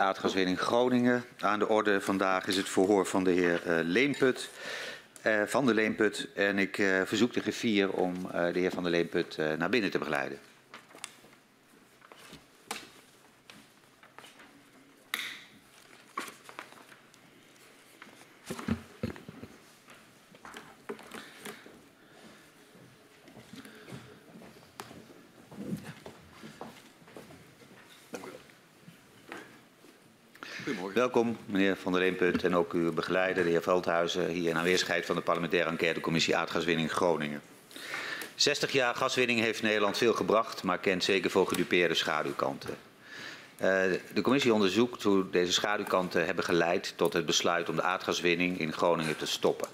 Aardgaswinning Groningen. Aan de orde vandaag is het verhoor van de heer uh, Leenput. Uh, van de Leenput. En ik uh, verzoek de griffier om de heer van de Leenput naar binnen te begeleiden. Welkom, meneer Van der Leenput en ook uw begeleider, de heer Veldhuizen, hier in aanwezigheid van de parlementaire enquêtecommissie Aardgaswinning Groningen. 60 jaar gaswinning heeft Nederland veel gebracht, maar kent zeker voor gedupeerde schaduwkanten. Uh, de commissie onderzoekt hoe deze schaduwkanten hebben geleid tot het besluit om de aardgaswinning in Groningen te stoppen.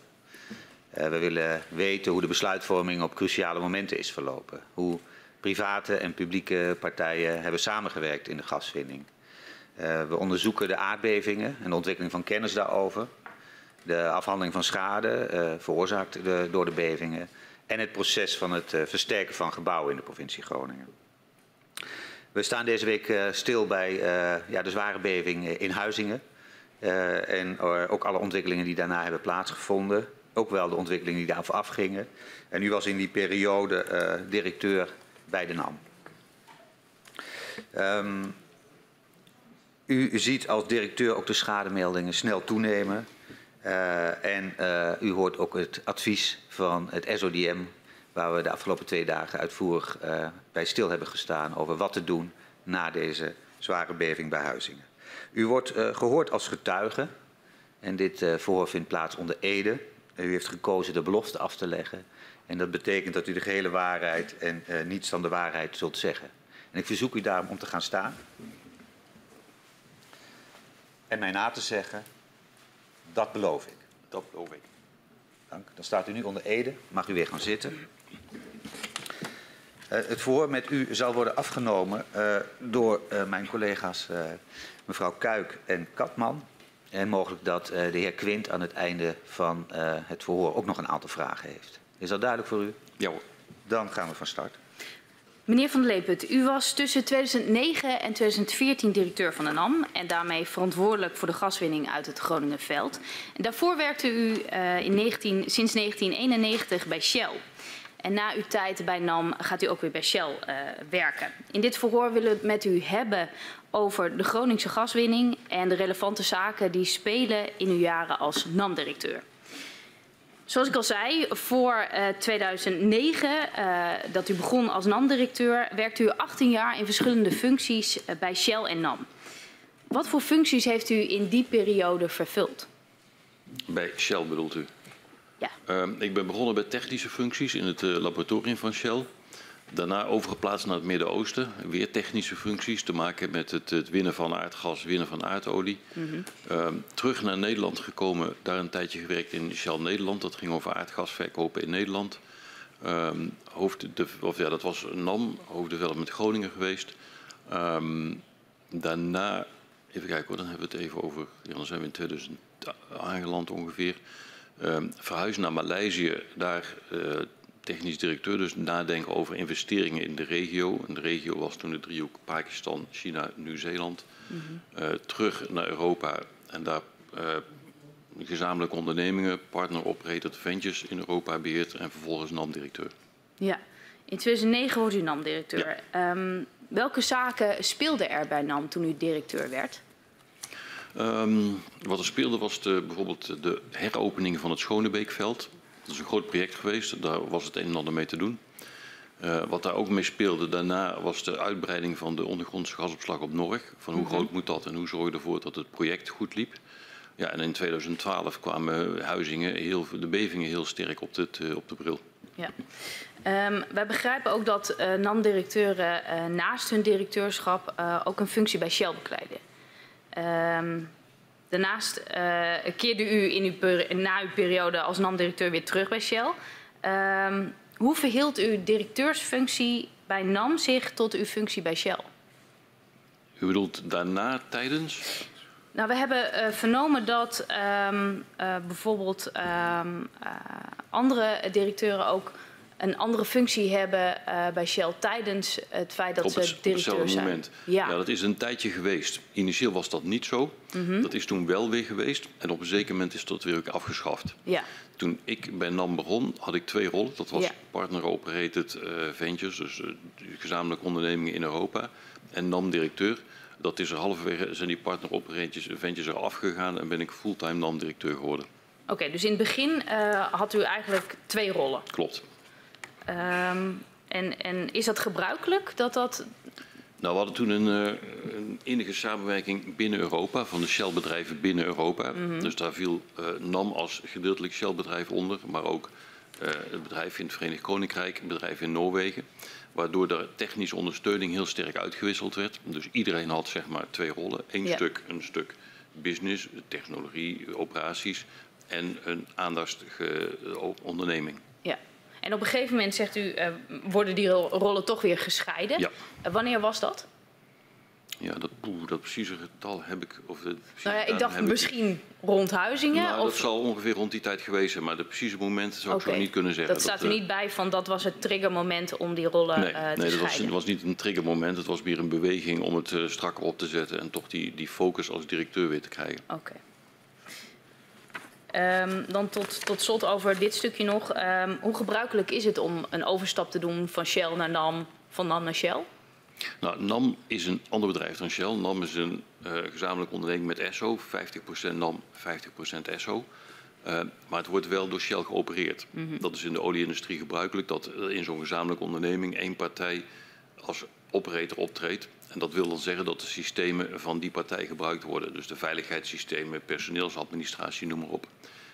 Uh, we willen weten hoe de besluitvorming op cruciale momenten is verlopen. Hoe private en publieke partijen hebben samengewerkt in de gaswinning. Uh, we onderzoeken de aardbevingen en de ontwikkeling van kennis daarover. De afhandeling van schade uh, veroorzaakt door de bevingen. En het proces van het uh, versterken van gebouwen in de provincie Groningen. We staan deze week stil bij ja, de zware beving in Huizingen. en ook alle ontwikkelingen die daarna hebben plaatsgevonden. Ook wel de ontwikkelingen die daarvoor afgingen. En u was in die periode directeur bij de NAM. Um, u ziet als directeur ook de schademeldingen snel toenemen. Uh, en uh, u hoort ook het advies van het SODM, waar we de afgelopen twee dagen uitvoerig uh, bij stil hebben gestaan over wat te doen na deze zware beving bij Huizingen. U wordt gehoord als getuige en dit verhoor vindt plaats onder Ede. U heeft gekozen de belofte af te leggen en dat betekent dat u de gehele waarheid en niets dan de waarheid zult zeggen. En ik verzoek u daarom om te gaan staan en mij na te zeggen, dat beloof ik. Dat beloof ik. Dank. Dan staat u nu onder Ede. Mag u weer gaan zitten. Uh, het verhoor met u zal worden afgenomen uh, door uh, mijn collega's mevrouw Kuik en Katman. En mogelijk dat de heer Quint aan het einde van het verhoor ook nog een aantal vragen heeft. Is dat duidelijk voor u? Ja hoor. Dan gaan we van start. Meneer Van der Leeput, u was tussen 2009 en 2014 directeur van de NAM en daarmee verantwoordelijk voor de gaswinning uit het Groningenveld. En daarvoor werkte u uh, in 19, sinds 1991 bij Shell. En na uw tijd bij NAM gaat u ook weer bij Shell uh, werken. In dit verhoor willen we het met u hebben over de Groningse gaswinning en de relevante zaken die spelen in uw jaren als NAM-directeur. Zoals ik al zei, voor uh, 2009, uh, dat u begon als NAM-directeur, werkte u 18 jaar in verschillende functies uh, bij Shell en NAM. Wat voor functies heeft u in die periode vervuld? Bij Shell bedoelt u? Ja. Uh, ik ben begonnen bij technische functies in het laboratorium van Shell. Daarna overgeplaatst naar het Midden-Oosten. Weer technische functies te maken met het, het, winnen van aardgas, winnen van aardolie. Mm -hmm. uh, terug naar Nederland gekomen, daar een tijdje gewerkt in Shell Nederland. Dat ging over aardgasverkopen in Nederland. Um, hoofd, de, of ja, dat was NAM, hoofddevelopment Groningen geweest. Um, daarna, even kijken hoor, dan hebben we het even over, ja, dan zijn we in 2000 aangeland ongeveer. Um, verhuisd naar Maleisië, daar uh, technisch directeur, dus nadenken over investeringen in de regio. En de regio was toen de driehoek Pakistan, China, Nieuw-Zeeland. Mm -hmm. uh, terug naar Europa en daar uh, gezamenlijke ondernemingen, partner operator ventures in Europa beheerd en vervolgens NAM-directeur. Ja, in 2009 wordt u NAM-directeur. Ja. Um, welke zaken speelden er bij NAM toen u directeur werd? Um, wat er speelde was de, bijvoorbeeld de heropening van het Schonebeekveld. Dat is een groot project geweest, daar was het een en ander mee te doen. Uh, wat daar ook mee speelde daarna was de uitbreiding van de ondergrondse gasopslag op Norg. Van hoe -hmm. groot moet dat en hoe zorg je ervoor dat het project goed liep. Ja, en in 2012 kwamen huizingen, heel, de bevingen heel sterk op, dit, uh, op de bril. Ja. Um, wij begrijpen ook dat uh, NAM-directeuren naast hun directeurschap ook een functie bij Shell bekleiden. Um, Daarnaast uh, keerde u in uw na uw periode als NAM-directeur weer terug bij Shell. Um, hoe verhield uw directeursfunctie bij NAM zich tot uw functie bij Shell? U bedoelt daarna, tijdens? Nou, we hebben uh, vernomen dat um, uh, bijvoorbeeld um, andere directeuren ook een andere functie hebben uh, bij Shell tijdens het feit dat op het, ze directeur zijn. Moment. Ja. ja. dat is een tijdje geweest. Initieel was dat niet zo. Mm -hmm. Dat is toen wel weer geweest. En op een zeker moment is dat weer ook afgeschaft. Ja. Toen ik bij NAM begon, had ik twee rollen. Dat was ja. Partner Operated uh, Ventures, dus uh, gezamenlijke ondernemingen in Europa. En NAM-directeur. Dat is er halverwege, zijn die Partner Operated Ventures er afgegaan en ben ik fulltime NAM-directeur geworden. Oké, okay, dus in het begin had u eigenlijk twee rollen? Klopt. Um, en, en, is dat gebruikelijk dat dat. Nou, we hadden toen een, uh, een enige samenwerking binnen Europa, van de Shell-bedrijven binnen Europa. Mm -hmm. Dus daar viel uh, NAM als gedeeltelijk Shell-bedrijf onder, maar ook uh, het bedrijf in het Verenigd Koninkrijk, het bedrijf in Noorwegen. Waardoor de technische ondersteuning heel sterk uitgewisseld werd. Dus iedereen had zeg maar twee rollen. Eén ja. stuk, een stuk business, technologie, operaties en een aandachtsge onderneming. En op een gegeven moment zegt u, uh, worden die rollen toch weer gescheiden. Ja. Uh, wanneer was dat? Ja, dat, dat precieze getal heb ik. Of de nou ja, ik dacht misschien ik... rond Huizingen. Nou, of... Dat zal ongeveer rond die tijd geweest zijn, maar de precieze momenten zou okay. ik zo niet kunnen zeggen. Dat staat er uh, niet bij van dat was het triggermoment om die rollen nee, te nee, scheiden? Nee, dat was, niet een triggermoment. Het was meer een beweging om het strakker op te zetten en toch die, die focus als directeur weer te krijgen. Oké. Okay. Um, dan tot, tot slot over dit stukje nog. Um, hoe gebruikelijk is het om een overstap te doen van Shell naar NAM, van NAM naar Shell? Nou, NAM is een ander bedrijf dan Shell. NAM is een uh, gezamenlijke onderneming met ESSO. 50% NAM, 50% ESSO. Uh, maar het wordt wel door Shell geopereerd. Mm -hmm. Dat is in de olieindustrie gebruikelijk dat in zo'n gezamenlijke onderneming één partij als operator optreedt. En dat wil dan zeggen dat de systemen van die partij gebruikt worden. Dus de veiligheidssystemen, personeelsadministratie, noem maar op.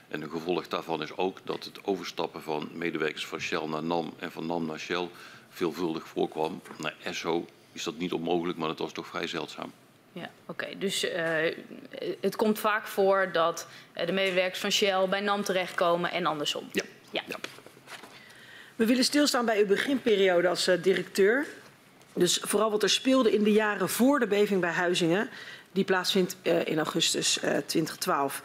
En een gevolg daarvan is ook dat het overstappen van medewerkers van Shell naar NAM en van NAM naar Shell veelvuldig voorkwam. Naar ESSO is dat niet onmogelijk, maar dat was toch vrij zeldzaam. Ja, oké. Okay. Dus uh, het komt vaak voor dat de medewerkers van Shell bij NAM terechtkomen en andersom. Ja. ja. ja. We willen stilstaan bij uw beginperiode als uh, directeur. Dus vooral wat er speelde in de jaren voor de beving bij Huizingen, die plaatsvindt uh, in augustus 2012.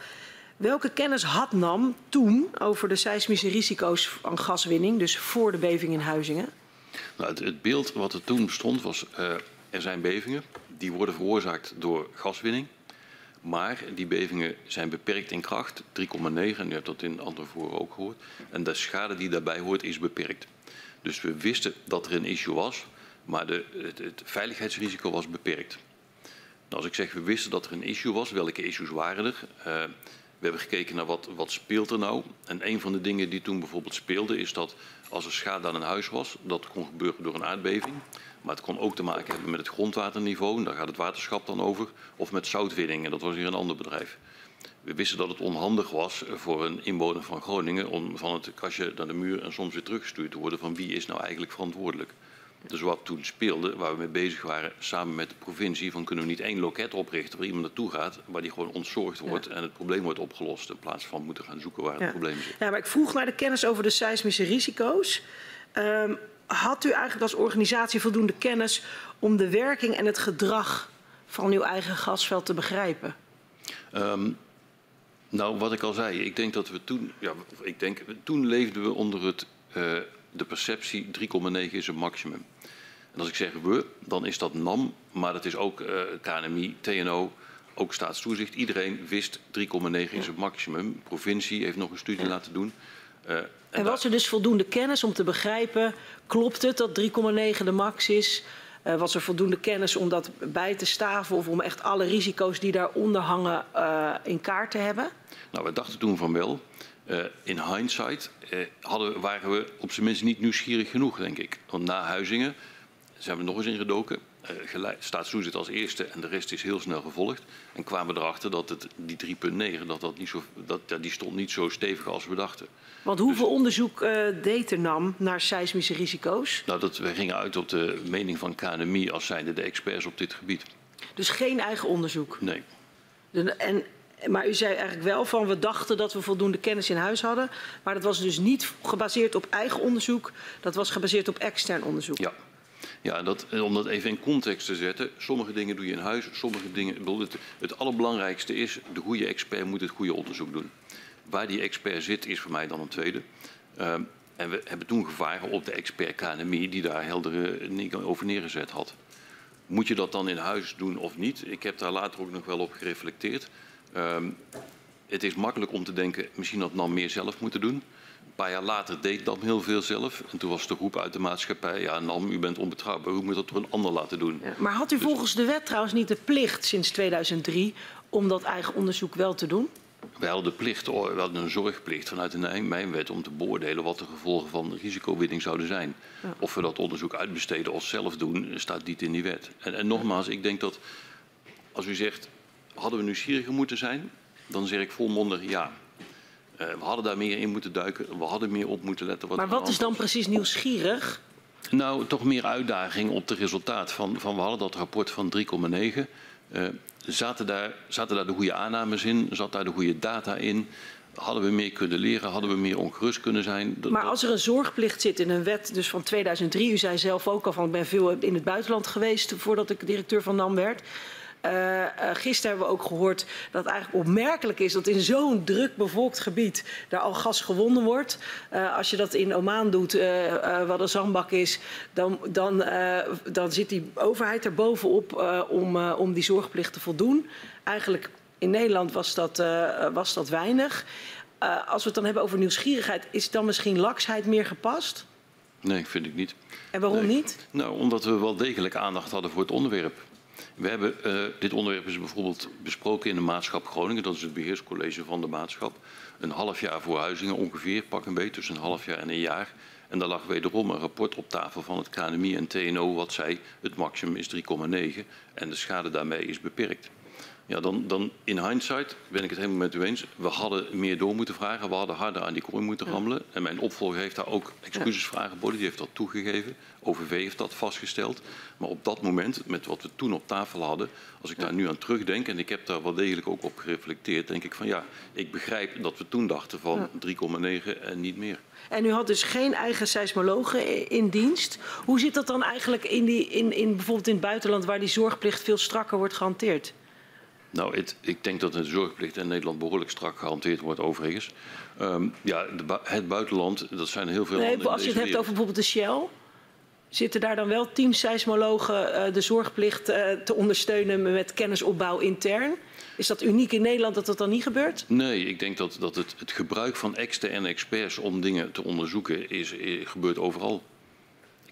Welke kennis had NAM toen over de seismische risico's van gaswinning, dus voor de beving in Huizingen? Nou, het, beeld wat er toen bestond was, uh, er zijn bevingen, die worden veroorzaakt door gaswinning. Maar die bevingen zijn beperkt in kracht, 3,9, en u hebt dat in andere voren ook gehoord. En de schade die daarbij hoort is beperkt. Dus we wisten dat er een issue was, maar de, het, veiligheidsrisico was beperkt. Als ik zeg we wisten dat er een issue was, welke issues waren er? Uh, we hebben gekeken naar wat, wat speelt er nou. En een van de dingen die toen bijvoorbeeld speelde is dat als er schade aan een huis was, dat kon gebeuren door een aardbeving. Maar het kon ook te maken hebben met het grondwaterniveau, daar gaat het waterschap dan over, of met zoutwinning, en dat was weer een ander bedrijf. We wisten dat het onhandig was voor een inwoner van Groningen om van het kastje naar de muur en soms weer teruggestuurd te worden van wie is nou eigenlijk verantwoordelijk. Dus wat toen speelde, waar we mee bezig waren samen met de provincie, van kunnen we niet één loket oprichten waar iemand naartoe gaat, waar die gewoon ontzorgd wordt ja. en het probleem wordt opgelost, in plaats van moeten gaan zoeken waar ja. het probleem zit. Ja, maar ik vroeg naar de kennis over de seismische risico's. Um, had u eigenlijk als organisatie voldoende kennis om de werking en het gedrag van uw eigen gasveld te begrijpen? Um, nou, wat ik al zei, ik denk dat we toen, ja, ik denk, toen leefden we onder het uh, de perceptie 3,9 is een maximum. En als ik zeg we, dan is dat NAM, maar dat is ook uh, KNMI, TNO, ook staatstoezicht. Iedereen wist 3,9 is het maximum. De provincie heeft nog een studie laten doen. Uh, en, en was er dus voldoende kennis om te begrijpen, klopt het dat 3,9 de max is? Uh, was er voldoende kennis om dat bij te staven of om echt alle risico's die daaronder hangen uh, in kaart te hebben? Nou, we dachten toen van wel. Uh, in hindsight uh, hadden, waren we op zijn minst niet nieuwsgierig genoeg, denk ik. Want na Huizingen zijn we nog eens ingedoken. Uh, Staatstoezicht als eerste en de rest is heel snel gevolgd. En kwamen we erachter dat het, die 3,9 dat dat niet zo, dat, ja, die stond niet zo stevig als we dachten. Want hoeveel dus, onderzoek deed er NAM naar seismische risico's? Nou, dat, we gingen uit op de mening van KNMI als zijnde de experts op dit gebied. Dus geen eigen onderzoek? Nee. De, en maar u zei eigenlijk wel van we dachten dat we voldoende kennis in huis hadden. Maar dat was dus niet gebaseerd op eigen onderzoek. Dat was gebaseerd op extern onderzoek. Ja. Ja, dat, om dat even in context te zetten. Sommige dingen doe je in huis, sommige dingen... Het, het allerbelangrijkste is, de goede expert moet het goede onderzoek doen. Waar die expert zit, is voor mij dan een tweede. Uh, En we hebben toen gevaren op de expert KNMI die daar heldere over neergezet had. Moet je dat dan in huis doen of niet? Ik heb daar later ook nog wel op gereflecteerd. Um, het is makkelijk om te denken, misschien had NAM meer zelf moeten doen. Een paar jaar later deed NAM heel veel zelf. En toen was de roep uit de maatschappij, ja NAM, u bent onbetrouwbaar, u moet dat door een ander laten doen. Ja, maar had u dus- volgens de wet trouwens niet de plicht sinds 2003 om dat eigen onderzoek wel te doen? Wij hadden de plicht, we hadden een zorgplicht vanuit de mijnwet om te beoordelen wat de gevolgen van risicowinning zouden zijn. Ja. Of we dat onderzoek uitbesteden of zelf doen, staat niet in die wet. En, en nogmaals, ik denk dat als u zegt, hadden we nieuwsgieriger moeten zijn, dan zeg ik volmondig ja. Uh, we hadden daar meer in moeten duiken, we hadden meer op moeten letten. Wat maar wat is dan precies nieuwsgierig? Nou, toch meer uitdaging op het resultaat. Van, van, we hadden dat rapport van 3,9. Uh, zaten, daar, zaten daar de goede aannames in? Zat daar de goede data in? Hadden we meer kunnen leren? Hadden we meer ongerust kunnen zijn? Dat, maar als er een zorgplicht zit in een wet dus van 2003... u zei zelf ook al van ik ben veel in het buitenland geweest... voordat ik directeur van NAM werd... Uh, uh, gisteren hebben we ook gehoord dat het eigenlijk opmerkelijk is dat in zo'n druk bevolkt gebied daar al gas gewonnen wordt. Uh, als je dat in Oman doet, wat een zandbak is, dan, dan, dan zit die overheid er bovenop om, om die zorgplicht te voldoen. Eigenlijk in Nederland was dat, was dat weinig. als we het dan hebben over nieuwsgierigheid, is dan misschien laksheid meer gepast? Nee, vind ik niet. En waarom nee. niet? Nou, omdat we wel degelijk aandacht hadden voor het onderwerp. We hebben, uh, dit onderwerp bijvoorbeeld besproken in de Maatschap Groningen. Dat is het beheerscollege van de maatschap. Een half jaar voor Huizingen ongeveer, pak een beetje, tussen een half jaar en een jaar. En daar lag wederom een rapport op tafel van het KNMI en TNO wat zei het maximum is 3,9 en de schade daarmee is beperkt. Ja, dan, dan in hindsight ben ik het helemaal met u eens. We hadden meer door moeten vragen. We hadden harder aan die kooi moeten rammelen. En mijn opvolger heeft daar ook excuses voor aangeboden. Die heeft dat toegegeven. OVV heeft dat vastgesteld. Maar op dat moment, met wat we toen op tafel hadden... als ik daar nu aan terugdenk, en ik heb daar wel degelijk ook op gereflecteerd... denk ik van ja, ik begrijp dat we toen dachten van 3,9 en niet meer. En u had dus geen eigen seismologen in dienst. Hoe zit dat dan eigenlijk in, die, in, in bijvoorbeeld in het buitenland... waar die zorgplicht veel strakker wordt gehanteerd? Nou, het, ik denk dat de zorgplicht in Nederland behoorlijk strak gehanteerd wordt overigens. Um, ja, de, het buitenland, dat zijn heel veel nee, Als je het hebt over bijvoorbeeld de Shell... Zitten daar dan wel teamseismologen uh, de zorgplicht uh, te ondersteunen met kennisopbouw intern? Is dat uniek in Nederland dat dat dan niet gebeurt? Nee, ik denk dat, dat het, het gebruik van externe experts om dingen te onderzoeken is, is, gebeurt overal.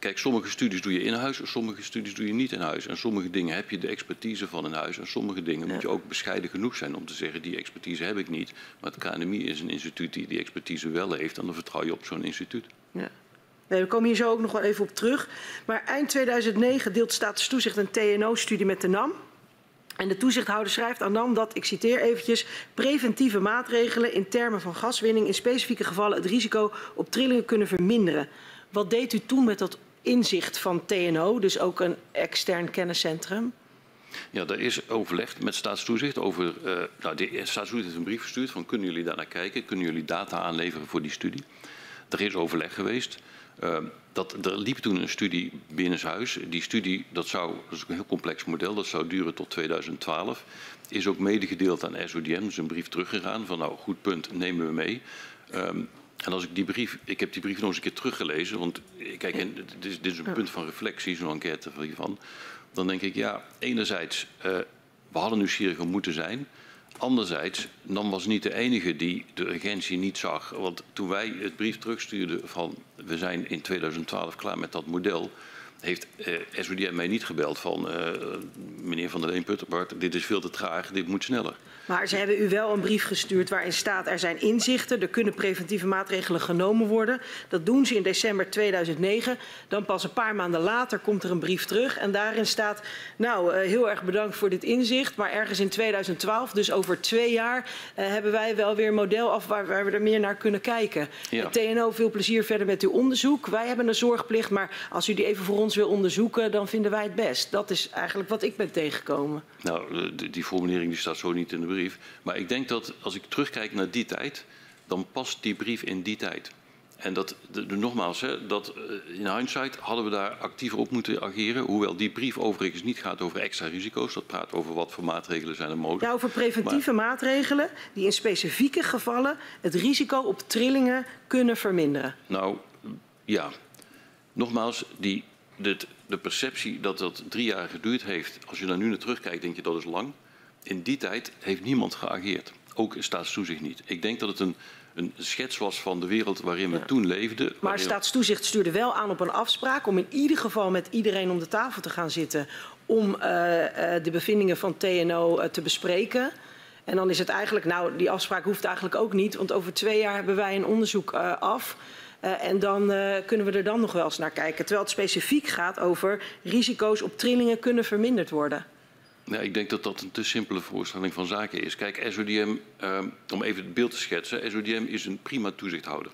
Kijk, sommige studies doe je in huis, sommige studies doe je niet in huis. En sommige dingen heb je de expertise van in huis. En sommige dingen ja. moet je ook bescheiden genoeg zijn om te zeggen, die expertise heb ik niet. Maar het KNMI is een instituut die die expertise wel heeft. En dan vertrouw je op zo'n instituut. Ja. Nee, we komen hier zo ook nog wel even op terug. Maar eind 2009 deelt Statustoezicht een TNO-studie met de NAM. En de toezichthouder schrijft aan NAM dat, ik citeer eventjes, preventieve maatregelen in termen van gaswinning in specifieke gevallen het risico op trillingen kunnen verminderen. Wat deed u toen met dat inzicht van TNO, dus ook een extern kenniscentrum? Ja, daar is overlegd met staatstoezicht over. Uh, nou, de staatstoezicht heeft een brief gestuurd van kunnen jullie daar naar kijken, kunnen jullie data aanleveren voor die studie. Er is overleg geweest. Uh, dat, er liep toen een studie binnenshuis. Die studie, dat, zou, dat is een heel complex model, dat zou duren tot 2012. Is ook medegedeeld aan SODM, dus een brief teruggegaan van nou, goed punt, nemen we mee. Um, en als ik die brief, ik heb die brief nog eens een keer teruggelezen, want kijk, en dit, is, dit is een punt van reflectie, zo'n enquête hiervan. Dan denk ik, ja, enerzijds, uh, we hadden nieuwsgieriger moeten zijn. Anderzijds, NAM was niet de enige die de urgentie niet zag. Want toen wij het brief terugstuurden van we zijn in 2012 klaar met dat model, heeft SODM mij niet gebeld van uh, meneer Van der Leen Putterbart, dit is veel te traag, dit moet sneller. Maar ze hebben u wel een brief gestuurd waarin staat er zijn inzichten, er kunnen preventieve maatregelen genomen worden. Dat doen ze in december 2009. Dan pas een paar maanden later komt er een brief terug en daarin staat, nou uh, heel erg bedankt voor dit inzicht, maar ergens in 2012, dus over twee jaar, uh, hebben wij wel weer een model af waar, waar, we er meer naar kunnen kijken. Ja. TNO, veel plezier verder met uw onderzoek. Wij hebben een zorgplicht, maar als u die even voor ons wil onderzoeken, dan vinden wij het best. Dat is eigenlijk wat ik ben tegengekomen. Nou, die formulering die staat zo niet in de brief. Maar ik denk dat als ik terugkijk naar die tijd, dan past die brief in die tijd. En dat, de, de, nogmaals, hè, dat in hindsight hadden we daar actiever op moeten ageren. Hoewel die brief overigens niet gaat over extra risico's. Dat praat over wat voor maatregelen zijn er mogelijk. Ja, over preventieve maar, maatregelen die in specifieke gevallen het risico op trillingen kunnen verminderen. Nou, Ja, nogmaals, die, dit, de perceptie dat dat drie jaar geduurd heeft, als je daar nu naar terugkijkt, denk je dat is lang. In die tijd heeft niemand geageerd. Ook staatstoezicht niet. Ik denk dat het een, een schets was van de wereld waarin we toen leefden. Maar waarin- staatstoezicht stuurde wel aan op een afspraak om in ieder geval met iedereen om de tafel te gaan zitten om eh, eh, de bevindingen van TNO eh, te bespreken. En dan is het eigenlijk, nou, die afspraak hoeft eigenlijk ook niet, want over twee jaar hebben wij een onderzoek af. En dan kunnen we er dan nog wel eens naar kijken. Terwijl het specifiek gaat over risico's op trillingen kunnen verminderd worden. Ja, ik denk dat dat een te simpele voorstelling van zaken is. Kijk, SODM, eh, om even het beeld te schetsen, SODM is een prima toezichthouder.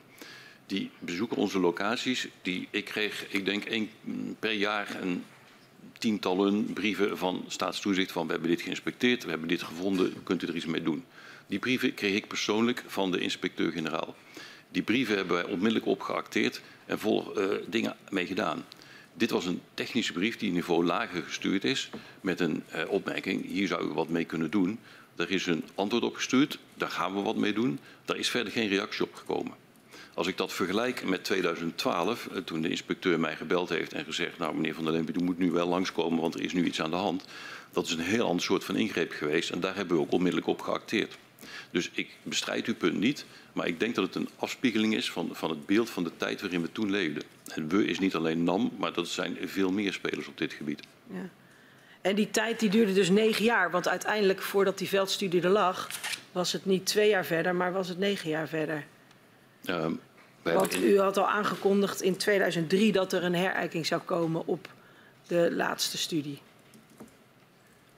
Die bezoeken onze locaties. Die, ik kreeg, ik denk, één per jaar een tientallen brieven van staatstoezicht van we hebben dit geïnspecteerd, we hebben dit gevonden, kunt u er iets mee doen. Die brieven kreeg ik persoonlijk van de inspecteur-generaal. Die brieven hebben wij onmiddellijk opgeacteerd en vol eh, dingen mee gedaan. Dit was een technische brief die niveau lager gestuurd is met een eh, opmerking, hier zou u wat mee kunnen doen. Er is een antwoord op gestuurd, daar gaan we wat mee doen. Daar is verder geen reactie op gekomen. Als ik dat vergelijk met 2012, eh, toen de inspecteur mij gebeld heeft en gezegd... nou, meneer Van der Lempe, u moet nu wel langskomen, want er is nu iets aan de hand. Dat is een heel ander soort van ingreep geweest en daar hebben we ook onmiddellijk op geacteerd. Dus ik bestrijd uw punt niet, maar ik denk dat het een afspiegeling is van, van het beeld van de tijd waarin we toen leefden. En we is niet alleen NAM, maar dat zijn veel meer spelers op dit gebied. Ja. En die tijd die duurde dus negen jaar. Want uiteindelijk, voordat die veldstudie er lag, was het niet twee jaar verder, maar was het negen jaar verder. Ehm, Want in- u had al aangekondigd in 2003 dat er een herijking zou komen op de laatste studie.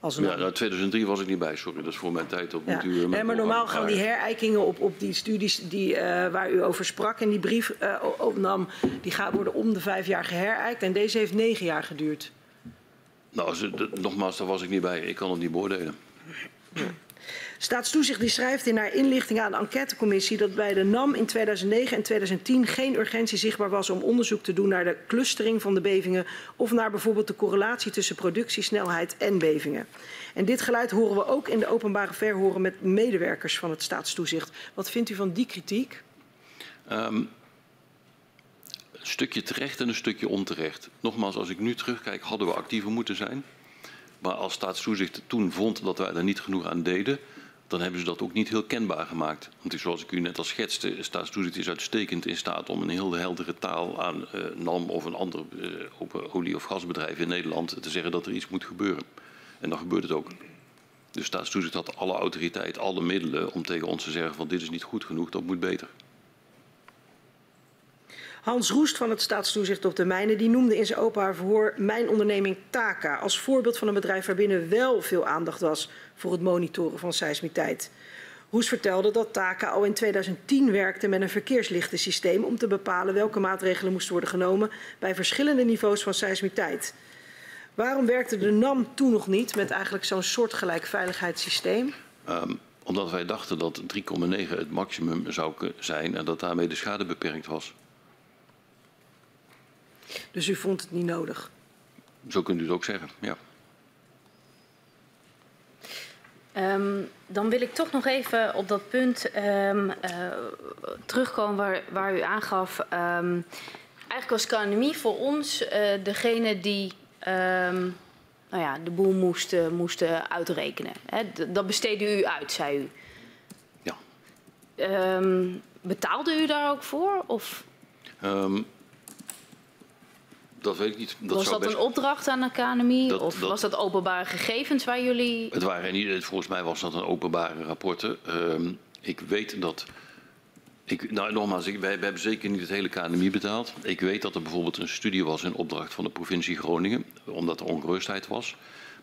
Als ja, nou, 2003 was ik niet bij, sorry, dat is voor mijn tijd. Dat Ja. moet u met Nee, maar normaal gaan die herijkingen op, op die studies die, eh, waar u over sprak en die brief eh, opnam, die gaan worden om de vijf jaar geherijkt. En deze heeft negen jaar geduurd. Nou, nogmaals, daar was ik niet bij. Ik kan het niet beoordelen. Staatstoezicht die schrijft in haar inlichting aan de enquêtecommissie dat bij de NAM in 2009 en 2010 geen urgentie zichtbaar was om onderzoek te doen naar de clustering van de bevingen of naar bijvoorbeeld de correlatie tussen productiesnelheid en bevingen. En dit geluid horen we ook in de openbare verhoren met medewerkers van het staatstoezicht. Wat vindt u van die kritiek? Ehm, een stukje terecht en een stukje onterecht. Nogmaals, als ik nu terugkijk, hadden we actiever moeten zijn. Maar als staatstoezicht toen vond dat wij er niet genoeg aan deden, dan hebben ze dat ook niet heel kenbaar gemaakt. Want zoals ik u net al schetste, staatstoezicht is uitstekend in staat om een heel heldere taal aan eh, NAM of een ander eh, open olie- of gasbedrijf in Nederland te zeggen dat er iets moet gebeuren. En dan gebeurt het ook. Dus staatstoezicht had alle autoriteit, alle middelen om tegen ons te zeggen van dit is niet goed genoeg, dat moet beter. Hans Roest van het staatstoezicht op de mijnen die noemde in zijn openbaar verhoor mijn onderneming Taka als voorbeeld van een bedrijf waarbinnen wel veel aandacht was voor het monitoren van seismiteit. Roest vertelde dat Taka al in 2010 werkte met een verkeerslichtensysteem om te bepalen welke maatregelen moesten worden genomen bij verschillende niveaus van seismiteit. Waarom werkte de NAM toen nog niet met eigenlijk zo'n soortgelijk veiligheidssysteem? Ehm, omdat wij dachten dat 3,9 het maximum zou zijn en dat daarmee de schade beperkt was. Dus u vond het niet nodig. Zo kunt u het ook zeggen, ja. Ehm, dan wil ik toch nog even op dat punt ehm, eh, terugkomen waar, waar u aangaf. Ehm, eigenlijk was KNMI voor ons eh, degene die nou ja, de boel moest, eh, moesten uitrekenen. Dat besteedde u uit, zei u. ja. Betaalde u daar ook voor? Of dat weet ik niet. Dat was dat best... een opdracht aan de KNMI? Dat- of dat- was dat openbare gegevens waar jullie... Het waren niet, volgens mij was dat een openbare rapporten. Ehm, ik weet dat. Ik, nou, nogmaals, ik, wij, wij hebben zeker niet het hele KNMI betaald. Ik weet dat er bijvoorbeeld een studie was in opdracht van de provincie Groningen, omdat er ongerustheid was.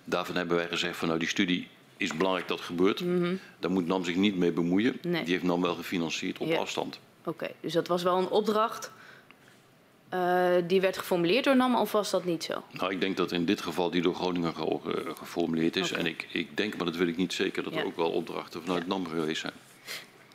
Daarvan hebben wij gezegd van nou die studie is belangrijk dat gebeurt. Daar moet NAM zich niet mee bemoeien. Nee. Die heeft NAM wel gefinancierd op Ja. afstand. Oké, dus dat was wel een opdracht eh, die werd geformuleerd door NAM of was dat niet zo? Nou, ik denk dat in dit geval die door Groningen ge- ge- geformuleerd is. En ik, ik denk, maar dat weet ik niet zeker, dat Ja. er ook wel opdrachten vanuit NAM geweest zijn.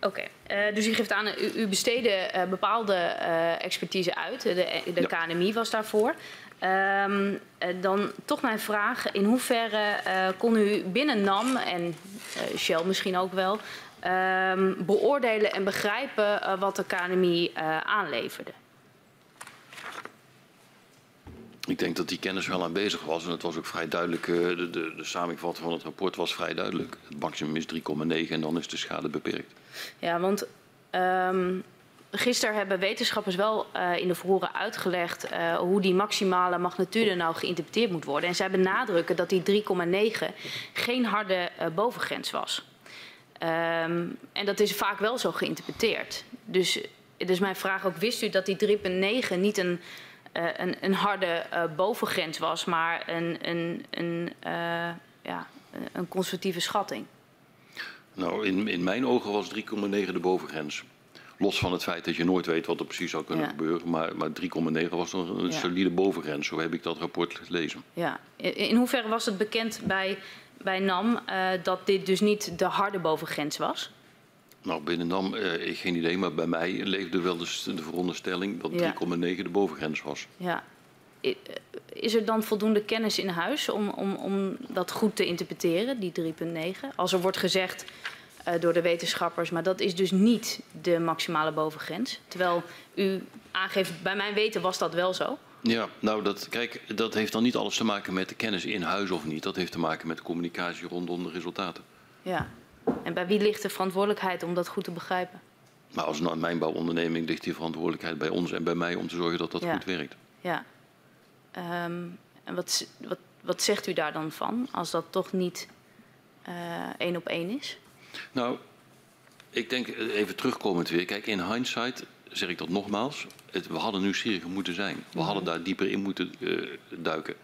Oké, eh, dus u geeft aan, u, u besteedde eh, bepaalde eh, expertise uit. De, de Ja. KNMI was daarvoor. Ehm, eh, dan toch mijn vraag, in hoeverre eh, kon u binnen NAM en eh, Shell misschien ook wel... ehm, beoordelen en begrijpen eh, wat de KNMI eh, aanleverde? Ik denk dat die kennis wel aanwezig was en het was ook vrij duidelijk. eh, De, de, de samenvatting van het rapport was vrij duidelijk. Het maximum is 3,9 en dan is de schade beperkt. Ja, want ehm gisteren hebben wetenschappers wel eh, in de verhoren uitgelegd eh, hoe die maximale magnitude nou geïnterpreteerd moet worden. En zij benadrukken dat die 3,9 geen harde bovengrens was. Ehm, en dat is vaak wel zo geïnterpreteerd. Dus, dus mijn vraag ook, wist u dat die 3,9 niet een, een, een harde eh, bovengrens was, maar een, een, een, eh, ja, een conservatieve schatting? Nou, in, in mijn ogen was 3,9 de bovengrens. Los van het feit dat je nooit weet wat er precies zou kunnen Ja. gebeuren. Maar, maar 3,9 was een Ja. solide bovengrens. Zo heb ik dat rapport gelezen. Ja. In in hoeverre was het bekend bij, bij NAM eh, dat dit dus niet de harde bovengrens was? Nou, binnen NAM, eh, geen idee, maar bij mij leefde wel dus de veronderstelling dat 3,9 Ja. de bovengrens was. Ja. Eh, Is er dan voldoende kennis in huis om, om, om dat goed te interpreteren, die 3,9? Als er wordt gezegd eh, door de wetenschappers, maar dat is dus niet de maximale bovengrens. Terwijl u aangeeft, bij mijn weten was dat wel zo. Ja, nou, dat, kijk, dat heeft dan niet alles te maken met de kennis in huis of niet. Dat heeft te maken met de communicatie rondom de resultaten. Ja. En bij wie ligt de verantwoordelijkheid om dat goed te begrijpen? Maar als een mijnbouwonderneming ligt die verantwoordelijkheid bij ons en bij mij om te zorgen dat dat Ja. goed werkt. Ja. Ehm, en wat, wat, wat zegt u daar dan van, als dat toch niet eh, één op één is? Nou, ik denk eh, even terugkomend weer. Kijk, in hindsight zeg ik dat nogmaals. Het, we hadden nieuwsgieriger moeten zijn. We hadden daar dieper in moeten eh, duiken.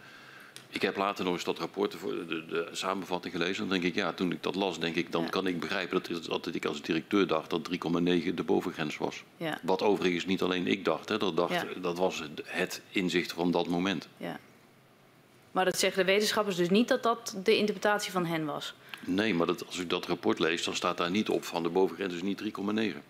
Ik heb later nog eens dat rapport, voor de, de samenvatting gelezen. Dan denk ik, ja, toen ik dat las, denk ik, dan Ja. kan ik begrijpen dat, dat ik als directeur dacht dat 3,9 de bovengrens was. Ja, Wat overigens niet alleen ik dacht, hè, dat, dacht Ja. dat was het- inzicht van dat moment. ja. Maar dat zeggen de wetenschappers dus niet dat dat de interpretatie van hen was. Nee, maar dat, als ik dat rapport lees, dan staat daar niet op van de bovengrens is niet 3,9.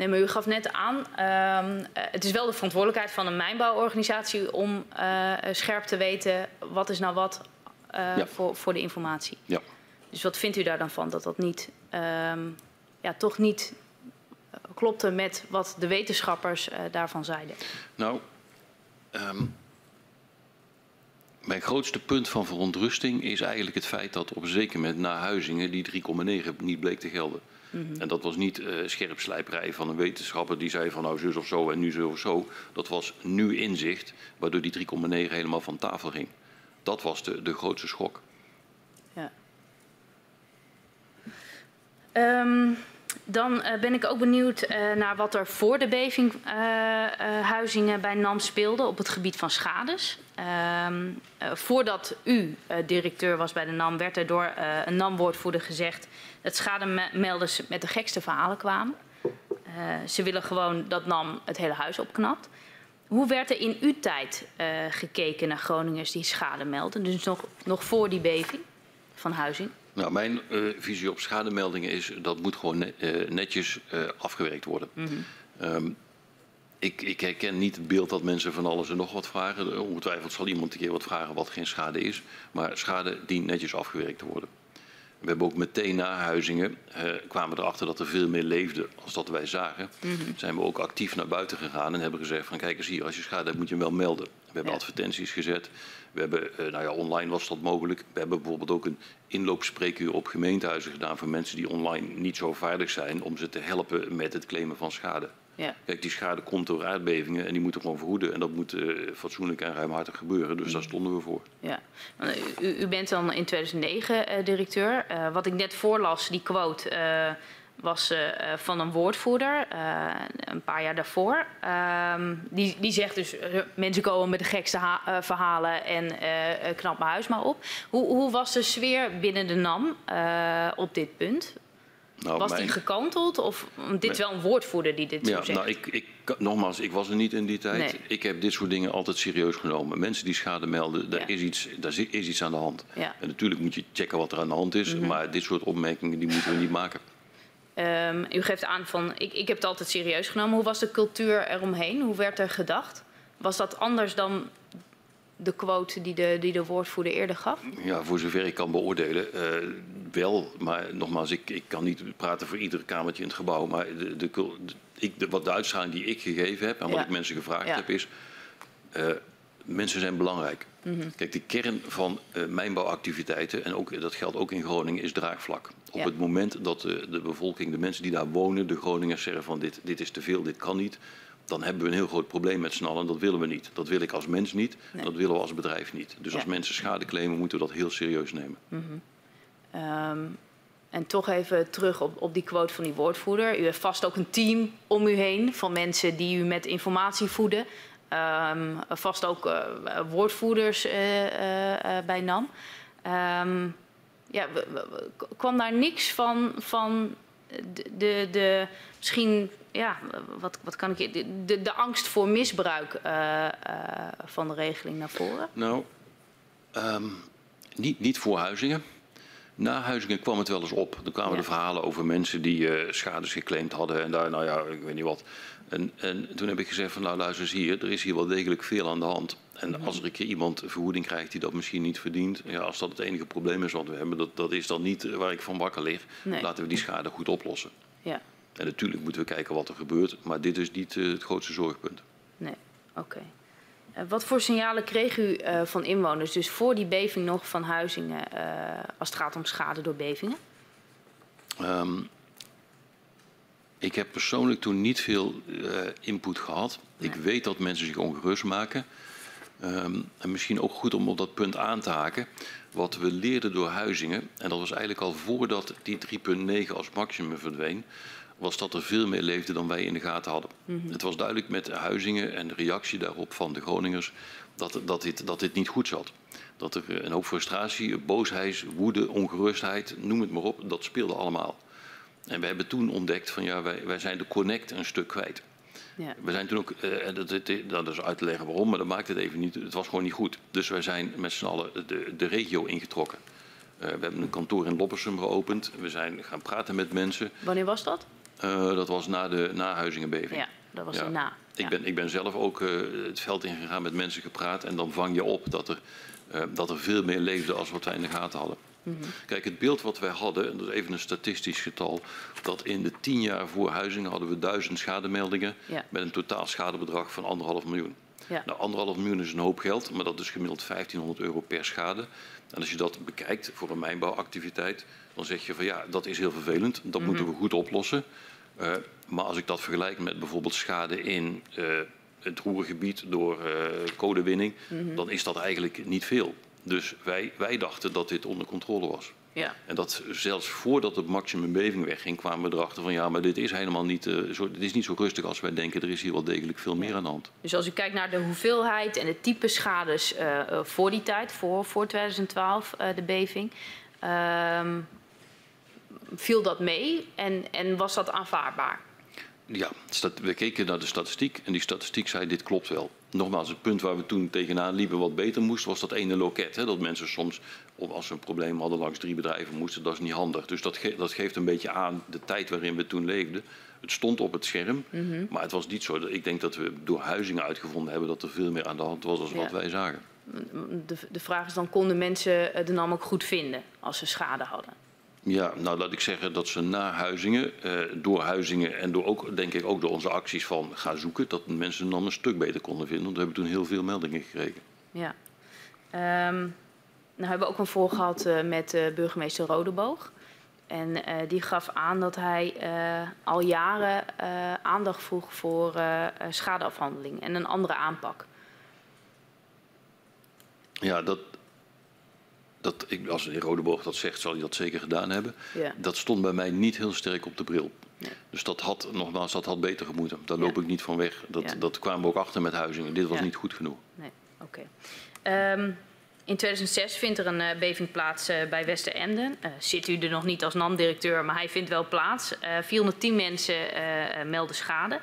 Nee, maar u gaf net aan, ehm, eh, het is wel de verantwoordelijkheid van een mijnbouworganisatie om eh, scherp te weten wat is nou wat eh, Ja. voor, voor de informatie. Ja. Dus wat vindt u daar dan van dat dat niet, ehm, ja, toch niet eh, klopte met wat de wetenschappers eh, daarvan zeiden? Nou, ehm, mijn grootste punt van verontrusting is eigenlijk het feit dat op een zeker moment na Huizingen die 3,9 niet bleek te gelden. En dat was niet eh scherpslijperij van een wetenschapper die zei van nou zus of zo en nu zo of zo. Dat was nu inzicht, waardoor die 3,9 helemaal van tafel ging. Dat was de, de grootste schok. Ja. Ehm, dan eh, ben ik ook benieuwd eh, naar wat er voor de beving eh, Huizingen bij NAM speelde op het gebied van schades. Ehm, eh, voordat u directeur was bij de NAM, werd er door een NAM-woordvoerder gezegd dat schademelders met de gekste verhalen kwamen. Ze willen gewoon dat NAM het hele huis opknapt. Hoe werd er in uw tijd gekeken naar Groningers die schade melden? Dus nog, nog voor die beving van Huizing? Nou, mijn eh, visie op schademeldingen is dat moet gewoon ne- eh, netjes eh, afgewerkt worden. Ehm, ik, ik herken niet het beeld dat mensen van alles en nog wat vragen. Ongetwijfeld zal iemand een keer wat vragen wat geen schade is. Maar schade dient netjes afgewerkt te worden. We hebben ook meteen na Huizingen, kwamen we erachter dat er veel meer leefde als dat wij zagen. Zijn we ook actief naar buiten gegaan en hebben gezegd van kijk eens hier, als je schade hebt moet je hem wel melden. We hebben Ja. advertenties gezet. We hebben, eh, nou ja, online was dat mogelijk. We hebben bijvoorbeeld ook een inloopspreekuur op gemeentehuizen gedaan voor mensen die online niet zo vaardig zijn om ze te helpen met het claimen van schade. Ja. Kijk, die schade komt door aardbevingen en die moeten gewoon vergoeden. En dat moet eh, fatsoenlijk en ruimhartig gebeuren. Dus daar stonden we voor. Ja. Want U, u bent dan in 2009 eh, directeur. Eh, wat ik net voorlas, die quote, eh, was eh, eh, van een woordvoerder eh, een paar jaar daarvoor. Ehm, die, die zegt dus, eh, mensen komen met de gekste ha- verhalen en knap mijn huis maar op. Hoe, hoe was de sfeer binnen de NAM op dit punt? Nou, Was mijn- die gekanteld? Of, want dit is wel een woordvoerder die dit zo Ja, zegt. nou, ik, ik, nogmaals, ik was er niet in die tijd. Nee. Ik heb dit soort dingen altijd serieus genomen. Mensen die schade melden, daar, Ja. is, iets, daar is iets aan de hand. Ja. Mhm. En natuurlijk moet je checken wat er aan de hand is. Maar dit soort opmerkingen die moeten we niet maken. Ehm, u geeft aan van, ik, ik heb het altijd serieus genomen. Hoe was de cultuur eromheen? Hoe werd er gedacht? Was dat anders dan de quote die de, die de woordvoerder eerder gaf? Ja, voor zover ik kan beoordelen, eh, wel. Maar nogmaals, ik, ik kan niet praten voor ieder kamertje in het gebouw. Maar de, de, ik, de, wat de uitstraling die ik gegeven heb en wat Ja. ik mensen gevraagd Ja. heb is... eh, mensen zijn belangrijk. Kijk, de kern van uh, mijnbouwactiviteiten, en ook, dat geldt ook in Groningen, is draagvlak. Op het moment dat de, de bevolking, de mensen die daar wonen, de Groningers zeggen van dit, dit is te veel, dit kan niet, dan hebben we een heel groot probleem met z'n allen en dat willen we niet. Dat wil ik als mens niet, Nee. dat willen we als bedrijf niet. Dus Ja. als mensen schade claimen, moeten we dat heel serieus nemen. Ehm, en toch even terug op, op die quote van die woordvoerder. U heeft vast ook een team om u heen van mensen die u met informatie voeden. Ehm, vast ook eh, woordvoerders eh, eh, eh, bij NAM. Ehm, ja, kwam daar niks van, van de, de, de misschien, ja, wat, wat kan ik, de, de, de angst voor misbruik eh, eh, van de regeling naar voren? Nou, ehm, niet, niet voor Huizingen. Na Huizingen kwam het wel eens op. Er kwamen Ja. de verhalen over mensen die eh schades geclaimd hadden en daar, nou ja, ik weet niet wat. En, en toen heb ik gezegd van, nou luister eens hier, er is hier wel degelijk veel aan de hand. En Mhm. als er een keer iemand vergoeding krijgt die dat misschien niet verdient, ja, als dat het enige probleem is wat we hebben, dat, dat is dan niet eh, waar ik van wakker lig. Nee. Laten we die schade goed oplossen. Ja, En natuurlijk moeten we kijken wat er gebeurt, maar dit is niet eh, het grootste zorgpunt. nee, oké. Eh, wat voor signalen kreeg u van inwoners, dus voor die beving nog van Huizingen, als het gaat om schade door bevingen? Ehm, ik heb persoonlijk toen niet veel input gehad. Ik weet dat mensen zich ongerust maken. Ehm, en misschien ook goed om op dat punt aan te haken. Wat we leerden door Huizingen, en dat was eigenlijk al voordat die 3.9 als maximum verdween, was dat er veel meer leefde dan wij in de gaten hadden. Het was duidelijk met Huizingen en de reactie daarop van de Groningers dat, dat, dit, dat dit niet goed zat. Dat er eh, een hoop frustratie, boosheid, woede, ongerustheid, noem het maar op, dat speelde allemaal. En we hebben toen ontdekt van ja, wij, wij zijn de connect een stuk kwijt. Ja, We zijn toen ook, eh, en dat, is uit te leggen waarom, maar dat maakt het even niet. Het was gewoon niet goed. Dus wij zijn met z'n allen de, de regio ingetrokken. Eh, we hebben een kantoor in Loppersum geopend. We zijn gaan praten met mensen. wanneer was dat? Eh, dat was na de na Huizingenbeving. Ja, dat was Ja. erna. Ik, Ja. ben, ik ben zelf ook het veld ingegaan met mensen gepraat. En dan vang je op dat er, dat er veel meer leefde als wat wij in de gaten hadden. Mhm. Kijk, het beeld wat wij hadden, en dat is even een statistisch getal, dat in de tien jaar voor Huizingen hadden we duizend schademeldingen Ja. met een totaal schadebedrag van anderhalf miljoen. Ja. Nou, anderhalf miljoen is een hoop geld, maar dat is gemiddeld 1500 euro per schade. En als je dat bekijkt voor een mijnbouwactiviteit, dan zeg je van ja, dat is heel vervelend, dat moeten we goed oplossen. Eh, maar als ik dat vergelijk met bijvoorbeeld schade in eh, het roergebied door eh, codewinning, dan is dat eigenlijk niet veel. Dus wij, wij dachten dat dit onder controle was. Ja. En dat zelfs voordat het maximum beving wegging, kwamen we erachter van ja, maar dit is helemaal niet, eh, zo, dit is niet zo rustig als wij denken. Er is hier wel degelijk veel meer aan de hand. Dus als u kijkt naar de hoeveelheid en het type schades eh, eh, voor die tijd, voor, voor 2012, eh, de beving, ehm, viel dat mee en, en was dat aanvaardbaar? Ja, we keken naar de statistiek en die statistiek zei dit klopt wel. Nogmaals, het punt waar we toen tegenaan liepen wat beter moest, was dat ene loket. Hè, dat mensen soms, of als ze een probleem hadden, langs drie bedrijven moesten. Dat is niet handig. Dus dat, ge- dat geeft een beetje aan de tijd waarin we toen leefden. Het stond op het scherm, maar het was niet zo. dat- Ik denk dat we door Huizingen uitgevonden hebben dat er veel meer aan de hand was dan wat wij zagen. De, de vraag is dan, konden mensen eh, de NAM ook goed vinden als ze schade hadden? Ja, nou laat ik zeggen dat ze na Huizingen, eh, door Huizingen en door ook, denk ik ook door onze acties van gaan zoeken, dat mensen dan een stuk beter konden vinden. Want we hebben toen heel veel meldingen gekregen. Ja. Ehm, nou hebben we ook een voor gehad eh, met eh, burgemeester Rodeboog. En eh, die gaf aan dat hij al jaren aandacht vroeg voor schadeafhandeling en een andere aanpak. Ja, dat, dat, ik, als de heer Rodeboog dat zegt, zal hij dat zeker gedaan hebben. Ja. Dat stond bij mij niet heel sterk op de bril. Nee. Dus dat had, nogmaals, dat had beter gemoeten. Daar Ja. loop ik niet van weg. Dat, Ja. dat kwamen we ook achter met Huizingen. Dit was niet goed genoeg. Nee, oké. Ehm, in 2006 vindt er een eh, beving plaats eh, bij Westeremden. Eh zit u er nog niet als NAM-directeur, maar hij vindt wel plaats. Eh 410 mensen melden schade.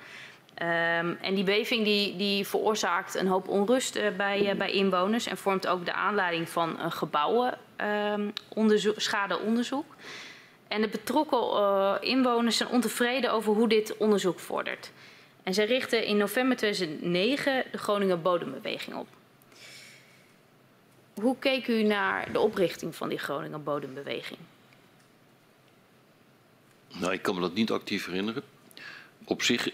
Ehm, en die beving die, die veroorzaakt een hoop onrust eh, bij, eh, bij inwoners en vormt ook de aanleiding van een gebouwenschadeonderzoek. schadeonderzoek. En de betrokken eh, inwoners zijn ontevreden over hoe dit onderzoek vordert. En zij richten in november 2009 de Groninger Bodembeweging op. Hoe keek u naar de oprichting van die Groninger Bodembeweging? Nou, ik kan me dat niet actief herinneren. Op zich,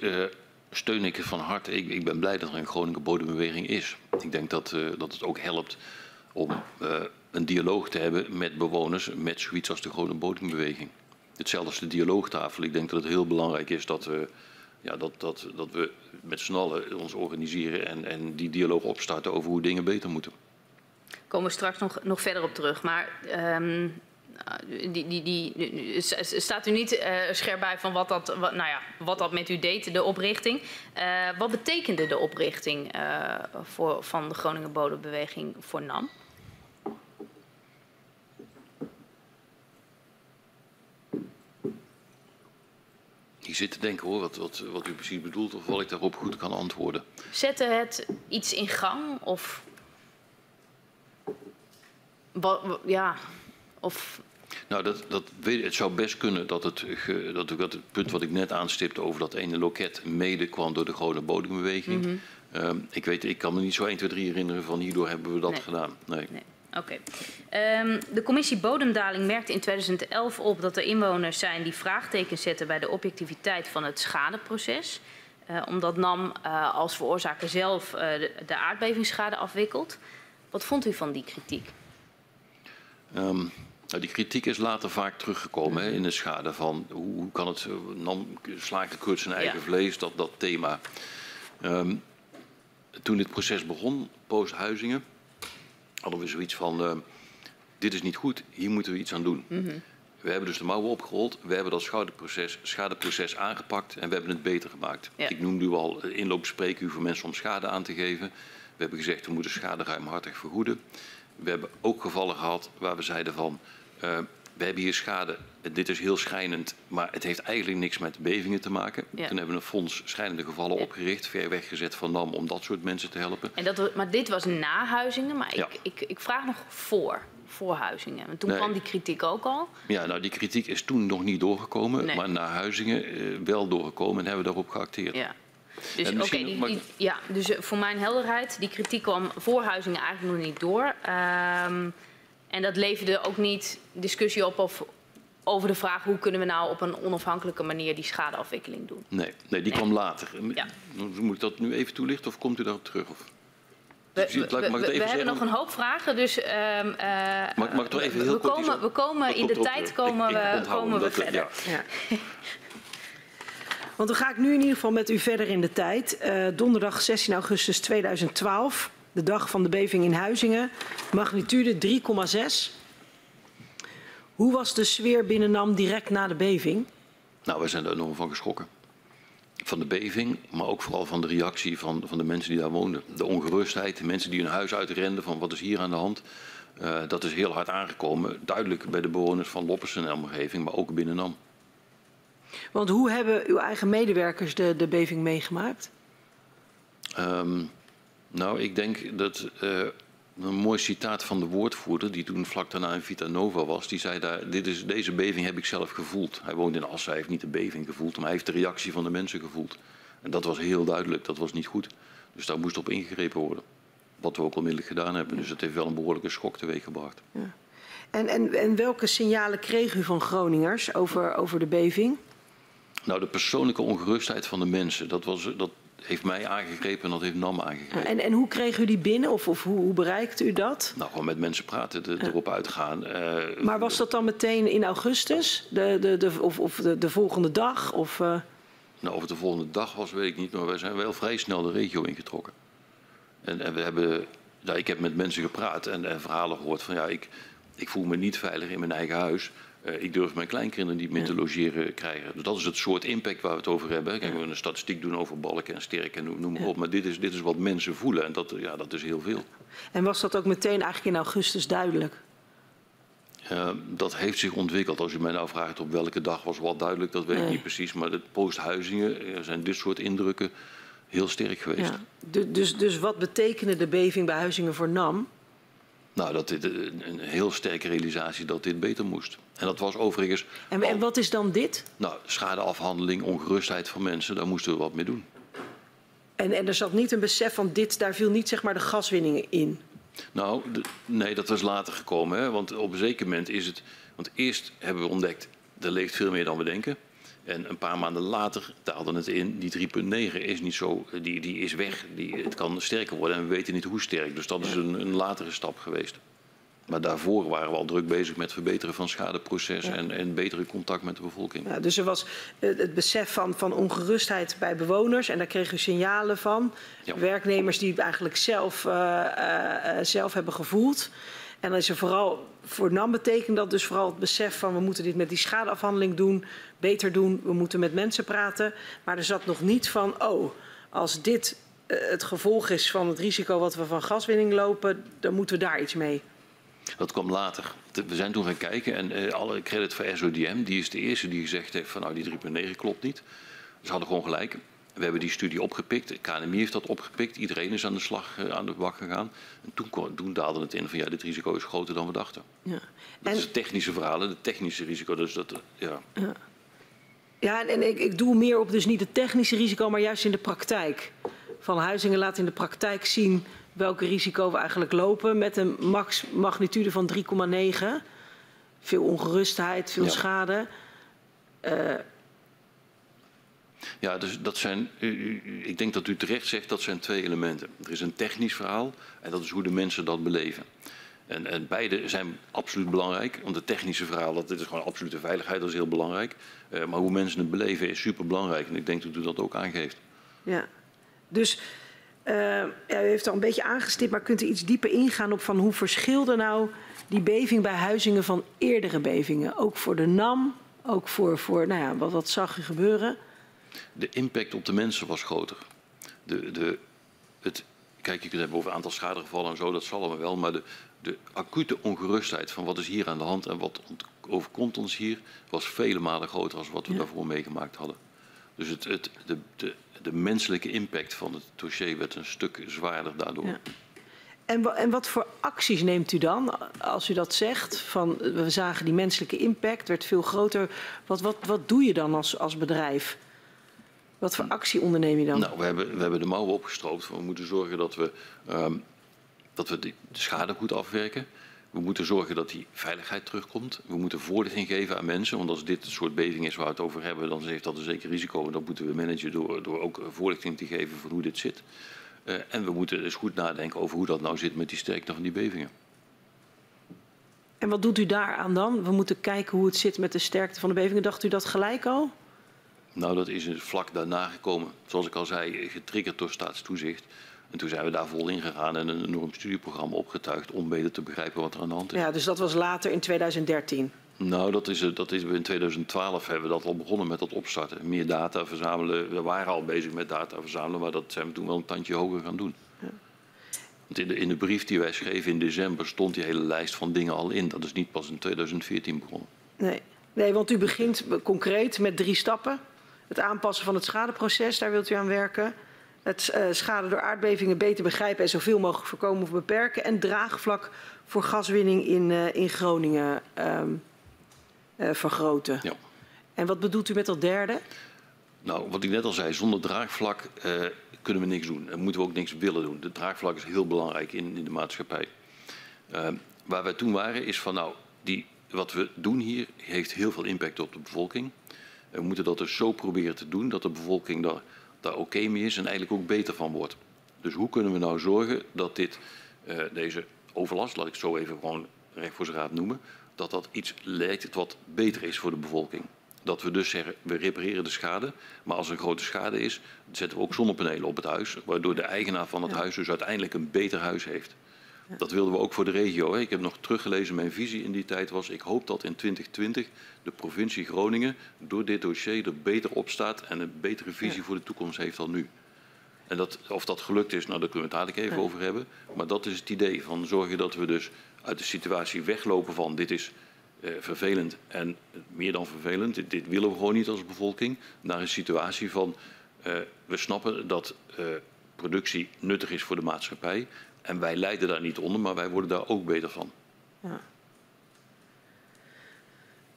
steun ik van harte. Ik, ik ben blij dat er een Groningen bodembeweging is. Ik denk dat, uh, dat het ook helpt om uh, een dialoog te hebben met bewoners met zoiets als de Groningen bodembeweging. Hetzelfde als de dialoogtafel. Ik denk dat het heel belangrijk is dat we, ja, dat, dat, dat we met z'n allen ons organiseren en, en die dialoog opstarten over hoe dingen beter moeten. Komen we straks nog, nog verder op terug. Maar um, die, die, die, staat u niet uh, scherp bij van wat dat, wat, nou ja, wat dat met u deed, de oprichting. Uh, wat betekende de oprichting uh, voor, van de Groningen Bodembeweging voor NAM? Ik zit te denken hoor, wat, wat, wat u precies bedoelt of wat ik daarop goed kan antwoorden. Zette het iets in gang of... Wat, ja, of... Nou, dat, dat, het zou best kunnen dat het, dat, dat het punt wat ik net aanstipte over dat ene loket mede kwam door de Groningen Bodembeweging. Mm -hmm. um, ik weet, ik kan me niet zo 1, 2, 3 herinneren van hierdoor hebben we dat nee. gedaan. Nee. nee. Oké. Okay. Um, de commissie Bodemdaling merkte in 2011 op dat er inwoners zijn die vraagtekens zetten bij de objectiviteit van het schadeproces. Uh, omdat NAM uh, als veroorzaker zelf uh, de, de aardbevingsschade afwikkelt. Wat vond u van die kritiek? Um, nou, die kritiek is later vaak teruggekomen hè, in de schade van hoe, kan het, NAM slaakt kort zijn eigen ja. vlees, dat, dat thema. Um, toen dit proces begon, post-Huizingen, hadden we zoiets van, uh, dit is niet goed, hier moeten we iets aan doen. Mm -hmm. We hebben dus de mouwen opgerold, we hebben dat schadeproces, schadeproces aangepakt en we hebben het beter gemaakt. Ja. Ik noemde u al inloopspreekuur voor mensen om schade aan te geven. We hebben gezegd, we moeten schade ruimhartig vergoeden. We hebben ook gevallen gehad waar we zeiden van, uh, we hebben hier schade, dit is heel schijnend, maar het heeft eigenlijk niks met bevingen te maken. Ja. Toen hebben we een fonds schijnende gevallen ja. opgericht, ver weggezet van NAM om dat soort mensen te helpen. En dat, maar dit was na Huizingen, maar ja. ik, ik, ik vraag nog voor, voor Huizingen. Want toen nee. kwam die kritiek ook al. Ja, nou die kritiek is toen nog niet doorgekomen, nee. maar na Huizingen uh, wel doorgekomen en hebben we daarop geacteerd. Ja. Dus, oké, okay, die, die, ja, dus voor mijn helderheid, die kritiek kwam voor Huizingen eigenlijk nog niet door. Um, en dat leverde ook niet discussie op of, over de vraag hoe kunnen we nou op een onafhankelijke manier die schadeafwikkeling doen. Nee, nee die nee. kwam later. Ja. Moet ik dat nu even toelichten of komt u daarop terug? Of? We, we, we, we hebben nog een hoop vragen, dus uh, mag, mag ik toch even heel we komen, we komen in de tijd komen ik, ik we, komen we verder. Ja. Ja. Want dan ga ik nu in ieder geval met u verder in de tijd. Uh, donderdag 16 augustus 2012 de dag van de beving in Huizingen, magnitude 3,6. Hoe was de sfeer binnen NAM direct na de beving? Nou, wij zijn er enorm van geschrokken. Van de beving, maar ook vooral van de reactie van, van de mensen die daar woonden. De ongerustheid, de mensen die hun huis uitrenden van wat is hier aan de hand. Uh, dat is heel hard aangekomen. Duidelijk bij de bewoners van Loppersen en omgeving, maar ook binnen NAM. Want hoe hebben uw eigen medewerkers de, de beving meegemaakt? Um, nou, ik denk dat uh, een mooi citaat van de woordvoerder, die toen vlak daarna in Vita Nova was, die zei daar, dit is, deze beving heb ik zelf gevoeld. Hij woont in Assen, hij heeft niet de beving gevoeld, maar hij heeft de reactie van de mensen gevoeld. En dat was heel duidelijk, dat was niet goed. Dus daar moest op ingegrepen worden. Wat we ook onmiddellijk gedaan hebben. Dus het heeft wel een behoorlijke schok teweeggebracht. Ja. En, en, en welke signalen kreeg u van Groningers over, over de beving? Nou, de persoonlijke ongerustheid van de mensen. Dat, was, dat, heeft mij aangegrepen en dat heeft NAM aangegrepen. En, en hoe kreeg u die binnen of, of hoe, hoe bereikt u dat? Nou, gewoon met mensen praten, de, erop uitgaan. Uh, maar was dat dan meteen in augustus? De, de, de, of of de, de volgende dag? Of, uh... Nou, of het de volgende dag was, weet ik niet. Maar wij zijn wel vrij snel de regio ingetrokken. En, en we hebben, nou, ik heb met mensen gepraat en, en verhalen gehoord van ja, ik, ik voel me niet veilig in mijn eigen huis. Uh, ik durf mijn kleinkinderen niet meer te logeren krijgen. Dus dat is het soort impact waar we het over hebben. Kijk, we een statistiek doen over balken en sterken en noem maar op. Maar dit is, dit is wat mensen voelen en dat, ja, dat is heel veel. En was dat ook meteen eigenlijk in augustus duidelijk? Uh, dat heeft zich ontwikkeld. Als u mij nou vraagt op welke dag was wat duidelijk, dat weet nee. ik niet precies. Maar de posthuizingen zijn dit soort indrukken heel sterk geweest. Ja. Dus, dus wat betekende de beving bij Huizingen voor NAM? Nou, dat dit een heel sterke realisatie dat dit beter moest. En dat was overigens. En, en wat is dan dit? Nou, schadeafhandeling, ongerustheid van mensen, daar moesten we wat mee doen. En, en er zat niet een besef van dit, daar viel niet zeg maar de gaswinning in? Nou, nee, dat was later gekomen. Hè? Want op een zeker moment is het. Want eerst hebben we ontdekt, er leeft veel meer dan we denken. En een paar maanden later daalde het in. Die 3,9 is niet zo, die, die is weg. Die, het kan sterker worden en we weten niet hoe sterk. Dus dat is een, een latere stap geweest. Maar daarvoor waren we al druk bezig met verbeteren van schadeproces en, en betere contact met de bevolking. Ja, dus er was het, het besef van, van ongerustheid bij bewoners en daar kregen we signalen van. Ja. Werknemers die het eigenlijk zelf, uh, uh, zelf hebben gevoeld. En dan is er vooral, voor NAM betekent dat dus vooral het besef van we moeten dit met die schadeafhandeling doen, beter doen, we moeten met mensen praten. Maar er zat nog niet van, oh, als dit uh, het gevolg is van het risico wat we van gaswinning lopen, dan moeten we daar iets mee. Dat kwam later. We zijn toen gaan kijken en uh, alle credit voor SODM, die is de eerste die gezegd heeft van nou die 3.9 klopt niet. Ze hadden gewoon gelijk. We hebben die studie opgepikt, de KNMI heeft dat opgepikt, iedereen is aan de slag, uh, aan de bak gegaan. En toen, toen daalde het in van ja, dit risico is groter dan we dachten. Ja. Dat is het technische verhaal, het technische risico. Dus dat, ja. ja. Ja, en, en ik, ik doe meer op dus niet het technische risico, maar juist in de praktijk. Van Huizingen laat in de praktijk zien welke risico we eigenlijk lopen met een max magnitude van 3,9. Veel ongerustheid, veel ja. schade. Uh, ja, dus dat zijn, ik denk dat u terecht zegt, dat zijn twee elementen. Er is een technisch verhaal en dat is hoe de mensen dat beleven. En, en beide zijn absoluut belangrijk. Want het technische verhaal, dat, dit is gewoon absolute veiligheid, dat is heel belangrijk. Uh, maar hoe mensen het beleven is super belangrijk. En ik denk dat u dat ook aangeeft. Ja, dus uh, ja, u heeft al een beetje aangestipt, maar kunt u iets dieper ingaan op van hoe verschilde nou die beving bij Huizingen van eerdere bevingen? Ook voor de NAM, ook voor, voor nou ja, wat, wat zag u gebeuren? De impact op de mensen was groter. De, de, het, kijk, je kunt het hebben over aantal schadegevallen en zo, dat zal allemaal wel, maar de, de acute ongerustheid van wat is hier aan de hand en wat overkomt ons hier, was vele malen groter dan wat we ja. daarvoor meegemaakt hadden. Dus het, het, de, de, de menselijke impact van het dossier werd een stuk zwaarder daardoor. Ja. En, en, wat voor acties neemt u dan als u dat zegt? Van, we zagen die menselijke impact, werd veel groter. Wat, wat, wat doe je dan als, als bedrijf? Wat voor actie onderneem je dan? Nou, we hebben, we hebben de mouwen opgestroopt. We moeten zorgen dat we, um, dat we de, de schade goed afwerken. We moeten zorgen dat die veiligheid terugkomt. We moeten voorlichting geven aan mensen. Want als dit het soort beving is waar we het over hebben, dan heeft dat een zeker risico. En dat moeten we managen door, door ook voorlichting te geven van hoe dit zit. Uh, en we moeten dus goed nadenken over hoe dat nou zit met die sterkte van die bevingen. En wat doet u daaraan dan? We moeten kijken hoe het zit met de sterkte van de bevingen. Dacht u dat gelijk al? Nou, dat is vlak daarna gekomen. Zoals ik al zei, getriggerd door staatstoezicht. En toen zijn we daar vol in gegaan en een enorm studieprogramma opgetuigd om beter te begrijpen wat er aan de hand is. Ja, dus dat was later in 2013? Nou, dat is, dat is in 2012 hebben we dat al begonnen met dat opstarten. Meer data verzamelen. We waren al bezig met data verzamelen, maar dat zijn we toen wel een tandje hoger gaan doen. Ja. Want in de, in de brief die wij schreven in december stond die hele lijst van dingen al in. Dat is niet pas in 2014 begonnen. Nee, nee want u begint concreet met drie stappen. Het aanpassen van het schadeproces, daar wilt u aan werken het uh, schade door aardbevingen beter begrijpen en zoveel mogelijk voorkomen of beperken. En draagvlak voor gaswinning in, uh, in Groningen um, uh, vergroten. Ja. En wat bedoelt u met dat derde? Nou, wat ik net al zei, zonder draagvlak kunnen we niks doen. En moeten we ook niks willen doen. De draagvlak is heel belangrijk in, in de maatschappij. Ehm, waar wij toen waren is van nou, die, wat we doen hier heeft heel veel impact op de bevolking. We moeten dat dus zo proberen te doen dat de bevolking daar daar oké okay mee is en eigenlijk ook beter van wordt. Dus hoe kunnen we nou zorgen dat dit, uh, deze overlast, laat ik het zo even gewoon recht voor zijn raad noemen, dat dat iets lijkt wat beter is voor de bevolking. Dat we dus zeggen, we repareren de schade, maar als er een grote schade is, zetten we ook zonnepanelen op het huis, waardoor de eigenaar van het ja. huis dus uiteindelijk een beter huis heeft. Dat wilden we ook voor de regio. Ik heb nog teruggelezen, mijn visie in die tijd was... ik hoop dat in 2020 de provincie Groningen door dit dossier er beter op staat... en een betere visie ja. voor de toekomst heeft dan nu. En dat, of dat gelukt is, nou, daar kunnen we het dadelijk even ja. over hebben. Maar dat is het idee van zorgen dat we dus uit de situatie weglopen van... dit is uh, vervelend en meer dan vervelend, dit, dit, willen we gewoon niet als bevolking... naar een situatie van uh, we snappen dat uh, productie nuttig is voor de maatschappij... En wij lijden daar niet onder, maar wij worden daar ook beter van. Ja.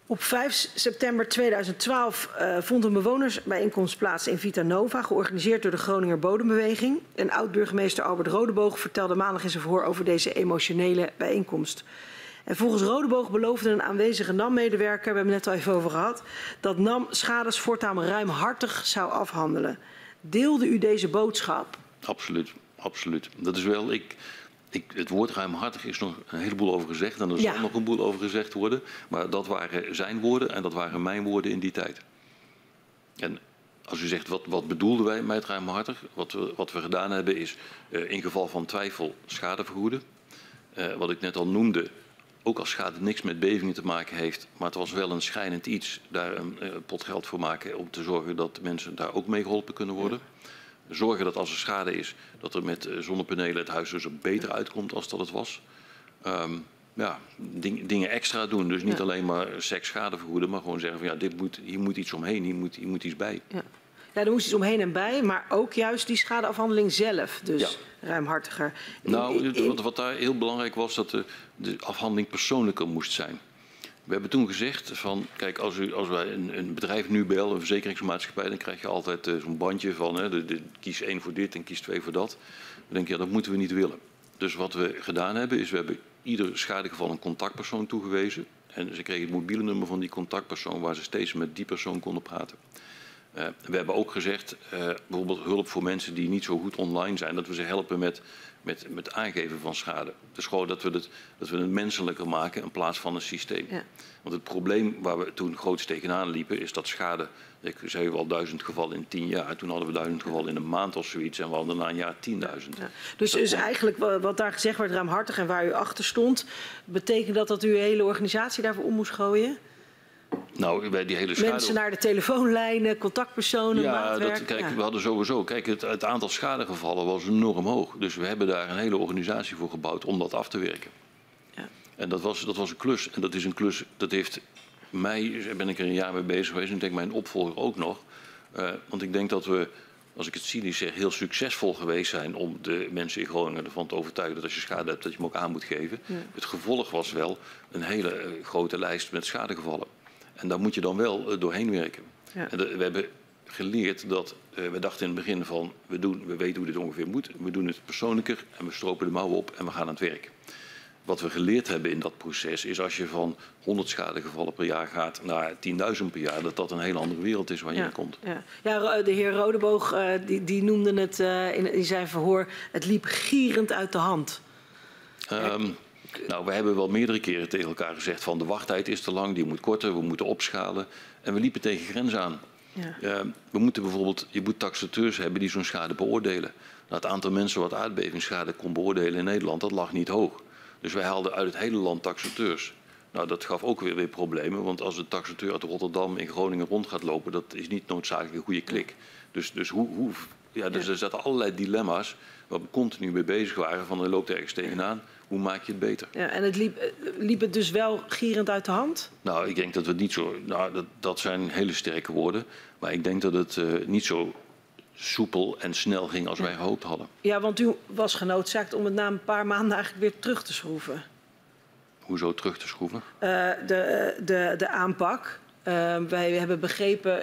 Op 5 september 2012 uh, vond een bewonersbijeenkomst plaats in Vita Nova, georganiseerd door de Groninger Bodembeweging. En oud-burgemeester Albert Rodeboog vertelde maandag in zijn verhoor over deze emotionele bijeenkomst. En volgens Rodeboog beloofde een aanwezige NAM-medewerker, we hebben het net al even over gehad, dat NAM schades voortaan ruimhartig zou afhandelen. Deelde u deze boodschap? Absoluut, absoluut. Dat is wel, ik, ik, het woord ruimhartig is nog een heleboel over gezegd en er Ja. zal nog een boel over gezegd worden. Maar dat waren zijn woorden en dat waren mijn woorden in die tijd. En als u zegt, wat, wat bedoelden wij met ruimhartig? Wat we, wat we gedaan hebben is eh, in geval van twijfel schade vergoeden. Eh, wat ik net al noemde, ook als schade niks met bevingen te maken heeft, maar het was wel een schijnend iets, daar een eh, pot geld voor maken om te zorgen dat mensen daar ook mee geholpen kunnen worden. Zorgen dat als er schade is, dat er met eh, zonnepanelen het huis dus er beter uitkomt als dat het was. Ehm, ja, ding- dingen extra doen. Dus niet Ja. alleen maar seks schade vergoeden, maar gewoon zeggen van ja, dit moet, hier moet iets omheen, hier moet, hier moet iets bij. Ja. ja, er moest iets omheen en bij, maar ook juist die schadeafhandeling zelf, dus Ja. ruimhartiger. Nou, wat, wat daar heel belangrijk was, dat de, de afhandeling persoonlijker moest zijn. We hebben toen gezegd van, kijk, als, u, als wij een, een bedrijf nu bellen, een verzekeringsmaatschappij, dan krijg je altijd eh, zo'n bandje van, hè, kies één voor dit en kies twee voor dat. Dan denk je, ja, dat moeten we niet willen. Dus wat we gedaan hebben, is we hebben ieder schadegeval een contactpersoon toegewezen. En ze kregen het mobiele nummer van die contactpersoon, waar ze steeds met die persoon konden praten. Eh, we hebben ook gezegd, eh, bijvoorbeeld hulp voor mensen die niet zo goed online zijn, dat we ze helpen met, met, met aangeven van schade. Dus gewoon dat we, het, dat we het menselijker maken in plaats van een systeem. Ja. Want het probleem waar we toen groots tegenaan liepen, is dat schade, ik zei wel duizend gevallen in tien jaar. Toen hadden we duizend gevallen in een maand of zoiets en we hadden na een jaar tienduizend. Ja. Dus, dus eigenlijk wa- wat daar gezegd werd, ruimhartig en waar u achter stond, betekent dat dat u uw hele organisatie daarvoor om moest gooien? Nou, bij die hele schade... Mensen naar de telefoonlijnen, contactpersonen, Ja, maatwerk. dat, kijk, ja. we hadden sowieso. Kijk, het, het aantal schadegevallen was enorm hoog. Dus we hebben daar een hele organisatie voor gebouwd om dat af te werken. Ja. En dat was, dat was een klus. En dat is een klus, dat heeft mij, ben ik er een jaar mee bezig geweest. En ik denk mijn opvolger ook nog. Eh, want ik denk dat we, als ik het cynisch zeg, heel succesvol geweest zijn om de mensen in Groningen ervan te overtuigen dat als je schade hebt, dat je hem ook aan moet geven. Het gevolg was wel een hele eh, grote lijst met schadegevallen. En daar moet je dan wel eh, doorheen werken. Ja. En de- we hebben geleerd dat eh, we dachten in het begin van we, doen, we weten hoe dit ongeveer moet. We doen het persoonlijker en we stropen de mouwen op en we gaan aan het werk. Wat we geleerd hebben in dat proces is als je van 100 schadegevallen per jaar gaat naar 10.000 per jaar, dat dat een hele andere wereld is waar je Ja, in komt. ja. ja, Ro- de heer Rodeboog eh, die, die noemde het eh, in, in zijn verhoor, het liep gierend uit de hand. Ehm, nou, we hebben wel meerdere keren tegen elkaar gezegd van de wachttijd is te lang, die moet korter, we moeten opschalen. En we liepen tegen grens aan. Ja. Ehm, we moeten bijvoorbeeld, je moet taxateurs hebben die zo'n schade beoordelen. Nou, het aantal mensen wat aardbevingsschade kon beoordelen in Nederland, dat lag niet hoog. Dus wij haalden uit het hele land taxateurs. Nou, dat gaf ook weer, weer problemen, want als een taxateur uit Rotterdam in Groningen rond gaat lopen, dat is niet noodzakelijk een goede klik. Dus, dus, hoe, hoe, ja, dus Ja. er zaten allerlei dilemma's waar we continu mee bezig waren. Van er loopt ergens tegenaan, hoe maak je het beter? Ja, en het liep, eh, liep het dus wel gierend uit de hand? Nou, ik denk dat we het niet zo. Nou, dat, dat zijn hele sterke woorden. Maar ik denk dat het eh, niet zo soepel en snel ging als wij gehoopt hadden. Ja, want u was genoodzaakt om het na een paar maanden eigenlijk weer terug te schroeven. Hoezo terug te schroeven? Eh, de, de, de aanpak. Wij hebben begrepen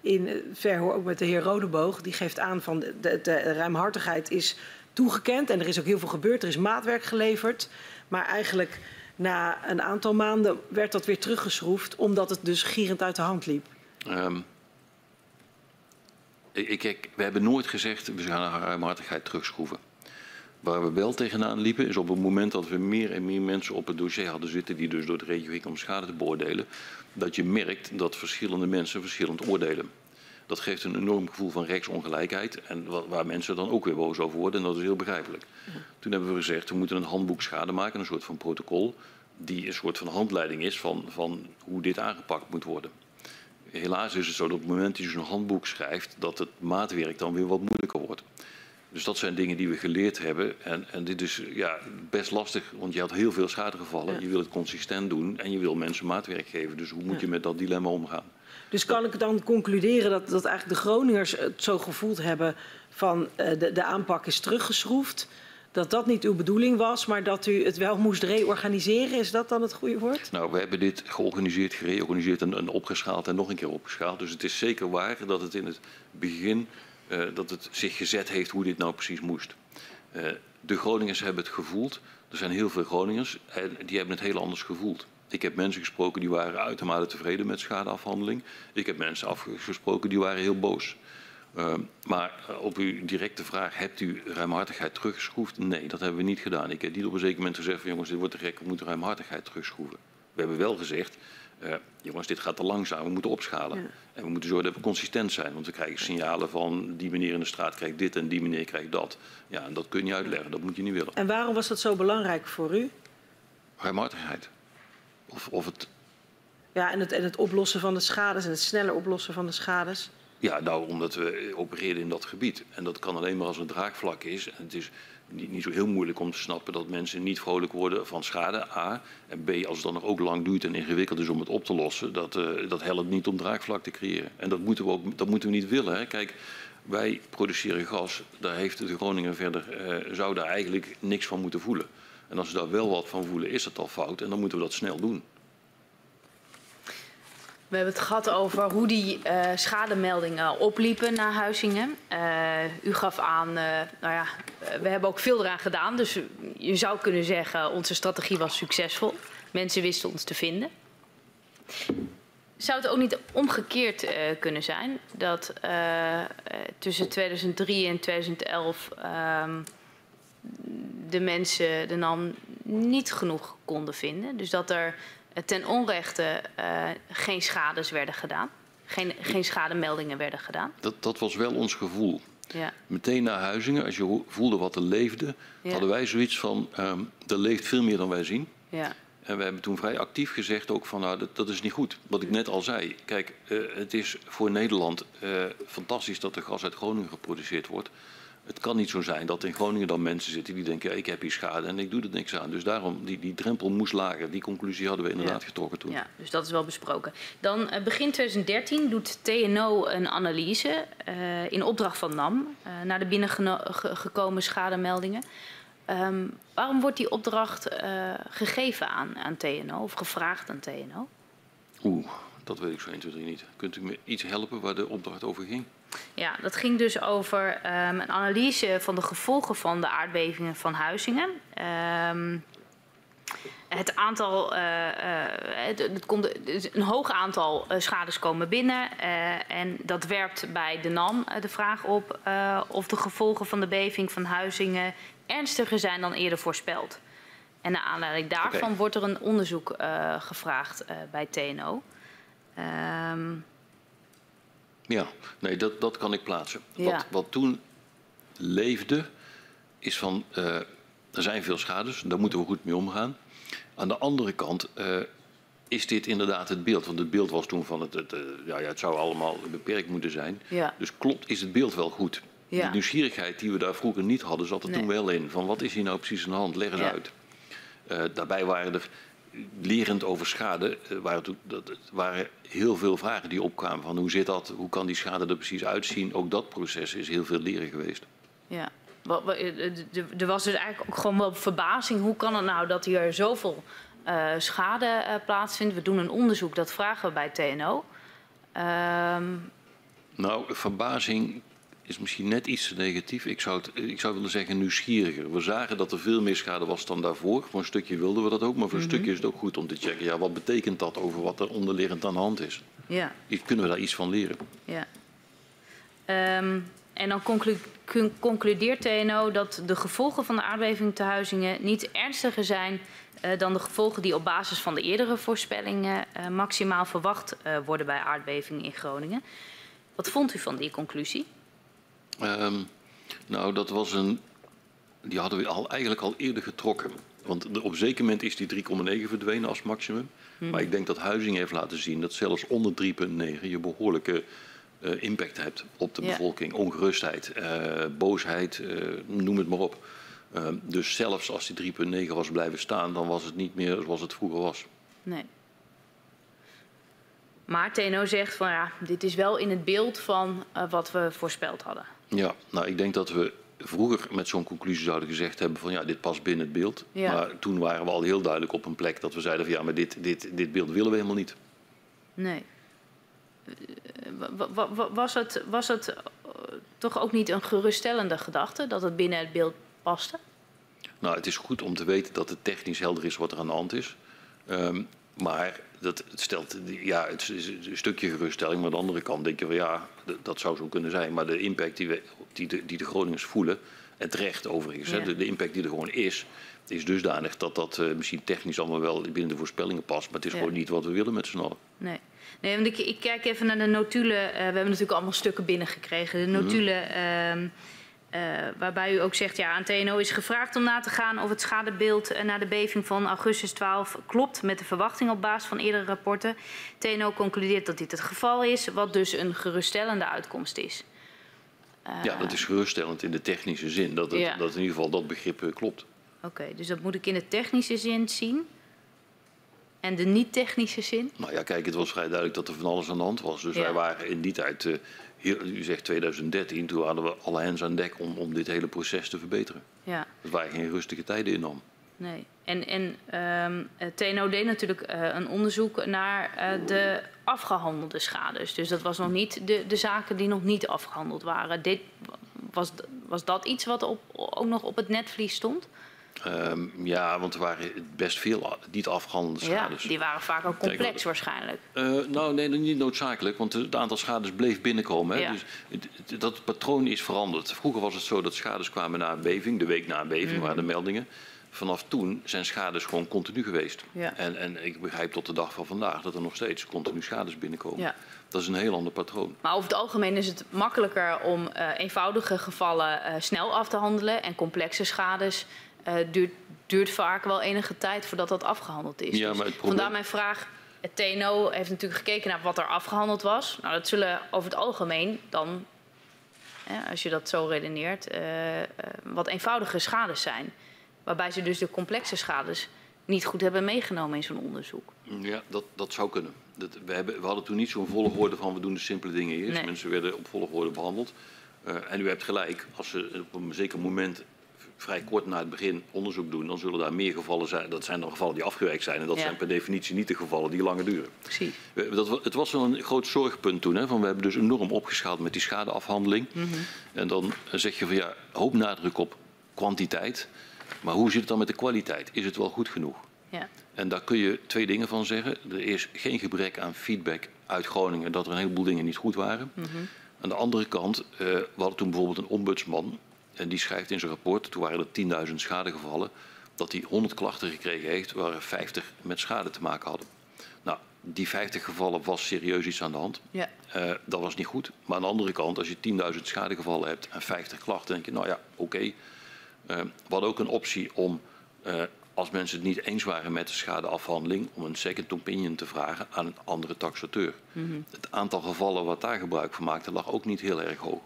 in verhoor ook met de heer Rodeboog, die geeft aan van de, de, de ruimhartigheid is toegekend en er is ook heel veel gebeurd. Er is maatwerk geleverd, maar eigenlijk na een aantal maanden werd dat weer teruggeschroefd omdat het dus gierend uit de hand liep. Ehm, ik, ik- we hebben nooit gezegd we gaan naar ruimhartigheid terugschroeven. Waar we wel tegenaan liepen is op het moment dat we meer en meer mensen op het dossier hadden zitten die dus door de regio om schade te beoordelen, dat je merkt dat verschillende mensen verschillend oordelen. Dat geeft een enorm gevoel van rechtsongelijkheid en wa- waar mensen dan ook weer boos over worden en dat is heel begrijpelijk. Toen hebben we gezegd we moeten een handboek schade maken, een soort van protocol, die een soort van handleiding is van, van hoe dit aangepakt moet worden. Helaas is het zo dat op het moment dat je zo'n handboek schrijft, dat het maatwerk dan weer wat moeilijker wordt. Dus dat zijn dingen die we geleerd hebben. En, en dit is ja, best lastig, want je had heel veel schadegevallen. Ja. Je wil het consistent doen en je wil mensen maatwerk geven. Dus hoe moet je met dat dilemma omgaan? Dus kan ik dan concluderen dat, dat eigenlijk de Groningers het zo gevoeld hebben van eh, de, de aanpak is teruggeschroefd? Dat dat niet uw bedoeling was, maar dat u het wel moest reorganiseren? Is dat dan het goede woord? Nou, we hebben dit georganiseerd, gereorganiseerd en, opgeschaald en nog een keer opgeschaald. Dus het is zeker waar dat het in het begin eh, dat het zich gezet heeft hoe dit nou precies moest. Eh, de Groningers hebben het gevoeld Er zijn heel veel Groningers en die hebben het heel anders gevoeld. Ik heb mensen gesproken die waren uitermate tevreden met schadeafhandeling. Ik heb mensen afgesproken die waren heel boos. Uh, maar op uw directe vraag, hebt u ruimhartigheid teruggeschroefd? Nee, dat hebben we niet gedaan. Ik heb niet op een zeker moment gezegd van jongens, dit wordt te gek, we moeten ruimhartigheid terugschroeven. We hebben wel gezegd, uh, jongens, dit gaat te langzaam, we moeten opschalen. Ja. En we moeten zorgen dat we consistent zijn. Want we krijgen signalen van die meneer in de straat krijgt dit en die meneer krijgt dat. Ja, en dat kun je uitleggen, dat moet je niet willen. En waarom was dat zo belangrijk voor u? Ruimhartigheid. Of, of het... Ja, en het, en het oplossen van de schades en het sneller oplossen van de schades. Ja, nou, omdat we opereren in dat gebied. En dat kan alleen maar als het draagvlak is. En het is niet, niet zo heel moeilijk om te snappen dat mensen niet vrolijk worden van schade, A. En B, als het dan nog ook lang duurt en ingewikkeld is om het op te lossen, dat, uh, dat helpt niet om draagvlak te creëren. En dat moeten we ook dat moeten we niet willen. Hè. Kijk, wij produceren gas, daar heeft de Groningen verder, uh, zou daar eigenlijk niks van moeten voelen. En als ze daar wel wat van voelen, is dat al fout en dan moeten we dat snel doen. We hebben het gehad over hoe die uh, schademeldingen opliepen naar Huizingen. Uh, u gaf aan, uh, nou ja, we hebben ook veel eraan gedaan. Dus je zou kunnen zeggen, onze strategie was succesvol. Mensen wisten ons te vinden. Zou het ook niet omgekeerd kunnen zijn dat tussen 2003 en 2011 ehm, de mensen de NAM niet genoeg konden vinden? Dus dat er ten onrechte uh, geen schades werden gedaan. Geen, geen schademeldingen werden gedaan. Dat, dat was wel ons gevoel. Ja. Meteen na Huizingen, als je voelde wat er leefde, ja. hadden wij zoiets van, um, er leeft veel meer dan wij zien. Ja. En we hebben toen vrij actief gezegd ook van, nou, dat, dat is niet goed. Wat ik net al zei, kijk, uh, het is voor Nederland uh, fantastisch dat er gas uit Groningen geproduceerd wordt. Het kan niet zo zijn dat in Groningen dan mensen zitten die denken: ja, ik heb hier schade en ik doe er niks aan. Dus daarom, die, die drempel moest lager. Die conclusie hadden we inderdaad ja. getrokken toen. Ja, dus dat is wel besproken. Dan uh, begin 2013 doet TNO een analyse uh, in opdracht van NAM uh, naar de binnengekomen schademeldingen. Um, waarom wordt die opdracht gegeven aan, aan TNO of gevraagd aan TNO? Oeh, dat weet ik zo 1, 2, 3 niet. Kunt u me iets helpen waar de opdracht over ging? Ja, dat ging dus over um, een analyse van de gevolgen van de aardbevingen van Huizingen. Um, het aantal, uh, uh, het, het komt, een hoog aantal uh, schades komen binnen en dat werpt bij de NAM de vraag op of de gevolgen van de beving van Huizingen ernstiger zijn dan eerder voorspeld. En naar aanleiding daarvan okay. wordt er een onderzoek gevraagd bij TNO. Um, ja, nee, dat, dat kan ik plaatsen. Ja. Wat, wat toen leefde, is van, uh, er zijn veel schades, daar moeten we goed mee omgaan. Aan de andere kant uh, is dit inderdaad het beeld. Want het beeld was toen van, het, het, uh, ja, ja, het zou allemaal beperkt moeten zijn. Ja. Dus klopt, is het beeld wel goed? Ja. Die nieuwsgierigheid die we daar vroeger niet hadden, zat er nee. toen wel in. Van wat is hier nou precies aan de hand? Leg eens uit. daarbij waren er lerend over schade uh, waren, dat, waren heel veel vragen die opkwamen. Van hoe zit dat? Hoe kan die schade er precies uitzien? Ook dat proces is heel veel leren geweest. Ja, er was dus eigenlijk ook gewoon wel verbazing. Hoe kan het nou dat hier zoveel uh, schade uh, plaatsvindt? We doen een onderzoek, dat vragen we bij TNO. Um... Nou, verbazing is misschien net iets te negatief. Ik zou, het, ik zou willen zeggen nieuwsgieriger. We zagen dat er veel meer schade was dan daarvoor. Voor een stukje wilden we dat ook, maar voor een mm -hmm. stukje is het ook goed om te checken. Ja, wat betekent dat over wat er onderliggend aan de hand is? Ja. Kunnen we daar iets van leren? Ja. Um, en dan conclu concludeert TNO dat de gevolgen van de aardbeving te Huizingen niet ernstiger zijn uh, dan de gevolgen die op basis van de eerdere voorspellingen uh, maximaal verwacht uh, worden bij aardbevingen in Groningen. Wat vond u van die conclusie? Um, nou, dat was een. Die hadden we al, eigenlijk al eerder getrokken. Want op een zeker moment is die 3,9 verdwenen als maximum. Hmm. Maar ik denk dat Huizing heeft laten zien dat zelfs onder 3,9 je behoorlijke uh, impact hebt op de ja. bevolking. Ongerustheid, uh, boosheid, uh, noem het maar op. Uh, dus zelfs als die 3,9 was blijven staan, dan was het niet meer zoals het vroeger was. Nee. Maar TNO zegt van ja, dit is wel in het beeld van wat we voorspeld hadden. Ja, nou ik denk dat we vroeger met zo'n conclusie zouden gezegd hebben van ja, dit past binnen het beeld. Ja. Maar toen waren we al heel duidelijk op een plek dat we zeiden van ja, maar dit, dit, dit beeld willen we helemaal niet. Nee. Was het, was het toch ook niet een geruststellende gedachte dat het binnen het beeld paste? Nou, het is goed om te weten dat het technisch helder is wat er aan de hand is. Um, maar dat het stelt, ja, het is een stukje geruststelling. Maar aan de andere kant denk je van ja, dat zou zo kunnen zijn. Maar de impact die, we, die, de, die de Groningers voelen, en terecht overigens, ja. hè, de, de, impact die er gewoon is, is dusdanig dat dat uh, misschien technisch allemaal wel binnen de voorspellingen past. Maar het is ja. gewoon niet wat we willen met z'n allen. Nee. Nee, want ik, ik, kijk even naar de notulen. Uh, we hebben natuurlijk allemaal stukken binnengekregen. De notulen. Mm -hmm. uh, uh, waarbij u ook zegt, ja, aan TNO is gevraagd om na te gaan of het schadebeeld uh, na de beving van augustus 12 klopt met de verwachting op basis van eerdere rapporten. TNO concludeert dat dit het geval is, wat dus een geruststellende uitkomst is. Ja, dat is geruststellend in de technische zin, dat, het, ja. dat in ieder geval dat begrip klopt. Oké, okay, dus dat moet ik in de technische zin zien. En de niet-technische zin? Nou ja, kijk, het was vrij duidelijk dat er van alles aan de hand was. Dus ja. wij waren in die tijd u zegt 2013, toen hadden we alle hens aan dek om, om dit hele proces te verbeteren. Ja. Dat waren geen rustige tijden in. Nee. En, en um, TNO deed natuurlijk uh, een onderzoek naar uh, de afgehandelde schades. Dus dat was nog niet de, de zaken die nog niet afgehandeld waren. Dit, was, was dat iets wat op, ook nog op het netvlies stond? Um, ja, want er waren best veel niet afgehandelde schades. Ja, die waren vaak ook complex Kijk, waarschijnlijk. Uh, nou, nee, niet noodzakelijk, want het aantal schades bleef binnenkomen. Hè? Ja. Dus het, dat patroon is veranderd. Vroeger was het zo dat schades kwamen na een beving, de week na een beving mm. waren de meldingen. Vanaf toen zijn schades gewoon continu geweest. Ja. En, en ik begrijp tot de dag van vandaag dat er nog steeds continu schades binnenkomen. Ja. Dat is een heel ander patroon. Maar over het algemeen is het makkelijker om uh, eenvoudige gevallen uh, snel af te handelen en complexe schades uh, duurt, duurt vaak wel enige tijd voordat dat afgehandeld is. Ja, dus maar het probleem... Vandaar mijn vraag. Het TNO heeft natuurlijk gekeken naar wat er afgehandeld was. Nou, dat zullen over het algemeen dan, ja, als je dat zo redeneert, uh, uh, wat eenvoudige schades zijn. Waarbij ze dus de complexe schades niet goed hebben meegenomen in zo'n onderzoek. Ja, dat, dat zou kunnen. Dat, we, hebben, we hadden toen niet zo'n volgorde van we doen de simpele dingen eerst. Nee. Mensen werden op volgorde behandeld. Uh, en u hebt gelijk, als ze op een zeker moment vrij kort na het begin onderzoek doen, dan zullen daar meer gevallen zijn. Dat zijn dan gevallen die afgewerkt zijn. En dat Ja. zijn per definitie niet de gevallen die langer duren. Precies. Dat, het was wel een groot zorgpunt toen. Hè, van we hebben dus enorm opgeschaald met die schadeafhandeling. En dan zeg je van ja, hoop nadruk op kwantiteit. Maar hoe zit het dan met de kwaliteit? Is het wel goed genoeg? Ja. En daar kun je twee dingen van zeggen. Er is geen gebrek aan feedback uit Groningen dat er een heleboel dingen niet goed waren. Aan de andere kant, eh, we hadden toen bijvoorbeeld een ombudsman. En die schrijft in zijn rapport, toen waren er 10.000 schadegevallen, dat hij 100 klachten gekregen heeft waar er 50 met schade te maken hadden. Nou, die 50 gevallen was serieus iets aan de hand. Ja. Eh, dat was niet goed. Maar aan de andere kant, als je 10.000 schadegevallen hebt en 50 klachten, denk je, nou ja, oké. Okay. Uh, we hadden ook een optie om, uh, als mensen het niet eens waren met de schadeafhandeling, om een second opinion te vragen aan een andere taxateur. Mhm. Het aantal gevallen wat daar gebruik van maakte lag ook niet heel erg hoog.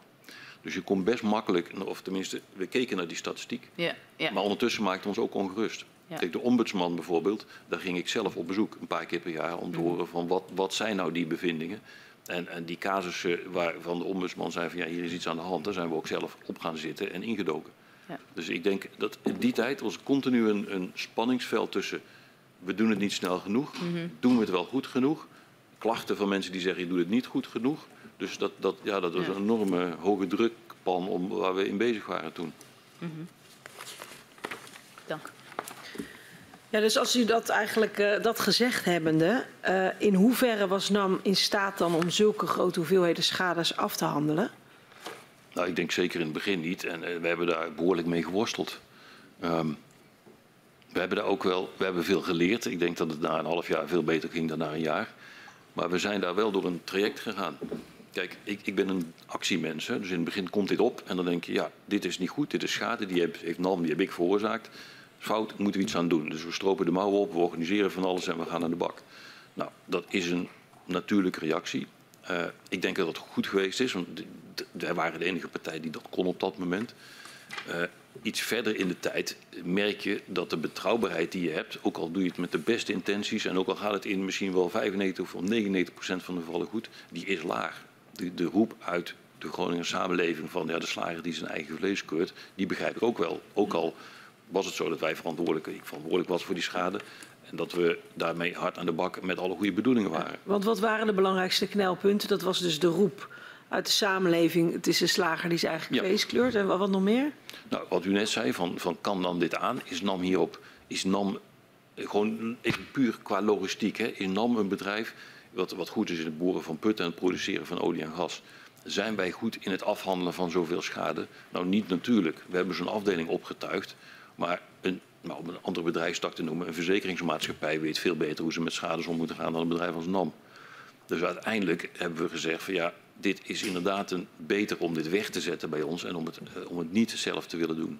Dus je kon best makkelijk, of tenminste, we keken naar die statistiek. Ja. Ja. Maar ondertussen maakte ons ook ongerust. Ja. Kijk, de ombudsman bijvoorbeeld, daar ging ik zelf op bezoek een paar keer per jaar om te Mhm. horen van wat, wat zijn nou die bevindingen. En, en die casussen waarvan de ombudsman zei van ja, hier is iets aan de hand, daar zijn we ook zelf op gaan zitten en ingedoken. Ja. Dus ik denk dat in die tijd was continu een, een spanningsveld tussen we doen het niet snel genoeg, Mhm. doen we het wel goed genoeg, klachten van mensen die zeggen je doet het niet goed genoeg. Dus dat, dat, ja, dat was een enorme hoge drukpan om, waar we in bezig waren toen. Dank. Ja, dus als u dat eigenlijk uh, dat gezegd hebbende, uh, in hoeverre was NAM in staat dan om zulke grote hoeveelheden schades af te handelen? Nou, ik denk zeker in het begin niet. En uh, we hebben daar behoorlijk mee geworsteld. Um, we hebben daar ook wel, we hebben veel geleerd. Ik denk dat het na een half jaar veel beter ging dan na een jaar. Maar we zijn daar wel door een traject gegaan. Kijk, ik, ik ben een actiemens. Hè, dus in het begin komt dit op en dan denk je, ja, dit is niet goed, dit is schade, die heeft, heeft NAM, die heb ik veroorzaakt. Fout, moeten we iets aan doen. Dus we stropen de mouwen op, we organiseren van alles en we gaan aan de bak. Nou, dat is een natuurlijke reactie. Uh, ik denk dat het goed geweest is, want wij waren de enige partij die dat kon op dat moment. Uh, iets verder in de tijd merk je dat de betrouwbaarheid die je hebt, ook al doe je het met de beste intenties en ook al gaat het in misschien wel 95 of 99 procent van de gevallen goed, die is laag. De, de roep uit de Groninger samenleving van ja, de slager die zijn eigen vlees keurt, die begrijp ik ook wel. Ook al was het zo dat wij verantwoordelijk, ik verantwoordelijk was voor die schade. En dat we daarmee hard aan de bak met alle goede bedoelingen waren. Want wat waren de belangrijkste knelpunten? Dat was dus de roep uit de samenleving. Het is een slager die zijn eigen Ja. vlees kleurt. En wat wat nog meer? Nou, wat u net zei, van, van kan NAM dit aan? Is NAM hierop, is NAM gewoon even puur qua logistiek, hè? is NAM een bedrijf wat, wat goed is in het boren van putten en het produceren van olie en gas? Zijn wij goed in het afhandelen van zoveel schade? Nou, niet natuurlijk. We hebben zo'n afdeling opgetuigd, maar een, nou, om een andere bedrijfstak te noemen, een verzekeringsmaatschappij weet veel beter hoe ze met schades om moeten gaan dan een bedrijf als NAM. Dus uiteindelijk hebben we gezegd van ja, dit is inderdaad een, beter om dit weg te zetten bij ons en om het, eh, om het niet zelf te willen doen.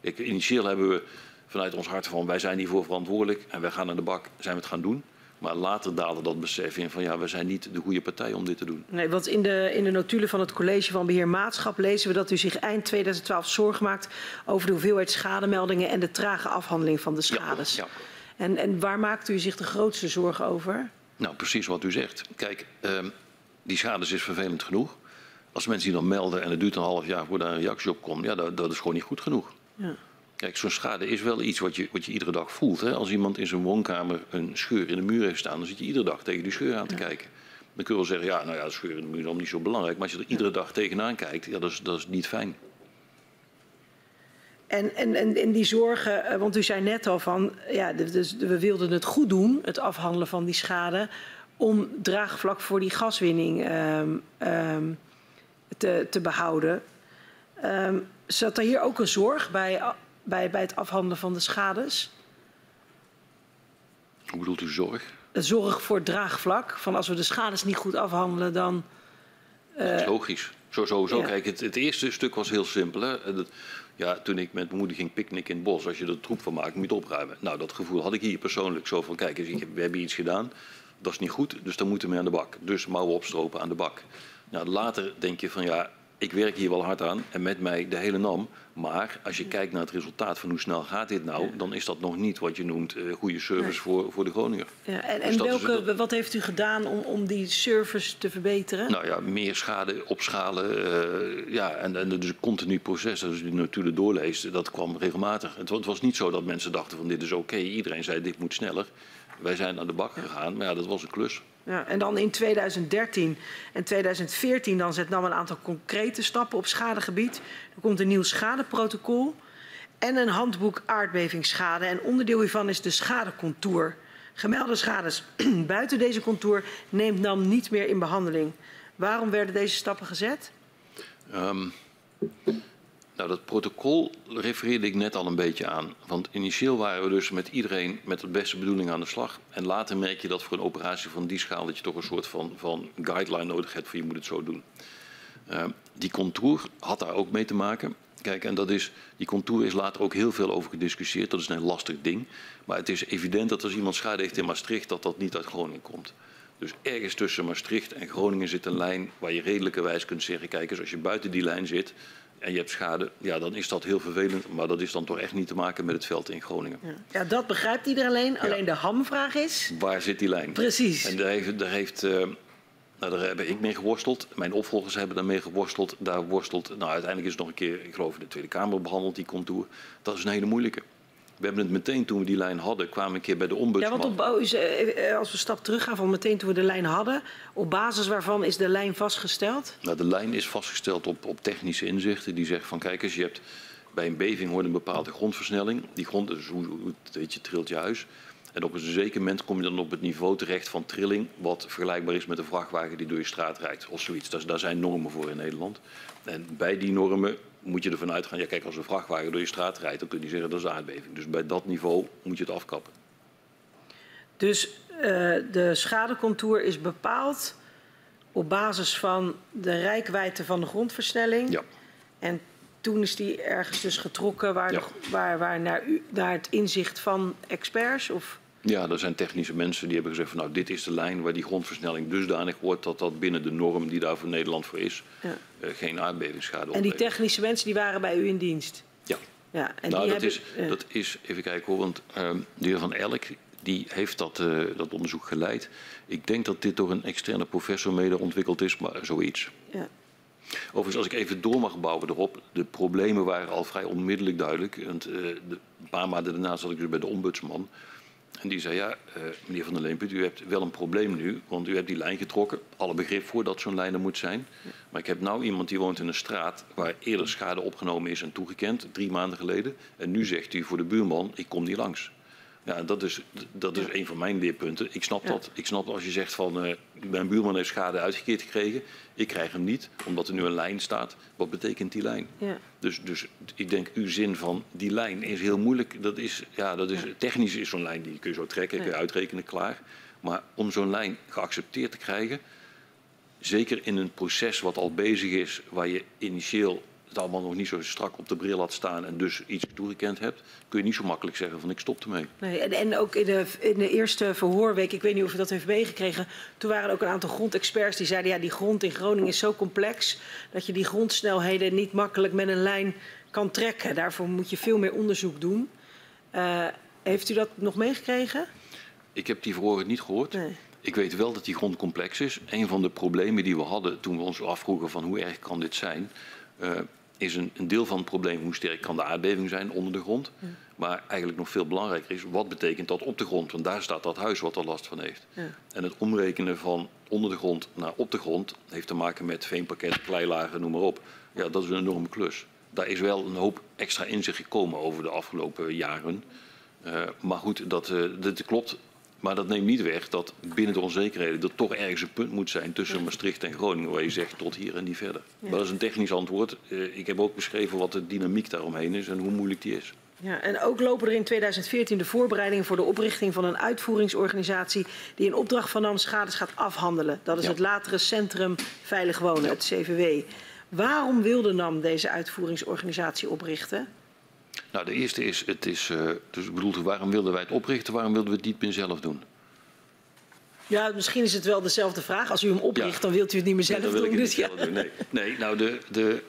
Ik, initieel hebben we vanuit ons hart van wij zijn hiervoor verantwoordelijk en wij gaan aan de bak, zijn we het gaan doen. Maar later daalde dat besef in van ja, we zijn niet de goede partij om dit te doen. Nee, want in de, in de notulen van het College van Beheer Maatschap lezen we dat u zich eind 2012 zorgen maakt over de hoeveelheid schademeldingen en de trage afhandeling van de schades. Ja, En, en waar maakt u zich de grootste zorgen over? Nou, precies wat u zegt. Kijk, ehm, die schades is vervelend genoeg. Als mensen die dan melden en het duurt een half jaar voordat daar een reactie op komt, ja, dat, dat is gewoon niet goed genoeg. Ja. Kijk, zo'n schade is wel iets wat je, wat je iedere dag voelt. Hè? Als iemand in zijn woonkamer een scheur in de muur heeft staan, dan zit je iedere dag tegen die scheur aan te kijken. Dan kun je wel zeggen, ja, nou ja, de scheur in de muur is allemaal niet zo belangrijk. Maar als je er iedere dag tegenaan kijkt, ja, dat is, dat is niet fijn. En, en, en, en die zorgen, eh, want u zei net al van, ja, dus we wilden het goed doen, het afhandelen van die schade, om draagvlak voor die gaswinning ehm, ehm, te, te behouden. Ehm, zat er hier ook een zorg bij, bij, bij het afhandelen van de schades? Hoe bedoelt u zorg? Een zorg voor draagvlak, van als we de schades niet goed afhandelen, dan... Dat is logisch. Zo, zo, zo. ja. Kijk, het, het eerste stuk was heel simpel. Hè? Dat, ja, toen ik met mijn moeder ging picknicken in het bos, als je er troep van maakt, moet je het opruimen. Nou, dat gevoel had ik hier persoonlijk. Zo van, kijk we hebben iets gedaan, dat is niet goed, dus dan moeten we aan de bak. Dus mouwen opstropen aan de bak. Nou, later denk je van, ja, ik werk hier wel hard aan en met mij de hele NAM. Maar als je kijkt naar het resultaat van hoe snel gaat dit nou, dan is dat nog niet wat je noemt eh, goede service Nee. voor, voor de Groninger. Ja, en Dus en welke, het- wat heeft u gedaan om, om die service te verbeteren? Nou ja, meer schade opschalen. eh, ja, en, en dus een continu proces. Als je die natuurlijk doorleest, dat kwam regelmatig. Het, wa- het was niet zo dat mensen dachten van dit is oké. Iedereen zei dit moet sneller. Wij zijn aan de bak gegaan, maar ja, dat was een klus. Ja, en dan in 2013 en 2014 dan zet NAM een aantal concrete stappen op schadegebied. Er komt een nieuw schadeprotocol en een handboek aardbevingsschade. En onderdeel hiervan is de schadecontour. Gemelde schades buiten deze contour neemt NAM niet meer in behandeling. Waarom werden deze stappen gezet? Ehm, nou, dat protocol refereerde ik net al een beetje aan. Want initieel waren we dus met iedereen met de beste bedoeling aan de slag. En later merk je dat voor een operatie van die schaal dat je toch een soort van, van guideline nodig hebt van je moet het zo doen. Ehm, die contour had daar ook mee te maken. Kijk, en dat is, die contour is later ook heel veel over gediscussieerd. Dat is een lastig ding. Maar het is evident dat als iemand schade heeft in Maastricht, dat dat niet uit Groningen komt. Dus ergens tussen Maastricht en Groningen zit een lijn waar je redelijkerwijs kunt zeggen: kijk als je buiten die lijn zit en je hebt schade, ja, dan is dat heel vervelend. Maar dat is dan toch echt niet te maken met het veld in Groningen. Ja, dat begrijpt iedereen. Alleen de hamvraag is... Waar zit die lijn? Precies. En daar heeft, daar heeft eh, nou, daar heb ik mee geworsteld. Mijn opvolgers hebben daarmee geworsteld. Daar worstelt, nou, uiteindelijk is het nog een keer, ik geloof in de Tweede Kamer behandeld, die contour. Dat is een hele moeilijke. We hebben het meteen toen we die lijn hadden, kwamen we een keer bij de Ja, ombudsman. want op, eh, eh, als we een stap terug gaan van meteen toen we de lijn hadden... op basis waarvan is de lijn vastgesteld? Nou, de lijn is vastgesteld op, op technische inzichten. Die zegt van kijk eens, je hebt bij een beving hoort een bepaalde grondversnelling. Die grond, dus hoe, hoe weet je, trilt je huis. En op een zeker moment kom je dan op het niveau terecht van trilling, wat vergelijkbaar is met een vrachtwagen die door je straat rijdt of zoiets. Dus daar zijn normen voor in Nederland. En bij die normen moet je ervan uitgaan, ja kijk, als een vrachtwagen door je straat rijdt, dan kun je zeggen dat is aardbeving. Dus bij dat niveau moet je het afkappen. Dus eh, de schadecontour is bepaald op basis van de rijkwijde van de grondversnelling. Ja. En toen is die ergens dus getrokken waar, Ja. de- waar, waar naar, u, naar het inzicht van experts? Of, Ja, er zijn technische mensen die hebben gezegd van nou dit is de lijn waar die grondversnelling dusdanig wordt dat dat binnen de norm die daar voor Nederland voor is, ja. eh, geen aardbevingsschade En die oplevert. technische mensen die waren bij u in dienst? Ja. Ja, en nou, die dat, hebben, is, dat is, even kijken hoor, want ehm, de heer Van Elk die heeft dat, eh, dat onderzoek geleid. Ik denk dat dit door een externe professor mede ontwikkeld is, maar zoiets. ja. Overigens, als ik even door mag bouwen erop, de problemen waren al vrij onmiddellijk duidelijk. Want, eh, een paar maanden daarna zat ik dus bij de ombudsman. En die zei, ja, uh, meneer Van der Leemput, u hebt wel een probleem nu, want u hebt die lijn getrokken. Alle begrip voor dat zo'n lijn er moet zijn. Maar ik heb nou iemand die woont in een straat waar eerder schade opgenomen is en toegekend, drie maanden geleden. En nu zegt u voor de buurman, ik kom niet langs. Ja, dat is, dat is een van mijn leerpunten. Ik snap dat. Ik snap als je zegt van uh, mijn buurman heeft schade uitgekeerd gekregen. Ik krijg hem niet, omdat er nu een lijn staat. Wat betekent die lijn? Ja. Dus, dus ik denk, uw zin van die lijn is heel moeilijk. Dat is, ja, dat is, Technisch is zo'n lijn, die kun je zo trekken, kun je uitrekenen, klaar. Maar om zo'n lijn geaccepteerd te krijgen, zeker in een proces wat al bezig is, waar je initieel het allemaal nog niet zo strak op de bril had staan en dus iets toegekend hebt, kun je niet zo makkelijk zeggen van ik stop ermee. Nee, en, en ook in de, in de eerste verhoorweek, ik weet niet of u dat heeft meegekregen, toen waren er ook een aantal grondexperts die zeiden ja die grond in Groningen is zo complex dat je die grondsnelheden niet makkelijk met een lijn kan trekken. Daarvoor moet je veel meer onderzoek doen. Uh, heeft u dat nog meegekregen? Ik heb die verhoren niet gehoord. Nee. Ik weet wel dat die grond complex is. Een van de problemen die we hadden toen we ons afvroegen van hoe erg kan dit zijn, uh, is een, een, deel van het probleem hoe sterk kan de aardbeving zijn onder de grond. Ja. Maar eigenlijk nog veel belangrijker is, wat betekent dat op de grond? Want daar staat dat huis wat er last van heeft. Ja. En het omrekenen van onder de grond naar op de grond heeft te maken met veenpakketten, kleilagen, noem maar op. Ja, dat is een enorme klus. Daar is wel een hoop extra inzicht gekomen over de afgelopen jaren. Uh, maar goed, dat, uh, dat klopt. Maar dat neemt niet weg dat binnen de onzekerheden er toch ergens een punt moet zijn tussen Maastricht en Groningen, waar je zegt tot hier en niet verder. Ja. Dat is een technisch antwoord. Uh, ik heb ook beschreven wat de dynamiek daaromheen is en hoe moeilijk die is. Ja, en ook lopen er in 2014 de voorbereidingen voor de oprichting van een uitvoeringsorganisatie die in opdracht van NAM schades gaat afhandelen. Dat is ja. het latere Centrum Veilig Wonen, ja. het CVW. Waarom wilde NAM deze uitvoeringsorganisatie oprichten? Nou, de eerste is, het is uh, dus ik bedoel, waarom wilden wij het oprichten, waarom wilden we het niet meer zelf doen? Ja, misschien is het wel dezelfde vraag. Als u hem opricht, ja. dan wilt u het niet meer zelf doen. Dus ja. doen. Nee. nee, nou, de, de,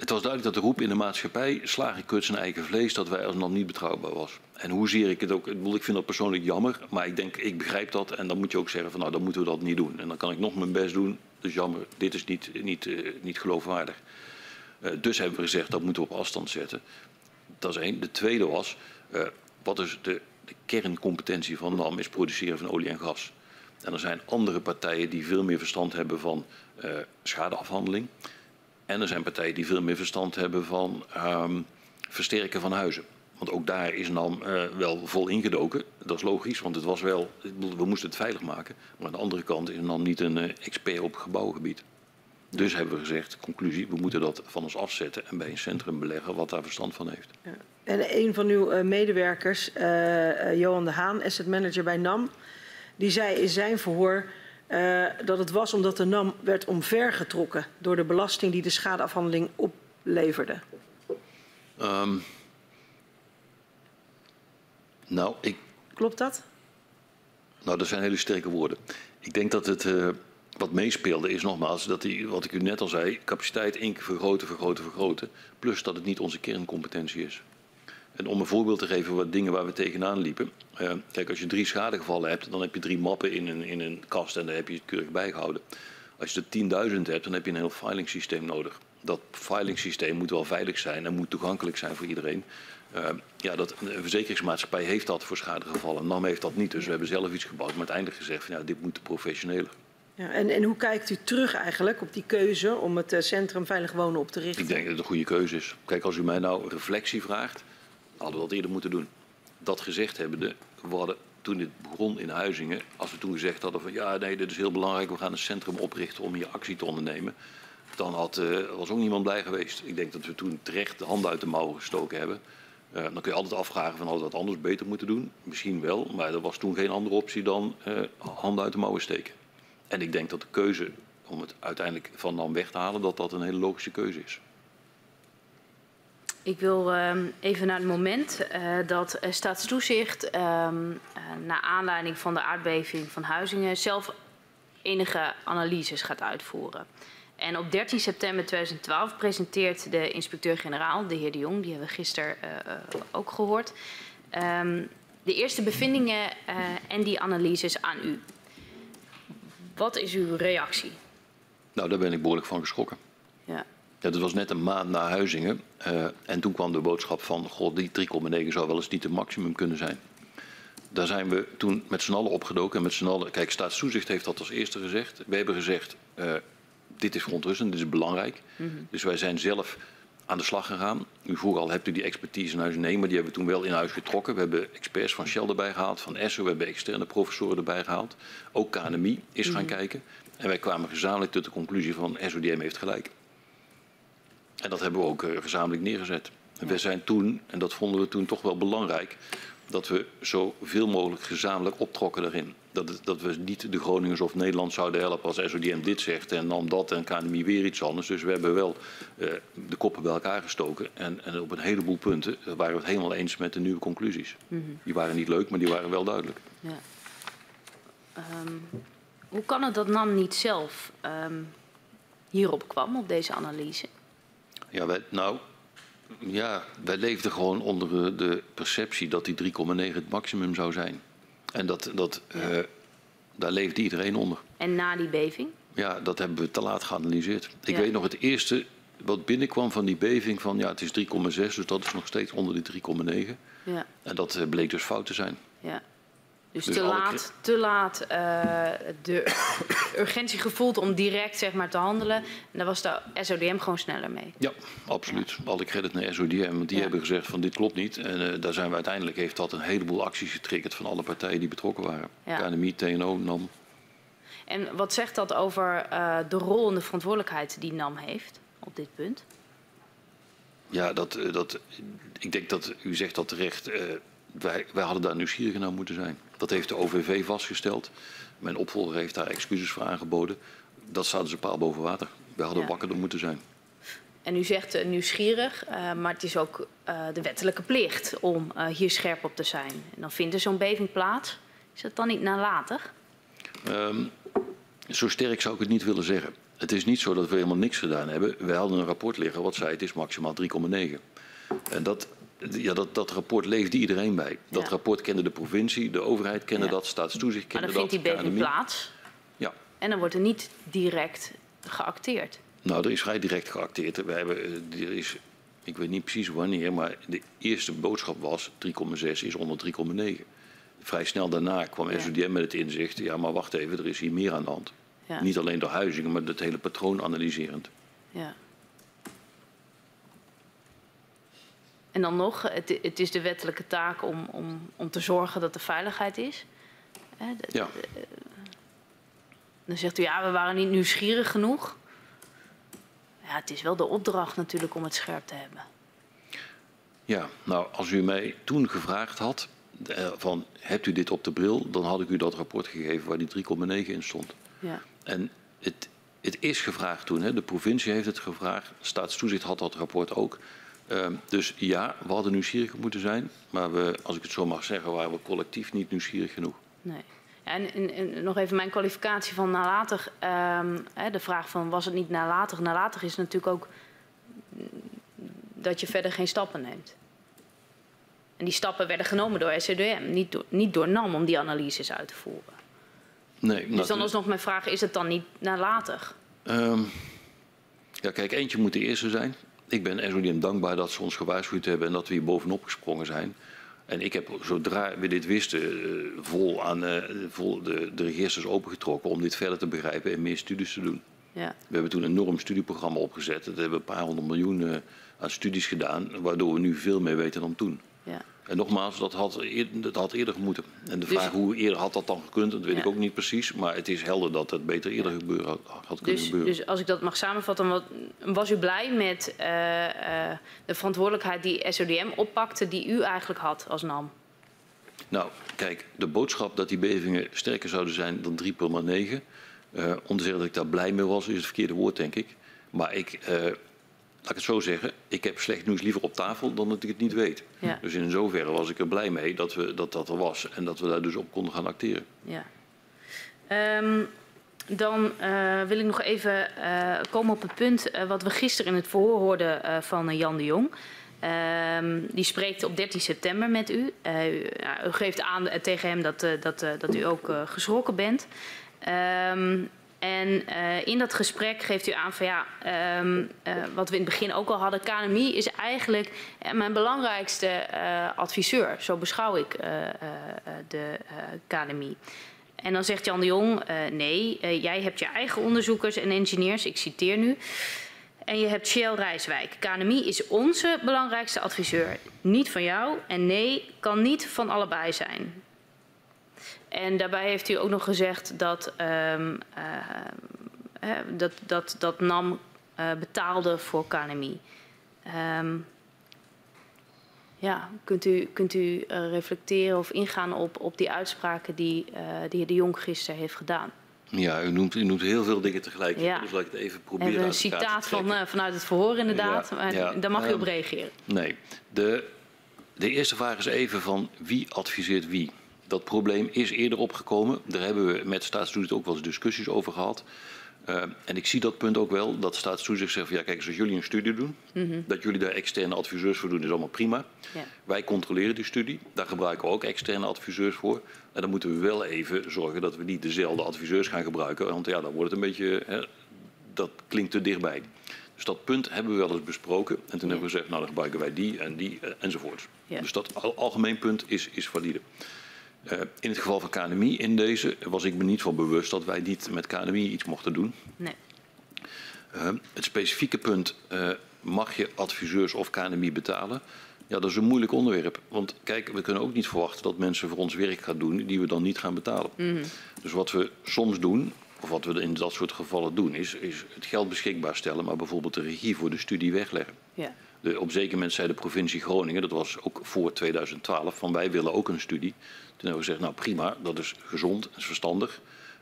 het was duidelijk dat de roep in de maatschappij, slagen kut zijn eigen vlees, dat wij als nog niet betrouwbaar was. En hoezeer ik het ook, ik vind dat persoonlijk jammer, maar ik denk, ik begrijp dat en dan moet je ook zeggen van nou, dan moeten we dat niet doen. En dan kan ik nog mijn best doen, dus jammer, dit is niet, niet, uh, niet geloofwaardig. Uh, dus hebben we gezegd, dat moeten we op afstand zetten. Dat is één. De tweede was, uh, wat is de, de, kerncompetentie van NAM is produceren van olie en gas. En er zijn andere partijen die veel meer verstand hebben van uh, schadeafhandeling. En er zijn partijen die veel meer verstand hebben van um, versterken van huizen. Want ook daar is NAM uh, wel vol ingedoken. Dat is logisch, want het was wel, we moesten het veilig maken. Maar aan de andere kant is NAM niet een expert op gebouwgebied. Dus hebben we gezegd, conclusie, we moeten dat van ons afzetten en bij een centrum beleggen wat daar verstand van heeft. Ja. En een van uw uh, medewerkers, uh, Johan de Haan, asset manager bij NAM, die zei in zijn verhoor uh, dat het was omdat de NAM werd omvergetrokken door de belasting die de schadeafhandeling opleverde. Um, nou, ik... Klopt dat? Nou, dat zijn hele sterke woorden. Ik denk dat het wat meespeelde is nogmaals dat die, wat ik u net al zei, capaciteit één keer vergroten, vergroten, vergroten. Plus dat het niet onze kerncompetentie is. En om een voorbeeld te geven wat dingen waar we tegenaan liepen. Uh, kijk, als je drie schadegevallen hebt, dan heb je drie mappen in een, in een kast en daar heb je het keurig bijgehouden. Als je er 10.000 hebt, dan heb je een heel filingsysteem nodig. Dat filingsysteem moet wel veilig zijn en moet toegankelijk zijn voor iedereen. Uh, ja, dat, een verzekeringsmaatschappij heeft dat voor schadegevallen. NAM heeft dat niet, dus we hebben zelf iets gebouwd. Maar uiteindelijk gezegd van ja, dit moet professioneler. Ja, en, en hoe kijkt u terug eigenlijk op die keuze om het uh, Centrum Veilig Wonen op te richten? Ik denk dat het een goede keuze is. Kijk, als u mij nou reflectie vraagt, hadden we dat eerder moeten doen. Dat gezegd hebbende, we hadden toen dit begon in Huizingen, als we toen gezegd hadden van ja, nee, dit is heel belangrijk, we gaan een centrum oprichten om hier actie te ondernemen, dan had, uh, was ook niemand blij geweest. Ik denk dat we toen terecht de handen uit de mouwen gestoken hebben. Uh, dan kun je altijd afvragen van hadden we dat anders beter moeten doen. Misschien wel, maar er was toen geen andere optie dan uh, handen uit de mouwen steken. En ik denk dat de keuze om het uiteindelijk van dan weg te halen, dat dat een hele logische keuze is. Ik wil um, even naar het moment uh, dat uh, Staatstoezicht, uh, naar aanleiding van de aardbeving van Huizingen, zelf enige analyses gaat uitvoeren. En op 13 september 2012 presenteert de inspecteur-generaal, de heer De Jong, die hebben we gisteren ook gehoord, um, de eerste bevindingen en die analyses aan u. Wat is uw reactie? Nou, daar ben ik behoorlijk van geschrokken. Ja. ja dat was net een maand na Huizingen. Uh, en toen kwam de boodschap van, god, die 3,9 zou wel eens niet het maximum kunnen zijn. Daar zijn we toen met z'n allen opgedoken. En met z'n allen, kijk, staatstoezicht heeft dat als eerste gezegd. We hebben gezegd, uh, dit is verontrustend, dit is belangrijk. Mm -hmm. Dus wij zijn zelf aan de slag gegaan. U vroeg al, hebt u die expertise in huis? Nee, maar die hebben we toen wel in huis getrokken. We hebben experts van Shell erbij gehaald, van ESSO. We hebben externe professoren erbij gehaald. Ook KNMI is gaan mm -hmm. kijken. En wij kwamen gezamenlijk tot de conclusie van SODM heeft gelijk. En dat hebben we ook uh, gezamenlijk neergezet. En we zijn toen, en dat vonden we toen toch wel belangrijk, dat we zoveel mogelijk gezamenlijk optrokken daarin. Dat, dat we niet de Groningers of Nederland zouden helpen als SODM dit zegt en dan dat en KNMI weer iets anders. Dus we hebben wel uh, de koppen bij elkaar gestoken. En, en, op een heleboel punten waren we het helemaal eens met de nieuwe conclusies. Mm -hmm. Die waren niet leuk, maar die waren wel duidelijk. Ja. Um, hoe kan het dat NAM niet zelf um, hierop kwam, op deze analyse? Ja, wij, nou, ja, wij leefden gewoon onder de perceptie dat die 3,9 het maximum zou zijn. En dat, dat, ja. uh, daar leefde iedereen onder. En na die beving? Ja, dat hebben we te laat geanalyseerd. Ik ja. weet nog het eerste wat binnenkwam van die beving van ja, het is 3,6, dus dat is nog steeds onder die 3,9. Ja. En dat uh, bleek dus fout te zijn. Ja. Dus, dus te, laat, te laat uh, de urgentie gevoeld om direct zeg maar, te handelen. En daar was de SODM gewoon sneller mee. Ja, absoluut. Alle credit naar SODM. Want die ja. hebben gezegd van dit klopt niet. En uh, daar zijn we uiteindelijk, heeft dat een heleboel acties getriggerd van alle partijen die betrokken waren. Ja. KNMI, TNO, NAM. En wat zegt dat over uh, de rol en de verantwoordelijkheid die NAM heeft op dit punt? Ja, dat, dat, ik denk dat u zegt dat terecht. wij, wij hadden daar nieuwsgierig naar moeten zijn. Dat heeft de OVV vastgesteld. Mijn opvolger heeft daar excuses voor aangeboden. Dat staat dus een paal boven water. We hadden ja. wakkerder moeten zijn. En u zegt uh, nieuwsgierig, uh, maar het is ook uh, de wettelijke plicht om hier scherp op te zijn. En dan vindt er zo'n beving plaats. Is dat dan niet nalatig? Um, zo sterk zou ik het niet willen zeggen. Het is niet zo dat we helemaal niks gedaan hebben. We hadden een rapport liggen wat zei het is maximaal 3,9. En dat ja, dat, dat rapport leefde iedereen bij. Dat ja. rapport kende de provincie, de overheid kende ja. dat, staatstoezicht kende dat. Maar dan vindt die beving plaats. Ja. En dan wordt er niet direct geacteerd. Nou, er is vrij direct geacteerd. We hebben, eh, er is, ik weet niet precies wanneer, maar de eerste boodschap was 3,6 is onder 3,9. Vrij snel daarna kwam ja. SODM met het inzicht, ja maar wacht even, er is hier meer aan de hand. Niet alleen door huizingen, maar het hele patroon analyserend. Ja. En dan nog, het, het, is de wettelijke taak om, om, om te zorgen dat er veiligheid is. Hè, de, ja. De, dan zegt u, ja, we waren niet nieuwsgierig genoeg. Ja, het is wel de opdracht natuurlijk om het scherp te hebben. Ja, nou, als u mij toen gevraagd had van, hebt u dit op de bril? Dan had ik u dat rapport gegeven waar die 3,9 in stond. Ja. En het, het is gevraagd toen, hè. de provincie heeft het gevraagd. Staatstoezicht had dat rapport ook. Uh, dus ja, we hadden nieuwsgierig moeten zijn. Maar we, als ik het zo mag zeggen, waren we collectief niet nieuwsgierig genoeg. Nee. En, en, en nog even mijn kwalificatie van nalatig. Hè, de vraag van was het niet nalatig? Nalatig is natuurlijk ook dat je verder geen stappen neemt. En die stappen werden genomen door SCDM, niet door, niet door NAM om die analyses uit te voeren. Nee, dus dan alsnog mijn vraag, is het dan niet nalatig? Um, ja, kijk, eentje moet de eerste zijn ik ben SODM dankbaar dat ze ons gewaarschuwd hebben en dat we hier bovenop gesprongen zijn. En ik heb, zodra we dit wisten, uh, vol, aan, uh, vol de, de registers opengetrokken om dit verder te begrijpen en meer studies te doen. Ja. We hebben toen een enorm studieprogramma opgezet. Dat hebben we een paar honderd miljoen uh, aan studies gedaan, waardoor we nu veel meer weten dan toen. Ja. En nogmaals, dat had, eerder, dat had eerder moeten. En de dus, vraag hoe eerder had dat dan gekund, dat weet ja. ik ook niet precies. Maar het is helder dat het beter eerder gebeuren had, had kunnen dus, gebeuren. Dus als ik dat mag samenvatten, wat, was u blij met uh, uh, de verantwoordelijkheid die SODM oppakte, die u eigenlijk had als NAM? Nou, kijk, de boodschap dat die bevingen sterker zouden zijn dan 3,9, uh, om te zeggen dat ik daar blij mee was, is het verkeerde woord, denk ik. Maar ik, laat ik het zo zeggen, ik heb slecht nieuws liever op tafel dan dat ik het niet weet. Ja. Dus in zoverre was ik er blij mee dat, we, dat dat er was en dat we daar dus op konden gaan acteren. Ja. Um, dan uh, wil ik nog even uh, komen op het punt uh, wat we gisteren in het verhoor hoorden van Jan de Jong. Um, die spreekt op 13 september met u. U, u, geeft aan tegen hem dat, dat, dat u ook geschrokken bent. Um, En uh, in dat gesprek geeft u aan van ja, um, uh, wat we in het begin ook al hadden, KNMI is eigenlijk mijn belangrijkste uh, adviseur. Zo beschouw ik de KNMI. En dan zegt Jan de Jong, nee, jij hebt je eigen onderzoekers en engineers, ik citeer nu. En je hebt Shell Rijswijk. KNMI is onze belangrijkste adviseur. Niet van jou en nee, kan niet van allebei zijn. En daarbij heeft u ook nog gezegd dat, um, uh, dat, dat, dat NAM uh, betaalde voor KNMI. Um, ja, kunt u, kunt u reflecteren of ingaan op, op die uitspraken die de heer De Jong gisteren heeft gedaan? Ja, u noemt, u noemt heel veel dingen tegelijk. Ja. Dus laat ik het even proberen Even een citaat van, uh, vanuit het verhoor inderdaad. Ja, ja. Daar mag um, u op reageren. Nee. De, de eerste vraag is even van wie adviseert wie? Dat probleem is eerder opgekomen. Daar hebben we met staatstoezicht ook wel eens discussies over gehad. Uh, en ik zie dat punt ook wel, dat staatstoezicht zegt van ja kijk, als jullie een studie doen, mm -hmm. dat jullie daar externe adviseurs voor doen, is allemaal prima. Ja. Wij controleren die studie, daar gebruiken we ook externe adviseurs voor. En dan moeten we wel even zorgen dat we niet dezelfde adviseurs gaan gebruiken, want ja, dan wordt het een beetje, hè, dat klinkt te dichtbij. Dus dat punt hebben we wel eens besproken. En toen ja. hebben we gezegd, nou dan gebruiken wij die en die enzovoorts. Ja. Dus dat al algemeen punt is, is valide. Uh, in het geval van KNMI in deze was ik me niet van bewust dat wij niet met KNMI iets mochten doen. Nee. Uh, het specifieke punt, uh, mag je adviseurs of KNMI betalen? Ja, dat is een moeilijk onderwerp. Want kijk, we kunnen ook niet verwachten dat mensen voor ons werk gaan doen die we dan niet gaan betalen. Mm -hmm. Dus wat we soms doen, of wat we in dat soort gevallen doen, is, is het geld beschikbaar stellen, maar bijvoorbeeld de regie voor de studie wegleggen. Ja. De, op zeker moment zei de provincie Groningen, dat was ook voor 2012, van wij willen ook een studie. Toen hebben we gezegd, nou prima, dat is gezond, dat is verstandig.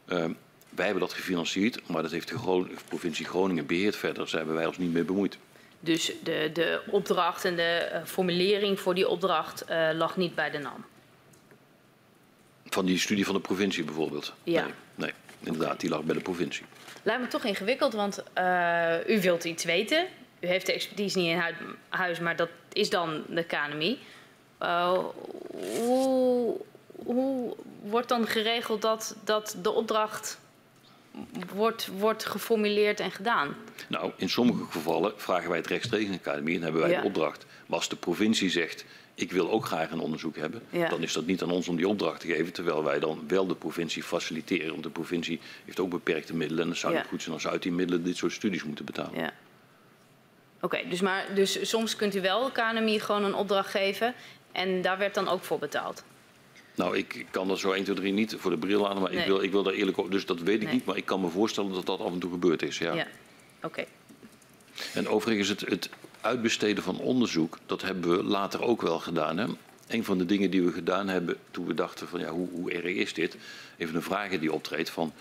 Uh, wij hebben dat gefinancierd, maar dat heeft de provincie Groningen beheerd verder. Daar hebben wij ons niet mee bemoeid. Dus de, de opdracht en de uh, formulering voor die opdracht uh, lag niet bij de NAM? Van die studie van de provincie bijvoorbeeld? Ja. Nee, nee inderdaad, die lag bij de provincie. Lijkt me toch ingewikkeld, want uh, u wilt iets weten. U heeft de expertise niet in huis, maar dat is dan de KNMI. hoe hoe wordt dan geregeld dat, dat de opdracht wordt, wordt geformuleerd en gedaan? Nou, in sommige gevallen vragen wij het rechtstreeks in de academie en hebben wij ja. de opdracht. Maar als de provincie zegt, ik wil ook graag een onderzoek hebben, ja. dan is dat niet aan ons om die opdracht te geven, terwijl wij dan wel de provincie faciliteren. Want de provincie heeft ook beperkte middelen en het zou ja. goed zijn als uit die middelen dit soort studies moeten betalen. Ja. Oké, okay, dus, maar, dus soms kunt u wel de KNMI gewoon een opdracht geven en daar werd dan ook voor betaald? Nou, ik kan dat zo 1, 2, 3 niet voor de bril aan, maar nee. ik, wil, ik wil daar eerlijk op. Dus dat weet ik nee. niet, maar ik kan me voorstellen dat dat af en toe gebeurd is. Ja, ja. oké. Okay. En overigens, het, het uitbesteden van onderzoek, dat hebben we later ook wel gedaan. Hè? Een van de dingen die we gedaan hebben toen we dachten van ja, hoe, hoe erg is dit? Even een vraag die optreedt van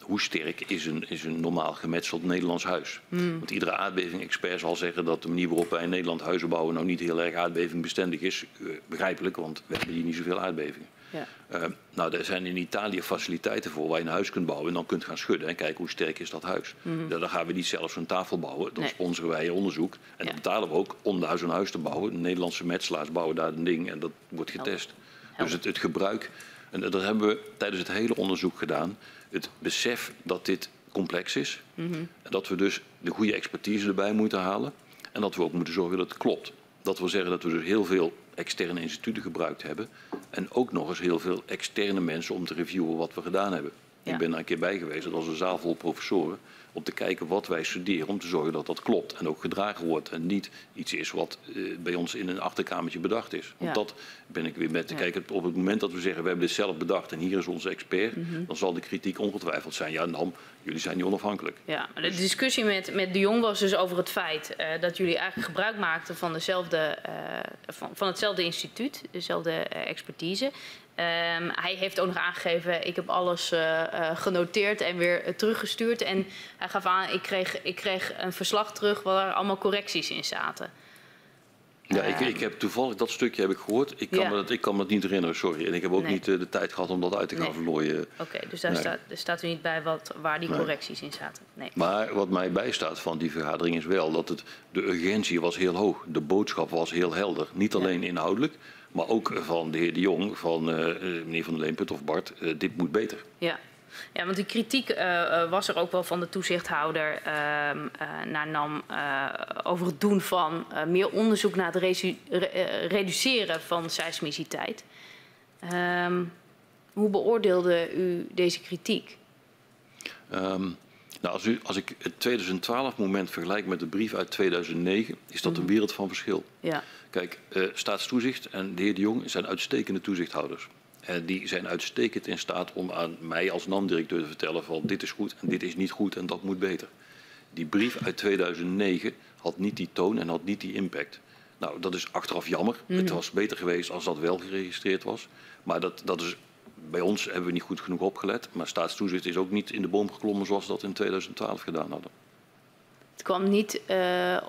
hoe sterk is een, is een normaal gemetseld Nederlands huis? Mm. Want iedere aardbeving-expert zal zeggen dat de manier waarop wij in Nederland huizen bouwen nou niet heel erg aardbevingbestendig is. Uh, begrijpelijk, want we hebben hier niet zoveel aardbevingen. Ja. Uh, nou, er zijn in Italië faciliteiten voor waar je een huis kunt bouwen en dan kunt gaan schudden en kijken hoe sterk is dat huis. Mm -hmm. Dan gaan we niet zelf zo'n tafel bouwen, dan nee. sponsoren wij onderzoek en ja. dan betalen we ook om daar zo'n huis te bouwen. De Nederlandse metselaars bouwen daar een ding en dat wordt getest. Help. Dus het, het gebruik, en dat hebben we tijdens het hele onderzoek gedaan, het besef dat dit complex is mm -hmm. en dat we dus de goede expertise erbij moeten halen en dat we ook moeten zorgen dat het klopt. Dat wil zeggen dat we dus heel veel externe instituten gebruikt hebben. En ook nog eens heel veel externe mensen om te reviewen wat we gedaan hebben. Ja. Ik ben daar een keer bij geweest, dat was een zaal vol professoren. Om te kijken wat wij studeren, om te zorgen dat dat klopt en ook gedragen wordt. En niet iets is wat uh, bij ons in een achterkamertje bedacht is. Want ja. dat ben ik weer met te ja. kijken. Op het moment dat we zeggen, we hebben dit zelf bedacht en hier is onze expert. Mm -hmm. Dan zal de kritiek ongetwijfeld zijn, ja dan, jullie zijn niet onafhankelijk. Ja, de discussie met, met de Jong was dus over het feit uh, dat jullie eigenlijk gebruik maakten van, dezelfde, uh, van, van hetzelfde instituut, dezelfde expertise. Um, hij heeft ook nog aangegeven, ik heb alles uh, uh, genoteerd en weer uh, teruggestuurd. En hij gaf aan, ik kreeg, ik kreeg een verslag terug waar allemaal correcties in zaten. Ja, ik, ik heb toevallig dat stukje heb ik gehoord. Ik kan, ja. me, dat, ik kan me dat niet herinneren, sorry. En ik heb ook nee. niet de tijd gehad om dat uit te gaan nee. vlooien. Oké, okay, dus daar, nee. staat, daar staat u niet bij wat, waar die correcties in zaten. Nee. Maar wat mij bijstaat van die vergadering is wel dat het, de urgentie was heel hoog. De boodschap was heel helder. Niet alleen inhoudelijk, maar ook van de heer De Jong, van uh, meneer Van der Leemput of Bart, uh, dit moet beter. Ja. Ja, want die kritiek uh, was er ook wel van de toezichthouder uh, naar NAM over het doen van meer onderzoek naar het re reduceren van seismiciteit. Ehm, hoe beoordeelde u deze kritiek? Um, nou, als, u, als, ik het 2012 moment vergelijk met de brief uit 2009, is dat een mhm. wereld van verschil. Ja. Kijk, staatstoezicht en de heer De Jong zijn uitstekende toezichthouders. En die zijn uitstekend in staat om aan mij als NAM-directeur te vertellen van dit is goed en dit is niet goed en dat moet beter. Die brief uit 2009 had niet die toon en had niet die impact. Nou, dat is achteraf jammer. Het mhm. was beter geweest als dat wel geregistreerd was. Maar dat, dat is, bij ons hebben we niet goed genoeg opgelet. Maar staatstoezicht is ook niet in de boom geklommen zoals we dat in 2012 gedaan hadden. Het kwam niet uh, uh,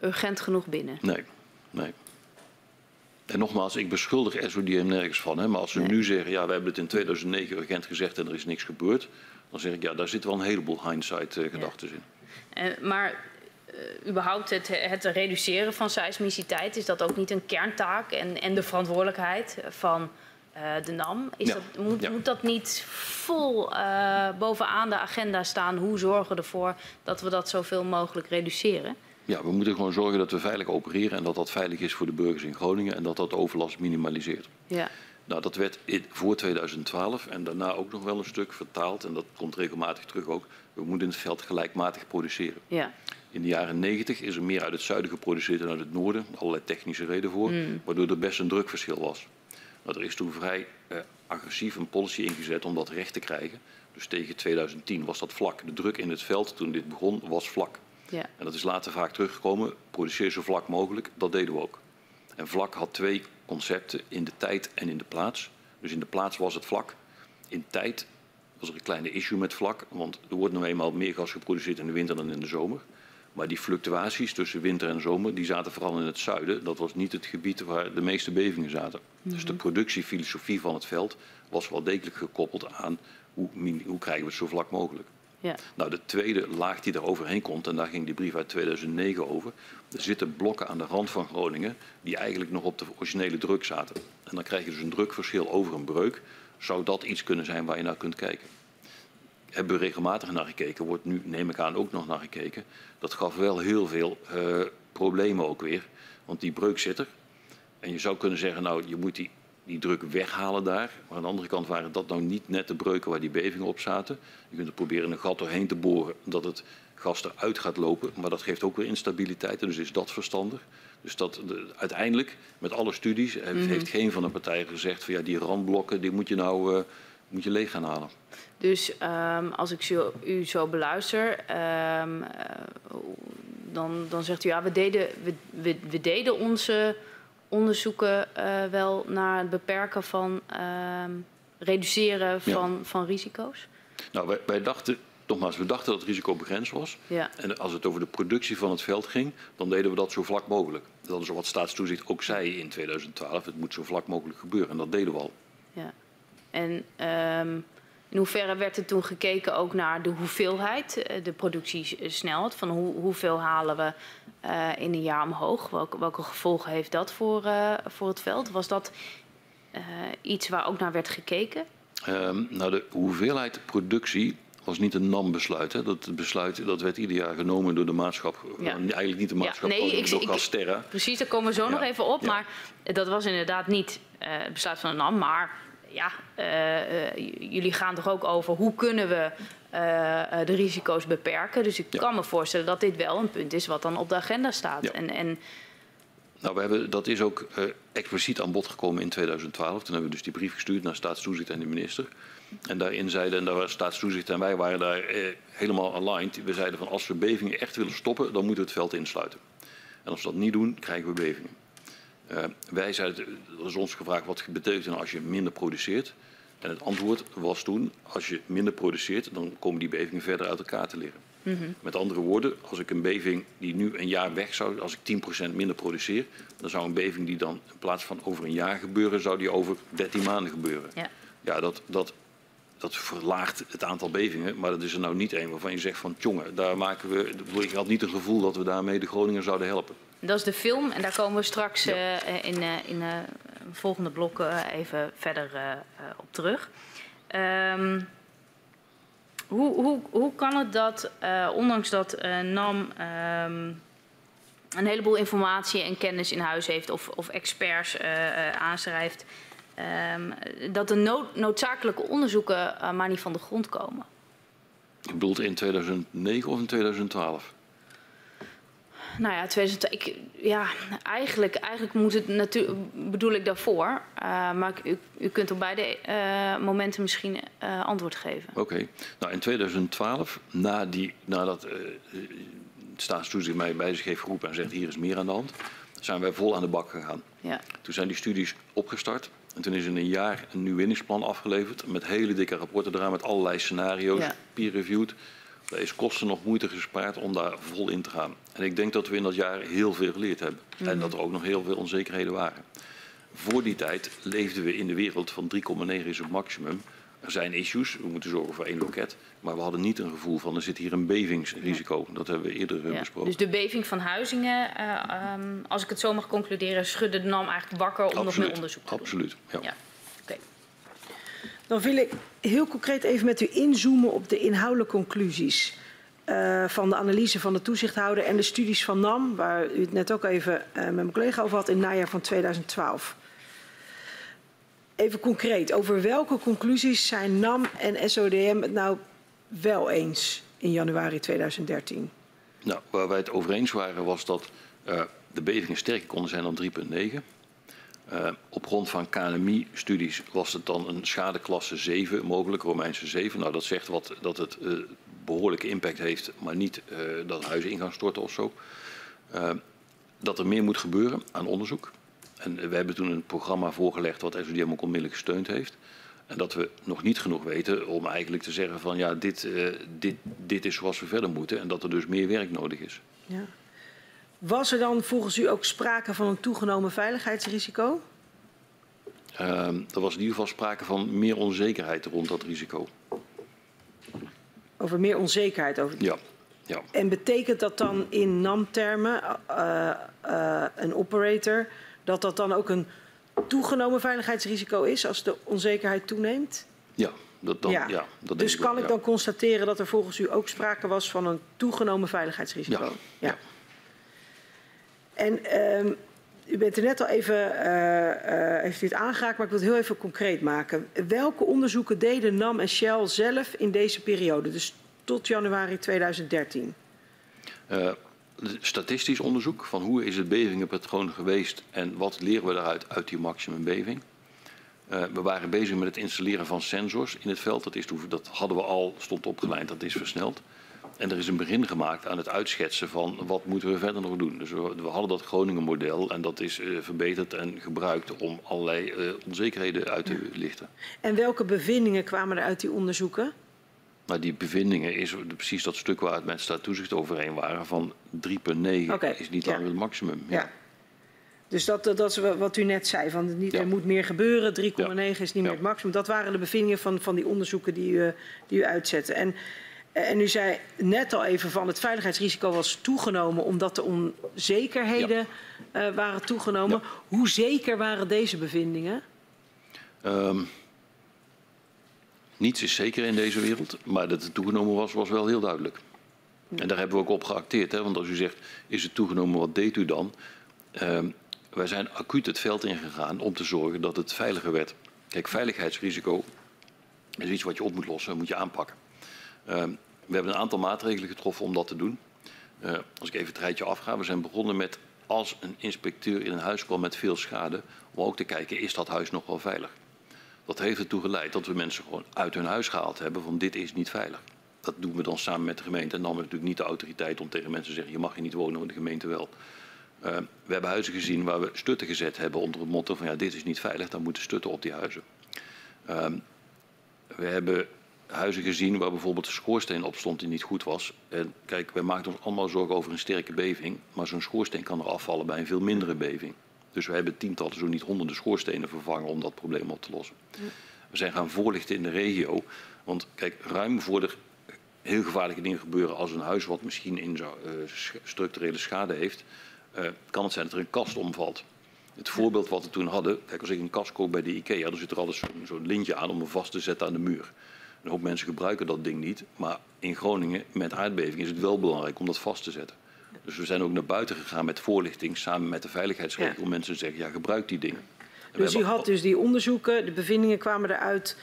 urgent genoeg binnen? Nee, nee. En nogmaals, ik beschuldig SODM nergens van. Hè, maar als ze nu zeggen, ja, we hebben het in 2009 urgent gezegd en er is niks gebeurd. Dan zeg ik, ja, daar zit wel een heleboel hindsight-gedachten uh, in. Uh, maar überhaupt het, het reduceren van seismiciteit, is dat ook niet een kerntaak en, en de verantwoordelijkheid van de NAM? Is dat, moet, ja. moet, dat niet vol bovenaan de agenda staan? Hoe zorgen we ervoor dat we dat zoveel mogelijk reduceren? Ja, we moeten gewoon zorgen dat we veilig opereren en dat dat veilig is voor de burgers in Groningen en dat dat overlast minimaliseert. Ja. Nou, dat werd voor 2012 en daarna ook nog wel een stuk vertaald en dat komt regelmatig terug ook. We moeten in het veld gelijkmatig produceren. Ja. In de jaren 90 is er meer uit het zuiden geproduceerd dan uit het noorden. Allerlei technische redenen voor, mm. waardoor er best een drukverschil was. Nou, er is toen vrij eh, agressief een policy ingezet om dat recht te krijgen. Dus tegen 2010 was dat vlak. De druk in het veld toen dit begon was vlak. Ja. En dat is later vaak teruggekomen. Produceer zo vlak mogelijk, dat deden we ook. En vlak had twee concepten, in de tijd en in de plaats. Dus in de plaats was het vlak. In tijd was er een kleine issue met vlak, want er wordt nu eenmaal meer gas geproduceerd in de winter dan in de zomer. Maar die fluctuaties tussen winter en zomer, die zaten vooral in het zuiden. Dat was niet het gebied waar de meeste bevingen zaten. Dus de mhm. productiefilosofie van het veld was wel degelijk gekoppeld aan hoe, hoe krijgen we het zo vlak mogelijk. Ja. Nou, de tweede laag die er overheen komt, en daar ging die brief uit 2009 over. Er zitten blokken aan de rand van Groningen die eigenlijk nog op de originele druk zaten. En dan krijg je dus een drukverschil over een breuk. Zou dat iets kunnen zijn waar je naar kunt kijken? Hebben we regelmatig naar gekeken, wordt nu, neem ik aan, ook nog naar gekeken. Dat gaf wel heel veel uh, problemen ook weer. Want die breuk zit er. En je zou kunnen zeggen, nou, je moet die die druk weghalen daar. Maar aan de andere kant waren dat nou niet net de breuken waar die bevingen op zaten. Je kunt er proberen een gat doorheen te boren dat het gas eruit gaat lopen. Maar dat geeft ook weer instabiliteit. En dus is dat verstandig. Dus dat de, uiteindelijk, met alle studies, heeft, mhm. heeft, geen van de partijen gezegd van ja, die randblokken, die moet je nou uh, moet je leeg gaan halen. Dus um, als ik zo, u zo beluister, um, dan, dan zegt u ja, we deden, we, we, we deden onze onderzoeken uh, wel naar het beperken van uh, reduceren van, ja. van risico's? Nou, wij, wij, dachten, nogmaals, we dachten dat het risico begrensd was. Ja. En als het over de productie van het veld ging, dan deden we dat zo vlak mogelijk. Dat is wat staatstoezicht ook zei in 2012. Het moet zo vlak mogelijk gebeuren. En dat deden we al. Ja. En in hoeverre werd er toen gekeken ook naar de hoeveelheid, eh, de productiesnelheid? Van hoe, hoeveel halen we uh, in een jaar omhoog? Welke, welke gevolgen heeft dat voor, uh, voor het veld? Was dat uh, iets waar ook naar werd gekeken? Um, nou, de hoeveelheid productie was niet een NAM-besluit. Dat besluit dat werd ieder jaar genomen door de maatschap. Ja. Eigenlijk niet de maatschap, ja, nee, ik, door Casterra. Precies, daar komen we zo ja. nog even op. Maar dat was inderdaad niet het besluit van de NAM, maar ja, uh, jullie gaan toch ook over hoe kunnen we uh, de risico's beperken. Dus ik ja. kan me voorstellen dat dit wel een punt is wat dan op de agenda staat. Ja. En, en... Nou, we hebben, dat is ook expliciet aan bod gekomen in 2012. Toen hebben we dus die brief gestuurd naar staatstoezicht en de minister. En daarin zeiden, en daar was staatstoezicht en wij waren daar helemaal aligned. We zeiden van als we bevingen echt willen stoppen, dan moeten we het veld insluiten. En als we dat niet doen, krijgen we bevingen. Uh, wij zeiden, er is ons gevraagd wat betekent nou als je minder produceert. En het antwoord was toen, als je minder produceert, dan komen die bevingen verder uit elkaar te liggen. Mm -hmm. Met andere woorden, als ik een beving die nu een jaar weg zou, als ik 10% minder produceer, dan zou een beving die dan in plaats van over een jaar gebeuren, zou die over 13 maanden gebeuren. Ja, ja dat, dat, dat verlaagt het aantal bevingen, maar dat is er nou niet een waarvan je zegt van, jongen, daar maken we, ik had niet het gevoel dat we daarmee de Groningen zouden helpen. Dat is de film en daar komen we straks ja. uh, in, uh, in uh, volgende blokken even verder op terug. Um, hoe, hoe, hoe kan het dat, ondanks dat NAM um, een heleboel informatie en kennis in huis heeft of, of experts aanschrijft, dat de nood, noodzakelijke onderzoeken maar niet van de grond komen? Je bedoelt in 2009 of in 2012? Nou ja, 2000, ik, ja eigenlijk, eigenlijk moet het natuurlijk, bedoel ik daarvoor. Uh, maar u, u, kunt op beide uh, momenten misschien uh, antwoord geven. Oké. Okay. Nou, in 2012, na die, nadat het staatstoezicht mij bij zich heeft geroepen en zegt hier is meer aan de hand, zijn wij vol aan de bak gegaan. Ja. Toen zijn die studies opgestart. En toen is in een jaar een nieuw winningsplan afgeleverd met hele dikke rapporten eraan, met allerlei scenario's, ja. peer-reviewed. Er is kosten nog moeite gespaard om daar vol in te gaan. En ik denk dat we in dat jaar heel veel geleerd hebben. Mm -hmm. En dat er ook nog heel veel onzekerheden waren. Voor die tijd leefden we in de wereld van 3,9 is het maximum. Er zijn issues, we moeten zorgen voor één loket. Maar we hadden niet een gevoel van er zit hier een bevingsrisico. Dat hebben we eerder ja. besproken. Dus de beving van Huizingen, uh, um, als ik het zo mag concluderen, schudde de NAM eigenlijk wakker om Absoluut. nog meer onderzoek te Absoluut. doen. Ja. Okay. Dan wil ik heel concreet even met u inzoomen op de inhoudelijke conclusies. Uh, van de analyse van de toezichthouder en de studies van NAM, waar u het net ook even uh, met mijn collega over had in het najaar van 2012. Even concreet, over welke conclusies zijn NAM en SODM het nou wel eens in januari 2013? Nou, waar wij het over eens waren was dat uh, de bevingen sterker konden zijn dan 3,9. Uh, op grond van KNMI-studies was het dan een schadeklasse 7 mogelijk, Romeinse 7. Nou, dat zegt wat dat het uh, behoorlijke impact heeft, maar niet dat huizen in storten of zo. dat er meer moet gebeuren aan onderzoek. En we hebben toen een programma voorgelegd wat SODM ook onmiddellijk gesteund heeft. En dat we nog niet genoeg weten om eigenlijk te zeggen van ja, dit, dit, dit is zoals we verder moeten. En dat er dus meer werk nodig is. Ja. Was er dan volgens u ook sprake van een toegenomen veiligheidsrisico? Uh, er was in ieder geval sprake van meer onzekerheid rond dat risico. Over meer onzekerheid? Over... Ja. ja. En betekent dat dan in NAM-termen, uh, uh, een operator, dat dat dan ook een toegenomen veiligheidsrisico is als de onzekerheid toeneemt? Ja, dat dan, ja. ja dat dus kan ik, dan constateren dat er volgens u ook sprake was van een toegenomen veiligheidsrisico? Ja. ja. En uh, u bent er net al even, uh, uh, heeft u het aangeraakt, maar ik wil het heel even concreet maken. Welke onderzoeken deden NAM en Shell zelf in deze periode, dus tot januari 2013? Statistisch onderzoek van hoe is het bevingenpatroon geweest en wat leren we daaruit uit die maximumbeving. Uh, we waren bezig met het installeren van sensors in het veld. Dat, is, dat hadden we al, stond opgeleid, dat is versneld. En er is een begin gemaakt aan het uitschetsen van wat moeten we verder nog doen. Dus we, we hadden dat Groningen model en dat is uh, verbeterd en gebruikt om allerlei uh, onzekerheden uit te lichten. En welke bevindingen kwamen er uit die onderzoeken? Nou, die bevindingen is precies dat stuk waar het met staattoezicht overeen waren van 3,9 okay. is niet ja. langer het maximum. Ja. ja. Dus dat, dat, is wat u net zei, van niet, er moet meer gebeuren, 3,9 is niet meer het maximum. Dat waren de bevindingen van, van die onderzoeken die u, die u uitzette. En, en u zei net al even van het veiligheidsrisico was toegenomen omdat de onzekerheden uh, waren toegenomen. Hoe zeker waren deze bevindingen? Um, niets is zeker in deze wereld, maar dat het toegenomen was, was wel heel duidelijk. En daar hebben we ook op geacteerd. Hè? Want als u zegt, is het toegenomen, wat deed u dan? Um, wij zijn acuut het veld ingegaan om te zorgen dat het veiliger werd. Kijk, veiligheidsrisico is iets wat je op moet lossen, moet je aanpakken. Uh, we hebben een aantal maatregelen getroffen om dat te doen. Uh, als ik even het rijtje afga, we zijn begonnen met als een inspecteur in een huis kwam met veel schade, om ook te kijken, is dat huis nog wel veilig? Dat heeft ertoe geleid dat we mensen gewoon uit hun huis gehaald hebben van dit is niet veilig. Dat doen we dan samen met de gemeente. En dan hebben we natuurlijk niet de autoriteit om tegen mensen te zeggen, je mag hier niet wonen, maar de gemeente wel. Uh, we hebben huizen gezien waar we stutten gezet hebben onder het motto van ja, dit is niet veilig, dan moeten stutten op die huizen. Uh, we hebben huizen gezien waar bijvoorbeeld de schoorsteen op stond die niet goed was. En kijk, wij maken ons allemaal zorgen over een sterke beving, maar zo'n schoorsteen kan er afvallen bij een veel mindere beving. Dus we hebben tientallen, zo niet honderden schoorstenen vervangen om dat probleem op te lossen. We zijn gaan voorlichten in de regio, want kijk, ruim voor er heel gevaarlijke dingen gebeuren als een huis wat misschien in zo, uh, structurele schade heeft, uh, kan het zijn dat er een kast omvalt. Het voorbeeld wat we toen hadden, kijk als ik een kast koop bij de IKEA, dan zit er altijd zo'n zo lintje aan om hem vast te zetten aan de muur. Een hoop mensen gebruiken dat ding niet. Maar in Groningen met aardbeving is het wel belangrijk om dat vast te zetten. Dus we zijn ook naar buiten gegaan met voorlichting samen met de veiligheidsregio. Ja. Om mensen te zeggen, ja, gebruik die dingen. En Dus u had dus die onderzoeken, de bevindingen kwamen eruit.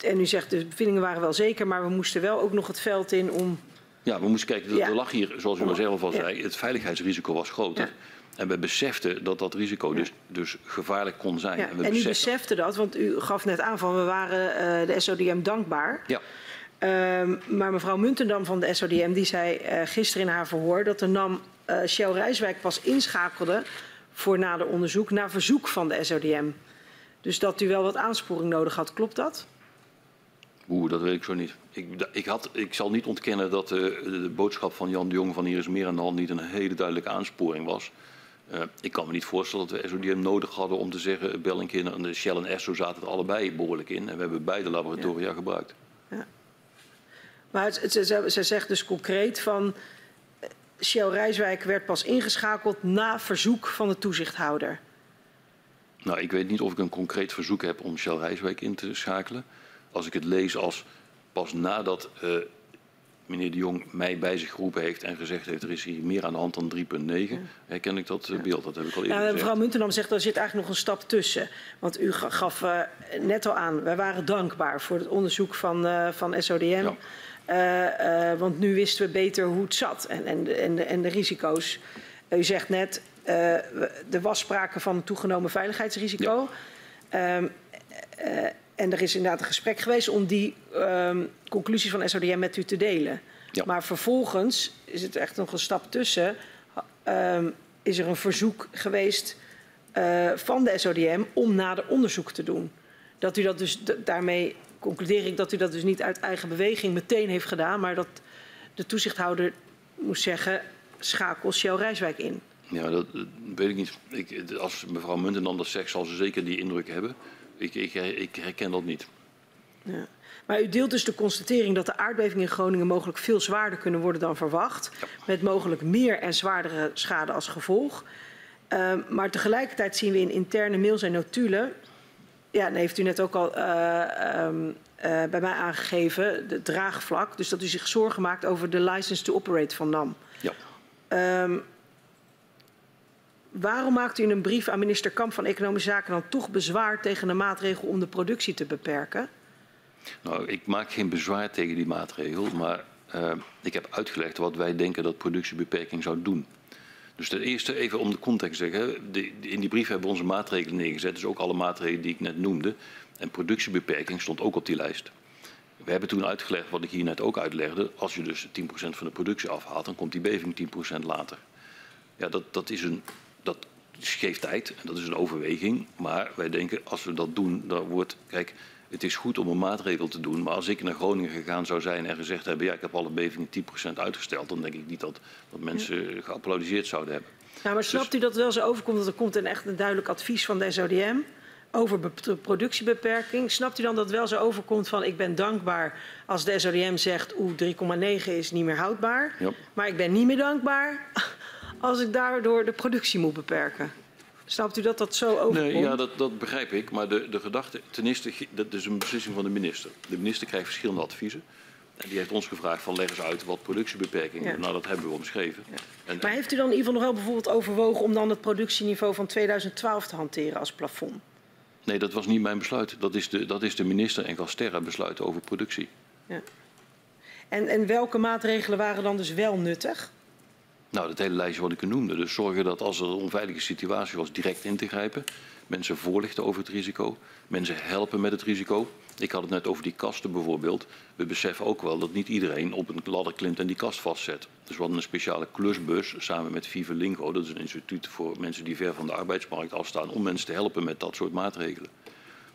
En u zegt de bevindingen waren wel zeker, maar we moesten wel ook nog het veld in om. Ja, we moesten kijken, Ja. er lag hier, zoals u maar zelf al zei, het veiligheidsrisico was groter. En we beseften dat dat risico dus, dus gevaarlijk kon zijn. Ja. we En u beseften- besefte dat, want u gaf net aan van we waren eh, de SODM dankbaar. Ja, maar mevrouw Muntendam van de SODM die zei eh, gisteren in haar verhoor dat de NAM eh Shell Rijswijk pas inschakelde voor nader onderzoek naar verzoek van de SODM. Dus dat u wel wat aansporing nodig had, klopt dat? Oeh, dat weet ik zo niet. Ik, ik, had, ik zal niet ontkennen dat de, de boodschap van Jan de Jong van hier is meer aan de hand niet een hele duidelijke aansporing was. Eh, ik kan me niet voorstellen dat we SODM nodig hadden om te zeggen, bel een keer naar de Shell en Esso zaten er allebei behoorlijk in. En we hebben beide laboratoria gebruikt. Maar het, het- ze, ze zegt dus concreet van eh, Shell Rijswijk werd pas ingeschakeld na verzoek van de toezichthouder. Nou, ik weet niet of ik een concreet verzoek heb om Shell Rijswijk in te schakelen. Als ik het lees als pas nadat eh, meneer de Jong mij bij zich geroepen heeft en gezegd heeft er is hier meer aan de hand dan 3.9, herken ik dat eh, beeld. Dat heb ik al eerder gezegd. mevrouw Muntendam zegt er zit eigenlijk nog een stap tussen. Want u ga- gaf net al aan, wij waren dankbaar voor het onderzoek van, van SODM. Ja. Eh, eh, want nu wisten we beter hoe het zat en, en, de- en, de, en de risico's. U zegt net, eh, er was sprake van een toegenomen veiligheidsrisico. Ehm, eh, en er is inderdaad een gesprek geweest om die ehm, conclusies van SODM met u te delen. Ja. Maar vervolgens is het echt nog een stap tussen. ehm, is er een verzoek geweest eh, van de SODM om nader onderzoek te doen. Dat u dat dus, daarmee concludeer ik dat u dat dus niet uit eigen beweging meteen heeft gedaan, maar dat de toezichthouder moest zeggen, schakel Shell Rijswijk in. Ja, dat eh, weet ik niet. Ik, als mevrouw Muntendam dat zegt, zal ze zeker die indruk hebben. Ik, ik, ik herken dat niet. Ja. Maar u deelt dus de constatering dat de aardbevingen in Groningen mogelijk veel zwaarder kunnen worden dan verwacht. Met mogelijk meer en zwaardere schade als gevolg. Ehm, maar tegelijkertijd zien we in interne mails en notulen. Ja, en heeft u net ook al eh, ehm, eh, bij mij aangegeven, het draagvlak. Dus dat u zich zorgen maakt over de license to operate van NAM. Ja. Ehm, waarom maakt u in een brief aan minister Kamp van Economische Zaken dan toch bezwaar tegen de maatregel om de productie te beperken? Nou, ik maak geen bezwaar tegen die maatregel, maar eh, ik heb uitgelegd wat wij denken dat productiebeperking zou doen. Dus ten eerste even om de context te zeggen. De, de- in die brief hebben we onze maatregelen neergezet, dus ook alle maatregelen die ik net noemde. En productiebeperking stond ook op die lijst. We hebben toen uitgelegd wat ik hier net ook uitlegde. Als je dus 10% van de productie afhaalt, dan komt die beving 10% later. Ja, dat, dat, is een, dat geeft tijd en dat is een overweging. Maar wij denken, als we dat doen, dan wordt... Kijk, het is goed om een maatregel te doen. Maar als ik naar Groningen gegaan zou zijn en gezegd hebben... ja, ik heb alle bevingen 10% uitgesteld... dan denk ik niet dat, dat mensen geapplaudiseerd zouden hebben. Ja, maar snapt u dat het wel zo overkomt dat er komt een echt een duidelijk advies van de SODM over be- productiebeperking? Snapt u dan dat het wel zo overkomt van ik ben dankbaar als de SODM zegt oeh 3,9 is niet meer houdbaar, Ja. maar ik ben niet meer dankbaar als ik daardoor de productie moet beperken? Snapt u dat dat zo overkomt? Nee, ja, dat, dat begrijp ik. Maar de, de gedachte, ten eerste, dat is een beslissing van de minister. De minister krijgt verschillende adviezen. En die heeft ons gevraagd van leg eens uit wat productiebeperking is. Ja. Nou, dat hebben we omschreven. En, Maar heeft u dan in ieder geval nog wel bijvoorbeeld overwogen om dan het productieniveau van 2012 te hanteren als plafond? Nee, dat was niet mijn besluit. Dat is de, dat is de minister en Gasterra besluiten over productie. En, en welke maatregelen waren dan dus wel nuttig? Nou, dat hele lijstje wat ik noemde. Dus zorgen dat als er een onveilige situatie was, direct in te grijpen. Mensen voorlichten over het risico. Mensen helpen met het risico. Ik had het net over die kasten bijvoorbeeld. We beseffen ook wel dat niet iedereen op een ladder klimt en die kast vastzet. Dus we hadden een speciale klusbus samen met Vive Lingo. Dat is een instituut voor mensen die ver van de arbeidsmarkt afstaan. Om mensen te helpen met dat soort maatregelen.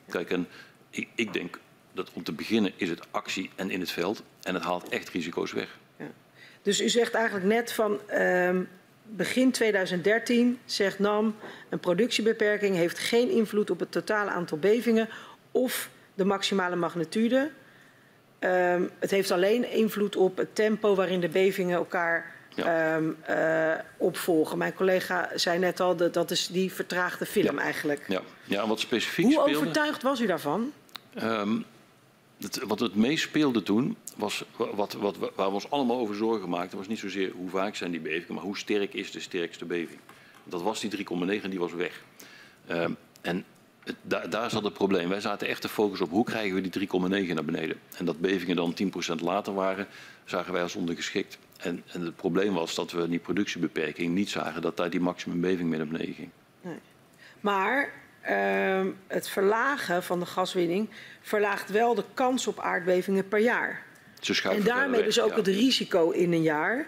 Kijk, en ik, ik denk dat om te beginnen is het actie en in het veld. En het haalt echt risico's weg. Dus u zegt eigenlijk net van ehm, begin 2013 zegt NAM een productiebeperking heeft geen invloed op het totale aantal bevingen of de maximale magnitude. Ehm, het heeft alleen invloed op het tempo waarin de bevingen elkaar Ja. ehm, eh, opvolgen. Mijn collega zei net al dat dat is die vertraagde film Ja. eigenlijk. Ja, ja wat specifiek Hoe speelde... overtuigd was u daarvan? Wat het meest speelde toen, was wat, wat, waar we ons allemaal over zorgen maakten, was niet zozeer hoe vaak zijn die bevingen, maar hoe sterk is de sterkste beving. Dat was die 3,9 en die was weg. Uh, en daar, zat het probleem. Wij zaten echt te focussen op hoe krijgen we die 3,9 naar beneden. En dat bevingen dan 10% later waren, zagen wij als ondergeschikt. En, en het probleem was dat we die productiebeperking niet zagen dat daar die maximumbeving mee naar beneden ging. Nee. Maar uh, het verlagen van de gaswinning verlaagt wel de kans op aardbevingen per jaar. En daarmee dus ook het risico in een jaar.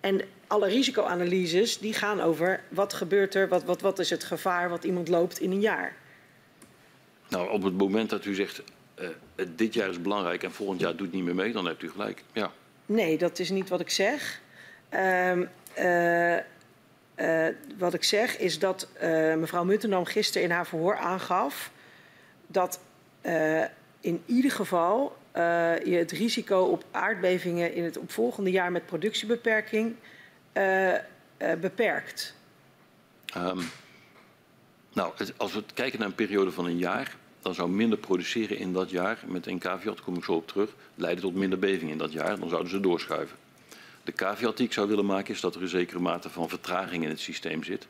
En alle risicoanalyses die gaan over wat gebeurt er, wat, wat, wat is het gevaar wat iemand loopt in een jaar. Nou, op het moment dat u zegt uh, dit jaar is belangrijk en volgend jaar doet niet meer mee, dan hebt u gelijk. Ja. Nee, dat is niet wat ik zeg. Uh, uh, wat ik zeg is dat uh, mevrouw Muntendam gisteren in haar verhoor aangaf dat uh, in ieder geval je het risico op aardbevingen in het opvolgende jaar met productiebeperking beperkt. Um, nou, als we kijken naar een periode van een jaar, dan zou minder produceren in dat jaar, met een caveat, kom ik zo op terug, leiden tot minder beving in dat jaar. Dan zouden ze doorschuiven. De caveat die ik zou willen maken is dat er een zekere mate van vertraging in het systeem zit.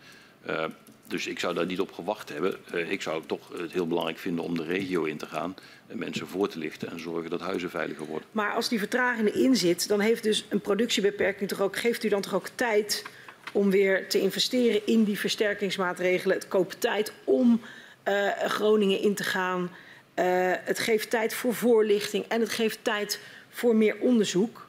Uh, dus ik zou daar niet op gewacht hebben. Uh, ik zou toch het heel belangrijk vinden om de regio in te gaan en mensen voor te lichten en zorgen dat huizen veiliger worden. Maar als die vertraging erin zit, dan heeft dus een productiebeperking toch ook, geeft u dan toch ook tijd om weer te investeren in die versterkingsmaatregelen. Het koopt tijd om uh, Groningen in te gaan. het geeft tijd voor voorlichting en het geeft tijd voor meer onderzoek.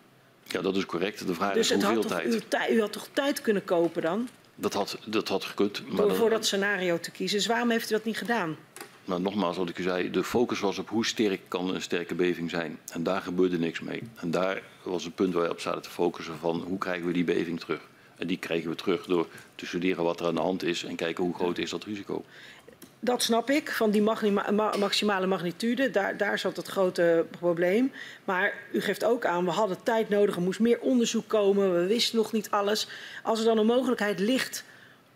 Ja, dat is correct. De vraag dus is hoeveel tijd. U, u, had toch tijd kunnen kopen dan? Dat had, dat had gekund. Maar Door voor dat scenario te kiezen. Dus waarom heeft u dat niet gedaan? Nou, nogmaals, wat ik u zei, de focus was op hoe sterk kan een sterke beving zijn. En daar gebeurde niks mee. En daar was het punt waar we op zaten te focussen van hoe krijgen we die beving terug. En die krijgen we terug door te studeren wat er aan de hand is en kijken hoe groot is dat risico. Dat snap ik, van die maximale magnitude. Daar, daar zat het grote probleem. Maar u geeft ook aan, we hadden tijd nodig, er moest meer onderzoek komen, we wisten nog niet alles. Als er dan een mogelijkheid ligt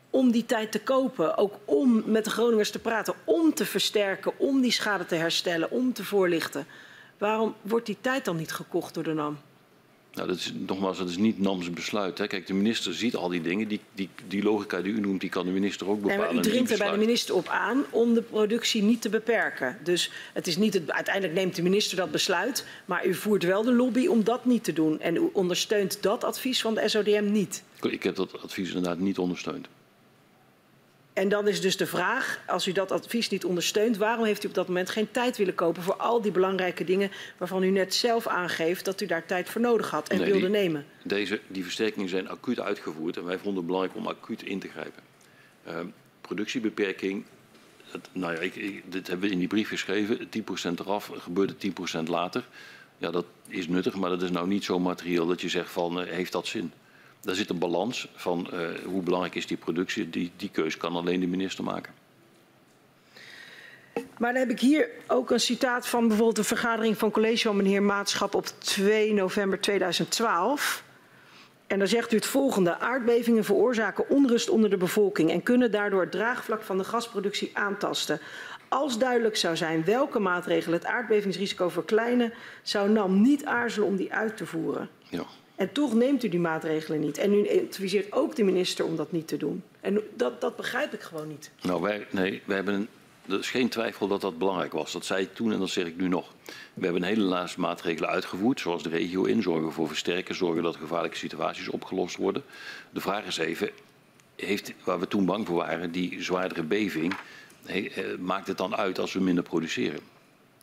om die tijd te kopen, ook om met de Groningers te praten, om te versterken, om die schade te herstellen, om te voorlichten. Waarom wordt die tijd dan niet gekocht door de NAM? Nou, dat is, nogmaals, dat is niet NAM's besluit. Hè. Kijk, de minister ziet al die dingen. Die, die, die logica die u noemt, die kan de minister ook bepalen. Nee, maar u dringt er bij de minister op aan om de productie niet te beperken. Dus het is niet het, uiteindelijk neemt de minister dat besluit. Maar u voert wel de lobby om dat niet te doen. En u ondersteunt dat advies van de SODM niet. Ik heb dat advies inderdaad niet ondersteund. En dan is dus de vraag, als u dat advies niet ondersteunt, waarom heeft u op dat moment geen tijd willen kopen voor al die belangrijke dingen waarvan u net zelf aangeeft dat u daar tijd voor nodig had en nee, wilde die, nemen? Deze, die versterkingen zijn acuut uitgevoerd en wij vonden het belangrijk om acuut in te grijpen. Uh, productiebeperking, het, nou ja, ik, ik, dit hebben we in die brief geschreven, 10% eraf, gebeurde 10% later. Ja, dat is nuttig, maar dat is nou niet zo materieel dat je zegt van, uh, heeft dat zin? Daar zit een balans van uh, hoe belangrijk is die productie. Die, die keus kan alleen de minister maken. Maar dan heb ik hier ook een citaat van bijvoorbeeld een vergadering van college van meneer Maatschap op 2 november 2012. En dan zegt u het volgende. Aardbevingen veroorzaken onrust onder de bevolking en kunnen daardoor het draagvlak van de gasproductie aantasten. Als duidelijk zou zijn welke maatregelen het aardbevingsrisico verkleinen, zou NAM niet aarzelen om die uit te voeren. Ja. En toch neemt u die maatregelen niet. En u adviseert ook de minister om dat niet te doen. En dat, dat begrijp ik gewoon niet. Nou, wij, nee, wij hebben er is geen twijfel dat dat belangrijk was. Dat zei ik toen en dat zeg ik nu nog. We hebben een hele lijst maatregelen uitgevoerd, zoals de regio in, zorgen voor versterken, zorgen dat gevaarlijke situaties opgelost worden. De vraag is even, heeft, waar we toen bang voor waren, die zwaardere beving, eh, maakt het dan uit als we minder produceren?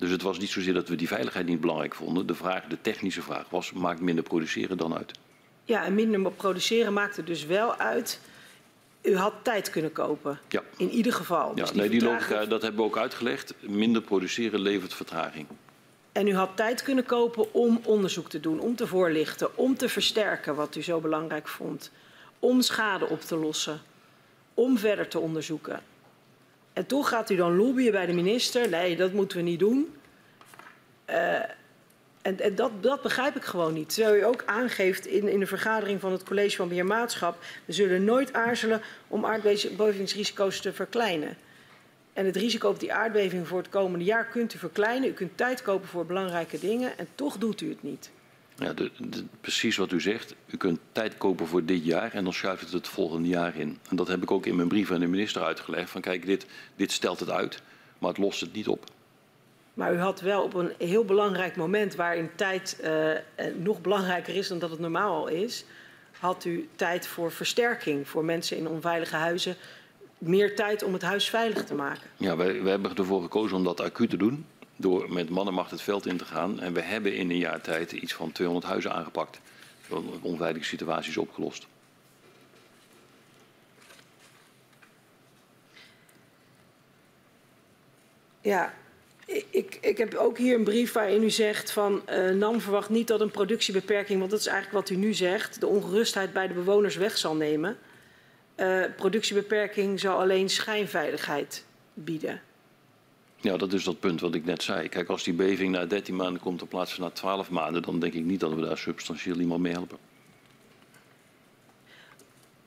Dus het was niet zozeer dat we die veiligheid niet belangrijk vonden. De, vraag, de technische vraag was, maakt minder produceren dan uit? Ja, en minder produceren maakt er dus wel uit. U had tijd kunnen kopen. Ja. In ieder geval. Ja, dus die nee, die logica, dat hebben we ook uitgelegd. Minder produceren levert vertraging. En u had tijd kunnen kopen om onderzoek te doen, om te voorlichten, om te versterken wat u zo belangrijk vond. Om schade op te lossen. Om verder te onderzoeken. En gaat u dan lobbyen bij de minister. Nee, dat moeten we niet doen. Uh, en, en dat, dat, begrijp ik gewoon niet. Terwijl u ook aangeeft in, in de vergadering van het college van beheermaatschap... we zullen nooit aarzelen om aardbevingsrisico's te verkleinen. En het risico op die aardbeving voor het komende jaar kunt u verkleinen. U kunt tijd kopen voor belangrijke dingen en toch doet u het niet. Ja, de, de, precies wat u zegt. U kunt tijd kopen voor dit jaar en dan schuift het het volgende jaar in. En dat heb ik ook in mijn brief aan de minister uitgelegd. Van kijk, dit, dit stelt het uit, maar het lost het niet op. Maar u had wel op een heel belangrijk moment waarin tijd uh, nog belangrijker is dan dat het normaal al is, had u tijd voor versterking voor mensen in onveilige huizen. Meer tijd om het huis veilig te maken. Ja, wij, wij hebben ervoor gekozen om dat acuut te doen. Door met mannenmacht het veld in te gaan. En we hebben in een jaar tijd iets van 200 huizen aangepakt. Onveilige situaties opgelost. Ja, ik, ik, heb ook hier een brief waarin u zegt van uh, NAM verwacht niet dat een productiebeperking, want dat is eigenlijk wat u nu zegt, de ongerustheid bij de bewoners weg zal nemen. Uh, productiebeperking zal alleen schijnveiligheid bieden. Ja, dat is dat punt wat ik net zei. Kijk, als die beving na 13 maanden komt in plaats van na 12 maanden, dan denk ik niet dat we daar substantieel iemand mee helpen.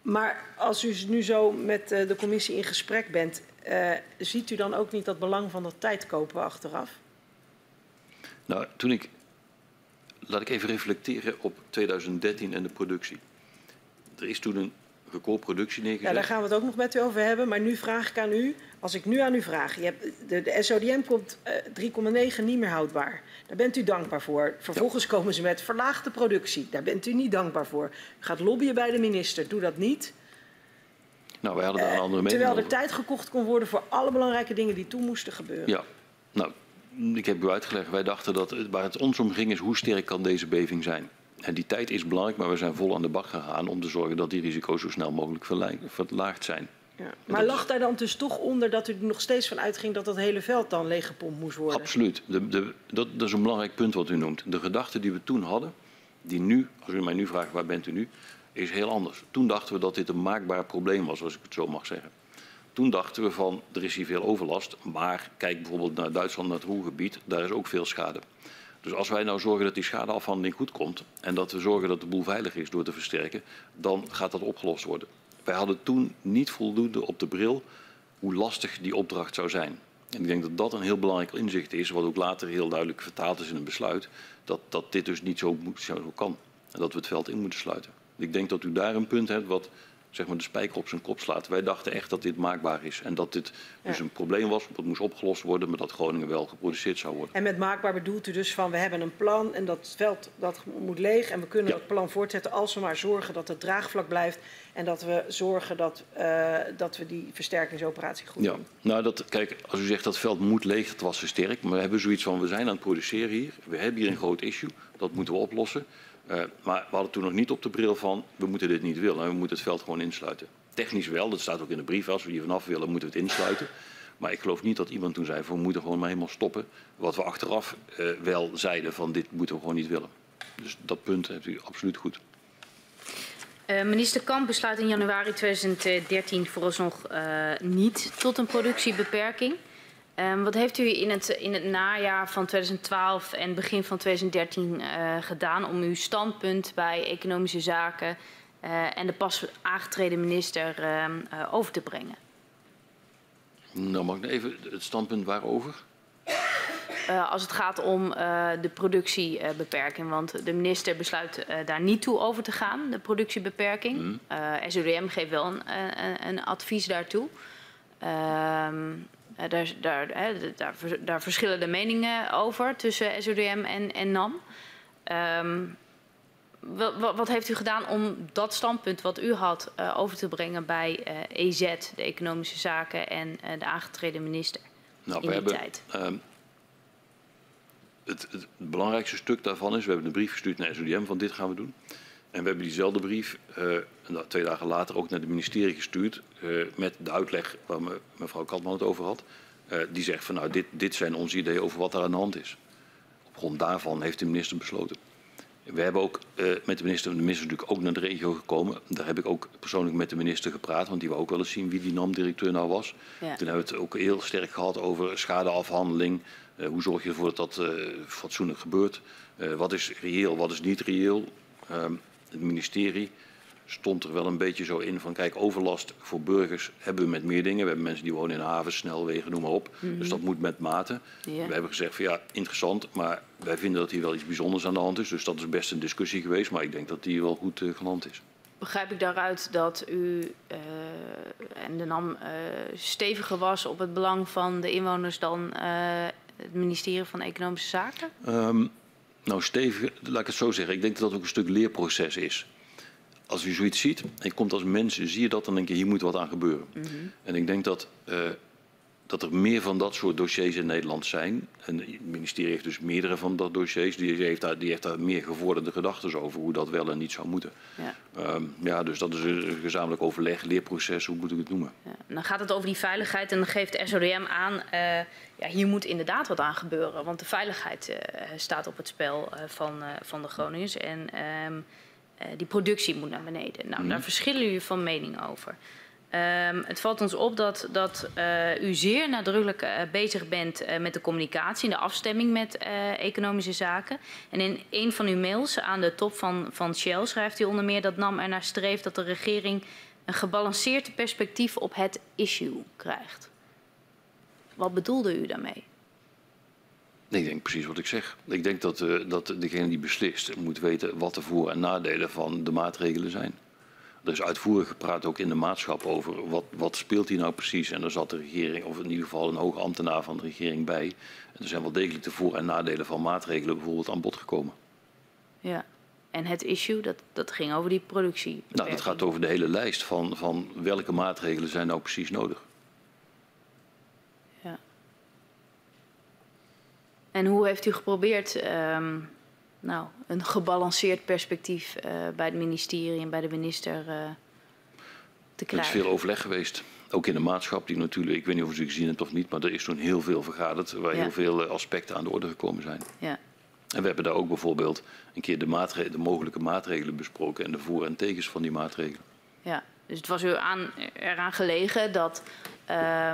Maar als u nu zo met uh, de commissie in gesprek bent, uh, ziet u dan ook niet dat belang van dat tijd kopen achteraf? Nou, toen ik. Laat ik even reflecteren op 2013 en de productie. Er is toen een recordproductie neergezet. Ja, daar gaan we het ook nog met u over hebben. Maar nu vraag ik aan u, als ik nu aan u vraag, je hebt, de, de SODM komt uh, 3,9 niet meer houdbaar. Daar bent u dankbaar voor. Vervolgens ja. komen ze met verlaagde productie. Daar bent u niet dankbaar voor. U gaat lobbyen bij de minister. Doe dat niet. Nou, wij hadden daar een andere mening Terwijl er over. tijd gekocht kon worden voor alle belangrijke dingen die toen moesten gebeuren. Ja, nou, ik heb u uitgelegd. Wij dachten dat waar het ons om ging is hoe sterk kan deze beving zijn. En die tijd is belangrijk, maar we zijn vol aan de bak gegaan om te zorgen dat die risico's zo snel mogelijk verlaagd zijn. Ja. Maar lag daar dan dus toch onder dat u er nog steeds van uitging dat dat hele veld dan leeggepompt moest worden? Absoluut. De, de, dat, dat, is een belangrijk punt wat u noemt. De gedachte die we toen hadden, die nu, als u mij nu vraagt waar bent u nu, is heel anders. Toen dachten we dat dit een maakbaar probleem was, als ik het zo mag zeggen. Toen dachten we van, er is hier veel overlast, maar kijk bijvoorbeeld naar Duitsland, naar het Roergebied, daar is ook veel schade. Dus als wij nou zorgen dat die schadeafhandeling goed komt en dat we zorgen dat de boel veilig is door te versterken, dan gaat dat opgelost worden. Wij hadden toen niet voldoende op de bril hoe lastig die opdracht zou zijn. En ik denk dat dat een heel belangrijk inzicht is, wat ook later heel duidelijk vertaald is in een besluit, dat, dat dit dus niet zo, zo kan. En dat we het veld in moeten sluiten. Ik denk dat u daar een punt hebt wat zeg maar, de spijker op zijn kop slaat. Wij dachten echt dat dit maakbaar is. En dat dit dus een probleem was, wat moest opgelost worden, maar dat Groningen wel geproduceerd zou worden. En met maakbaar bedoelt u dus van we hebben een plan en dat veld dat moet leeg. En we kunnen ja. dat plan voortzetten als we maar zorgen dat het draagvlak blijft. En dat we zorgen dat, uh, dat we die versterkingsoperatie goed ja. doen. Nou, dat, kijk, als u zegt dat veld moet leeg, dat was versterkt. Maar we hebben zoiets van we zijn aan het produceren hier. We hebben hier een groot issue. Dat moeten we oplossen. Uh, maar we hadden toen nog niet op de bril van we moeten dit niet willen. We moeten het veld gewoon insluiten. Technisch wel, dat staat ook in de brief. Als we hier vanaf willen, moeten we het insluiten. Maar ik geloof niet dat iemand toen zei van we moeten gewoon maar helemaal stoppen. Wat we achteraf uh, wel zeiden van dit moeten we gewoon niet willen. Dus dat punt hebt u absoluut goed. Uh, minister Kamp besluit in januari 2013 vooralsnog niet tot een productiebeperking. Um, wat heeft u in het, in het najaar van 2012 en begin van 2013 uh, gedaan om uw standpunt bij economische zaken uh, en de pas aangetreden minister uh, over te brengen? Nou, mag ik even het standpunt waarover? Als het gaat om de productiebeperking. Want de minister besluit daar niet toe over te gaan, de productiebeperking. Mm. SODM geeft wel een, een, een advies daartoe. Uh, daar, daar, daar, daar, verschillen de meningen over tussen SODM en, en NAM. Um, wat, wat, heeft u gedaan om dat standpunt wat u had uh, over te brengen bij uh, EZ, de Economische Zaken en de aangetreden minister nou, in die hebben, tijd? Um, het, het, belangrijkste stuk daarvan is, we hebben een brief gestuurd naar SODM van dit gaan we doen. En we hebben diezelfde brief uh, twee dagen later ook naar het ministerie gestuurd uh, met de uitleg waar me, mevrouw Katman het over had. Uh, die zegt van nou dit, dit zijn onze ideeën over wat er aan de hand is. Op grond daarvan heeft de minister besloten. We hebben ook met de minister, de minister is natuurlijk ook naar de regio gekomen. Daar heb ik ook persoonlijk met de minister gepraat, want die wou ook wel eens zien wie die NAM-directeur nou was. Ja. Toen hebben we het ook heel sterk gehad over schadeafhandeling. hoe zorg je ervoor dat dat fatsoenlijk gebeurt? wat is reëel, wat is niet reëel? Um, het ministerie stond er wel een beetje zo in van kijk, overlast voor burgers hebben we met meer dingen. We hebben mensen die wonen in havens, snelwegen, noem maar op. Dus dat moet met mate. We hebben gezegd van ja, interessant, maar wij vinden dat hier wel iets bijzonders aan de hand is. Dus dat is best een discussie geweest, maar ik denk dat die wel goed uh, geland is. Begrijp ik daaruit dat u uh, en de NAM uh, steviger was op het belang van de inwoners dan het ministerie van Economische Zaken? Um, nou, stevig, laat ik het zo zeggen. Ik denk dat dat ook een stuk leerproces is. Als u zoiets ziet en je komt als mens, zie je dat, dan denk je, hier moet wat aan gebeuren. Mm -hmm. En ik denk dat, uh, dat er meer van dat soort dossiers in Nederland zijn. En het ministerie heeft dus meerdere van dat dossiers. Die heeft daar, die heeft daar meer gevorderde gedachten over hoe dat wel en niet zou moeten. Ja. Um, ja, dus dat is een gezamenlijk overleg, leerproces, hoe moet ik het noemen? Ja. Dan gaat het over die veiligheid en dan geeft SODM aan... Uh, ja, hier moet inderdaad wat aan gebeuren. Want de veiligheid uh, staat op het spel uh, van, van de Groningers. En um, die productie moet naar beneden. Nou, mm. daar verschillen jullie van mening over. Um, het valt ons op dat, dat u zeer nadrukkelijk bezig bent met de communicatie en de afstemming met economische zaken. En in een van uw mails aan de top van, van Shell schrijft u onder meer dat NAM ernaar streeft dat de regering een gebalanceerd perspectief op het issue krijgt. Wat bedoelde u daarmee? Ik denk precies wat ik zeg. Ik denk dat, dat degene die beslist moet weten wat de voor- en nadelen van de maatregelen zijn. Er is uitvoerig gepraat ook in de maatschap over wat, wat speelt hier nou precies. En daar zat de regering, of in ieder geval een hoge ambtenaar van de regering bij. En er zijn wel degelijk de voor- en nadelen van maatregelen bijvoorbeeld aan bod gekomen. Ja, en het issue, dat, dat ging over die productie. Nou, dat gaat over de hele lijst van, van welke maatregelen zijn nou precies nodig. En hoe heeft u geprobeerd um, nou, een gebalanceerd perspectief uh, bij het ministerie en bij de minister uh, te krijgen? Er is veel overleg geweest. Ook in de maatschap, die natuurlijk, ik weet niet of u het gezien hebt of niet, maar er is toen heel veel vergaderd, waar ja. heel veel aspecten aan de orde gekomen zijn. Ja. En we hebben daar ook bijvoorbeeld een keer de, de mogelijke maatregelen besproken en de voor- en tegens van die maatregelen. Ja, dus het was u aan, eraan gelegen dat uh,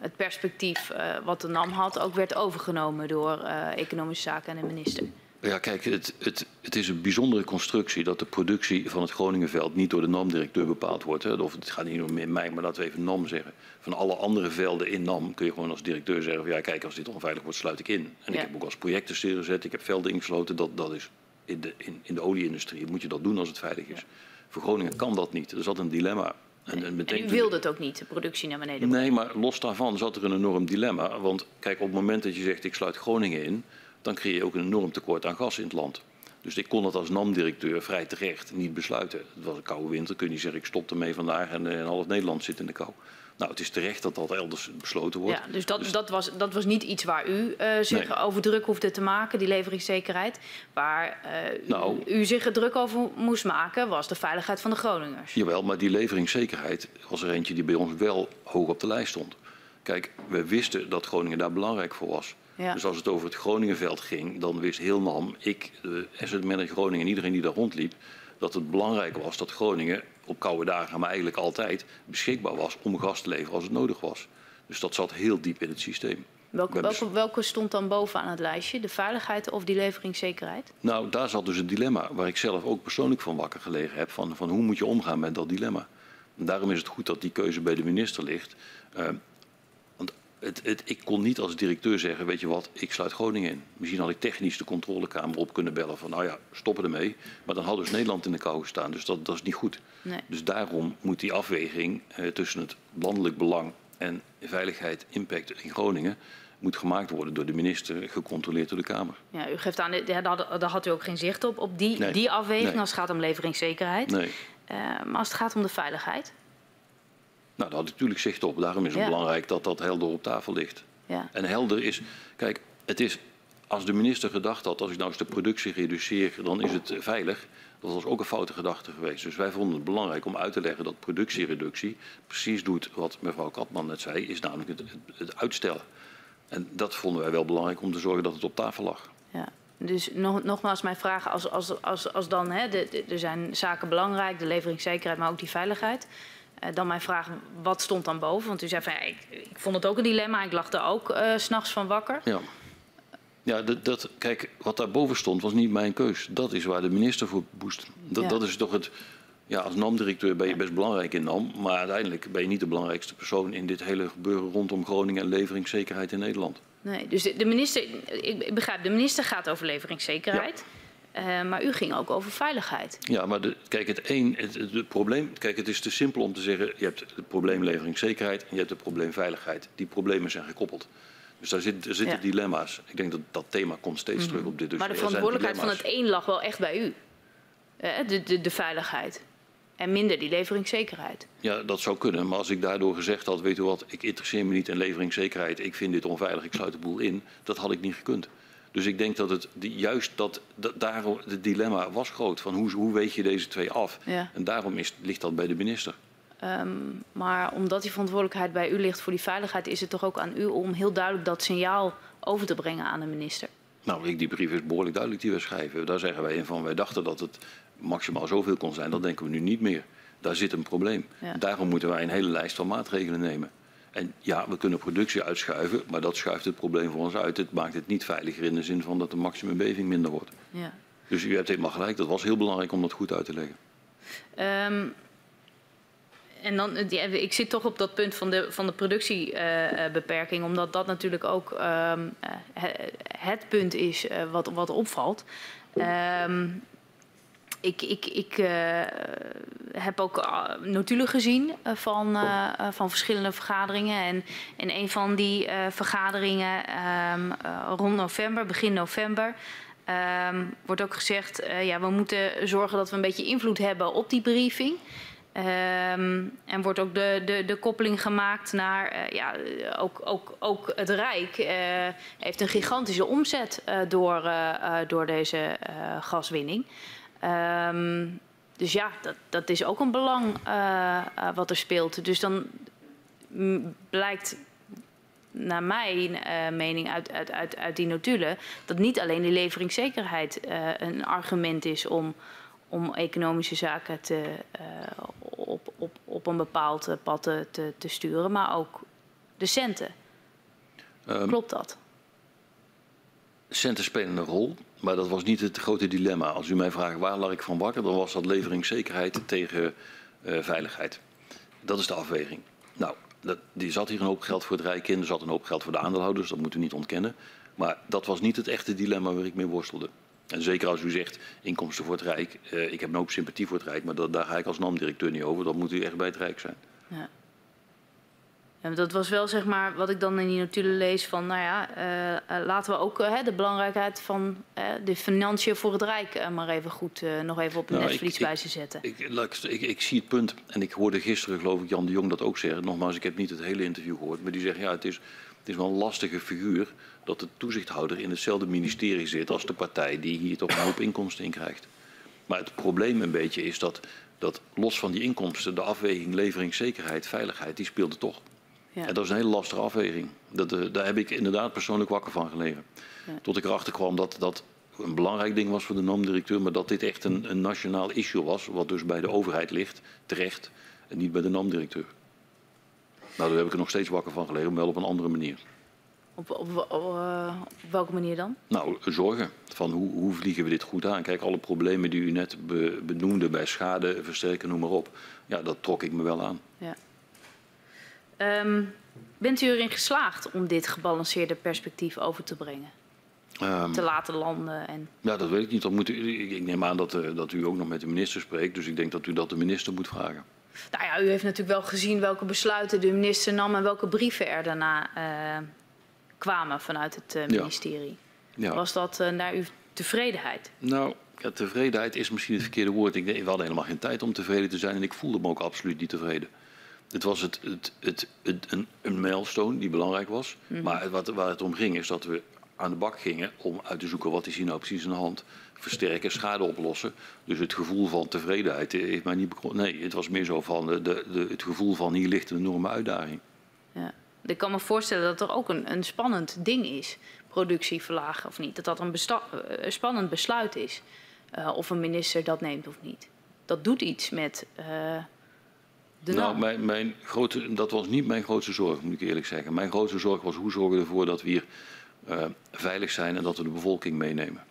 het perspectief uh, wat de NAM had ook werd overgenomen door Economische Zaken en de minister. Ja, kijk, het, het, het, is een bijzondere constructie dat de productie van het Groningenveld niet door de NAM-directeur bepaald wordt. Hè. Of het gaat niet om in mij, maar laten we even NAM zeggen. Van alle andere velden in NAM kun je gewoon als directeur zeggen: van, ja, kijk, als dit onveilig wordt, sluit ik in. En ja. ik heb ook als projecten stilgezet, ik heb velden ingesloten. Dat, dat is in de, in, in de olieindustrie moet je dat doen als het veilig is. Ja. Voor Groningen kan dat niet. Er altijd een dilemma. En, en, en u wilde het ook niet, de productie naar beneden Nee, maar los daarvan zat er een enorm dilemma. Want kijk, op het moment dat je zegt ik sluit Groningen in, dan creëer je ook een enorm tekort aan gas in het land. Dus ik kon dat als NAM-directeur vrij terecht niet besluiten. Het was een koude winter, kun je niet zeggen ik stop ermee vandaag en, en half Nederland zit in de kou. Nou, het is terecht dat dat elders besloten wordt. Ja, dus dat, dus dat, was, dat was niet iets waar u uh, zich nee. over druk hoefde te maken, die leveringszekerheid. Waar uh, nou, u, u, zich er druk over moest maken, was de veiligheid van de Groningers. Jawel, maar die leveringszekerheid was er eentje die bij ons wel hoog op de lijst stond. Kijk, we wisten dat Groningen daar belangrijk voor was. Ja. Dus als het over het Groningenveld ging, dan wist heel NAM, ik, de asset manager Groningen en iedereen die daar rondliep, dat het belangrijk was dat Groningen op koude dagen, maar eigenlijk altijd beschikbaar was om gas te leveren als het nodig was. Dus dat zat heel diep in het systeem. Welke, welke, welke stond dan bovenaan het lijstje? De veiligheid of die leveringszekerheid? Nou, daar zat dus het dilemma waar ik zelf ook persoonlijk van wakker gelegen heb. Van, van hoe moet je omgaan met dat dilemma? En daarom is het goed dat die keuze bij de minister ligt. Uh, want het, het, ik kon niet als directeur zeggen, weet je wat, ik sluit Groningen in. Misschien had ik technisch de controlekamer op kunnen bellen van, nou ja, stoppen ermee. Maar dan had dus Nederland in de kou gestaan, dus dat, dat is niet goed. Nee. Dus daarom moet die afweging uh, tussen het landelijk belang en veiligheid, impact in Groningen moet gemaakt worden door de minister, gecontroleerd door de Kamer. Ja, u geeft aan, daar, daar had u ook geen zicht op, op die, nee. die afweging Nee. als het gaat om leveringszekerheid. Nee. Uh, maar als het gaat om de veiligheid? Nou, daar had ik natuurlijk zicht op. Daarom is het Ja. belangrijk dat dat helder op tafel ligt. Ja. En helder is, kijk, het is, als de minister gedacht had, als ik nou eens de productie reduceer, dan is het veilig. Dat was ook een foute gedachte geweest. Dus wij vonden het belangrijk om uit te leggen dat productiereductie precies doet wat mevrouw Katman net zei, is namelijk het, het, het uitstellen. En dat vonden wij wel belangrijk om te zorgen dat het op tafel lag. Ja. Dus nog, nogmaals mijn vraag, als, als, als, als dan, hè, de, de- er zijn zaken belangrijk, de leveringszekerheid, maar ook die veiligheid. Eh, dan mijn vraag, wat stond dan boven? Want u zei van, ja, ik, ik vond het ook een dilemma, ik lag er ook s s'nachts van wakker. Ja. Ja, dat, dat, kijk, wat daarboven stond was niet mijn keus. Dat is waar de minister voor moest. Dat, Ja. dat is toch het. Ja, als NAM-directeur ben je best belangrijk in NAM, maar uiteindelijk ben je niet de belangrijkste persoon in dit hele gebeuren rondom Groningen en leveringszekerheid in Nederland. Nee, dus de, de minister, ik begrijp, de minister gaat over leveringszekerheid. Uh, maar u ging ook over veiligheid. Ja, maar de, kijk, het, een, het, het, probleem, kijk, het is te simpel om te zeggen, je hebt het probleem leveringszekerheid en je hebt het probleem veiligheid. Die problemen zijn gekoppeld. Dus daar, zit, zitten ja. dilemma's. Ik denk dat dat thema komt steeds mm -hmm. terug op dit dossier. Maar de verantwoordelijkheid van het een lag wel echt bij u. Uh, de, de, de veiligheid. En minder die leveringszekerheid. Ja, dat zou kunnen. Maar als ik daardoor gezegd had, weet u wat, ik interesseer me niet in leveringszekerheid. Ik vind dit onveilig, ik sluit de boel in. Dat had ik niet gekund. Dus ik denk dat het juist dat, dat daarom het dilemma was groot. Van hoe, hoe weet je deze twee af? Ja. En daarom is, ligt dat bij de minister. Um, maar omdat die verantwoordelijkheid bij u ligt voor die veiligheid, is het toch ook aan u om heel duidelijk dat signaal over te brengen aan de minister? Nou, die brief is behoorlijk duidelijk die we schrijven. Daar zeggen wij in van, wij dachten dat het maximaal zoveel kon zijn. Dat denken we nu niet meer. Daar zit een probleem. Ja. Daarom moeten wij een hele lijst van maatregelen nemen. En ja, we kunnen productie uitschuiven, maar dat schuift het probleem voor ons uit. Het maakt het niet veiliger in de zin van dat de maximumbeving minder wordt. Ja. Dus u hebt helemaal gelijk, dat was heel belangrijk om dat goed uit te leggen. Um, en dan, ja, ik zit toch op dat punt van de, van de productiebeperking, omdat dat natuurlijk ook um, het punt is wat, wat opvalt. Um, ik, ik, ik uh, heb ook notulen gezien van, uh, van verschillende vergaderingen. En in een van die uh, vergaderingen um, rond november, begin november, um, wordt ook gezegd... ja, we moeten zorgen dat we een beetje invloed hebben op die briefing. Um, en wordt ook de, de, de koppeling gemaakt naar, uh, ja, ook, ook, ook het Rijk uh, heeft een gigantische omzet uh, door, door deze gaswinning. Um, dus ja, dat, dat is ook een belang wat er speelt. Dus dan blijkt naar mijn mening uit, uit, uit, uit die notulen dat niet alleen die leveringszekerheid een argument is om om economische zaken te, uh, op, op, op een bepaald pad te, te, te sturen, maar ook de centen. Um, Klopt dat? Centen spelen een rol, maar dat was niet het grote dilemma. Als u mij vraagt waar lag ik van wakker, dan was dat leveringszekerheid tegen uh, veiligheid. Dat is de afweging. Nou, dat, die zat hier een hoop geld voor het Rijk in, er zat een hoop geld voor de aandeelhouders, dat moeten we niet ontkennen. Maar dat was niet het echte dilemma waar ik mee worstelde. En zeker als u zegt inkomsten voor het Rijk. Uh, ik heb een hoop sympathie voor het Rijk, maar daar ga ik als NAM-directeur niet over. Dat moet u echt bij het Rijk zijn. Ja. Dat was wel zeg maar wat ik dan in die notulen lees van, nou ja, uh, uh, laten we ook de belangrijkheid van de financiën voor het Rijk maar even goed nog even op een nou, netvlieswijze zetten. Ik, ik, ik, ik, zie het punt en ik hoorde gisteren geloof ik Jan de Jong dat ook zeggen. Nogmaals, ik heb niet het hele interview gehoord, maar die zegt ja, het is, het is wel een lastige figuur dat de toezichthouder in hetzelfde ministerie zit als de partij die hier toch een hoop inkomsten in krijgt. Maar het probleem een beetje is dat, dat los van die inkomsten, de afweging leveringszekerheid, veiligheid, die speelde toch. Ja. En dat is een hele lastige afweging. Dat, uh, daar heb ik inderdaad persoonlijk wakker van gelegen. Ja. Tot ik erachter kwam dat dat een belangrijk ding was voor de NAM-directeur, maar dat dit echt een, een nationaal issue was, wat dus bij de overheid ligt, terecht, en niet bij de NAM-directeur. Nou, daar heb ik er nog steeds wakker van gelegen, maar wel op een andere manier. Op, op, op, uh, op, welke manier dan? Nou, zorgen. Van hoe, hoe vliegen we dit goed aan? Kijk, alle problemen die u net be, benoemde bij schade, versterken, noem maar op. Ja, dat trok ik me wel aan. Ja. Um, bent u erin geslaagd om dit gebalanceerde perspectief over te brengen? Um, te laten landen? En... Ja, dat weet ik niet. Dat moet u, ik neem aan dat, uh, dat u ook nog met de minister spreekt. Dus ik denk dat u dat de minister moet vragen. Nou ja, u heeft natuurlijk wel gezien welke besluiten de minister nam en welke brieven er daarna uh, kwamen vanuit het uh, ministerie. Ja. Ja. Was dat naar uw tevredenheid? Nou, ja, tevredenheid is misschien het verkeerde woord. Ik, we hadden helemaal geen tijd om tevreden te zijn en ik voelde me ook absoluut niet tevreden. Het was het, het, het, het een, een milestone die belangrijk was. Mm -hmm. Maar wat, waar het om ging is dat we aan de bak gingen om uit te zoeken wat is hier nou precies aan de hand. Versterken, schade oplossen. Dus het gevoel van tevredenheid heeft mij niet. Nee, het was meer zo van de, de, het gevoel van hier ligt een enorme uitdaging. Ja. Ik kan me voorstellen dat er ook een, een spannend ding is, productie verlagen of niet. Dat dat een, een spannend besluit is. Uh, of een minister dat neemt of niet. Dat doet iets met uh, de nou, mijn, mijn grote, dat was niet mijn grootste zorg, moet ik eerlijk zeggen. Mijn grootste zorg was hoe zorgen we ervoor dat we hier uh, veilig zijn en dat we de bevolking meenemen.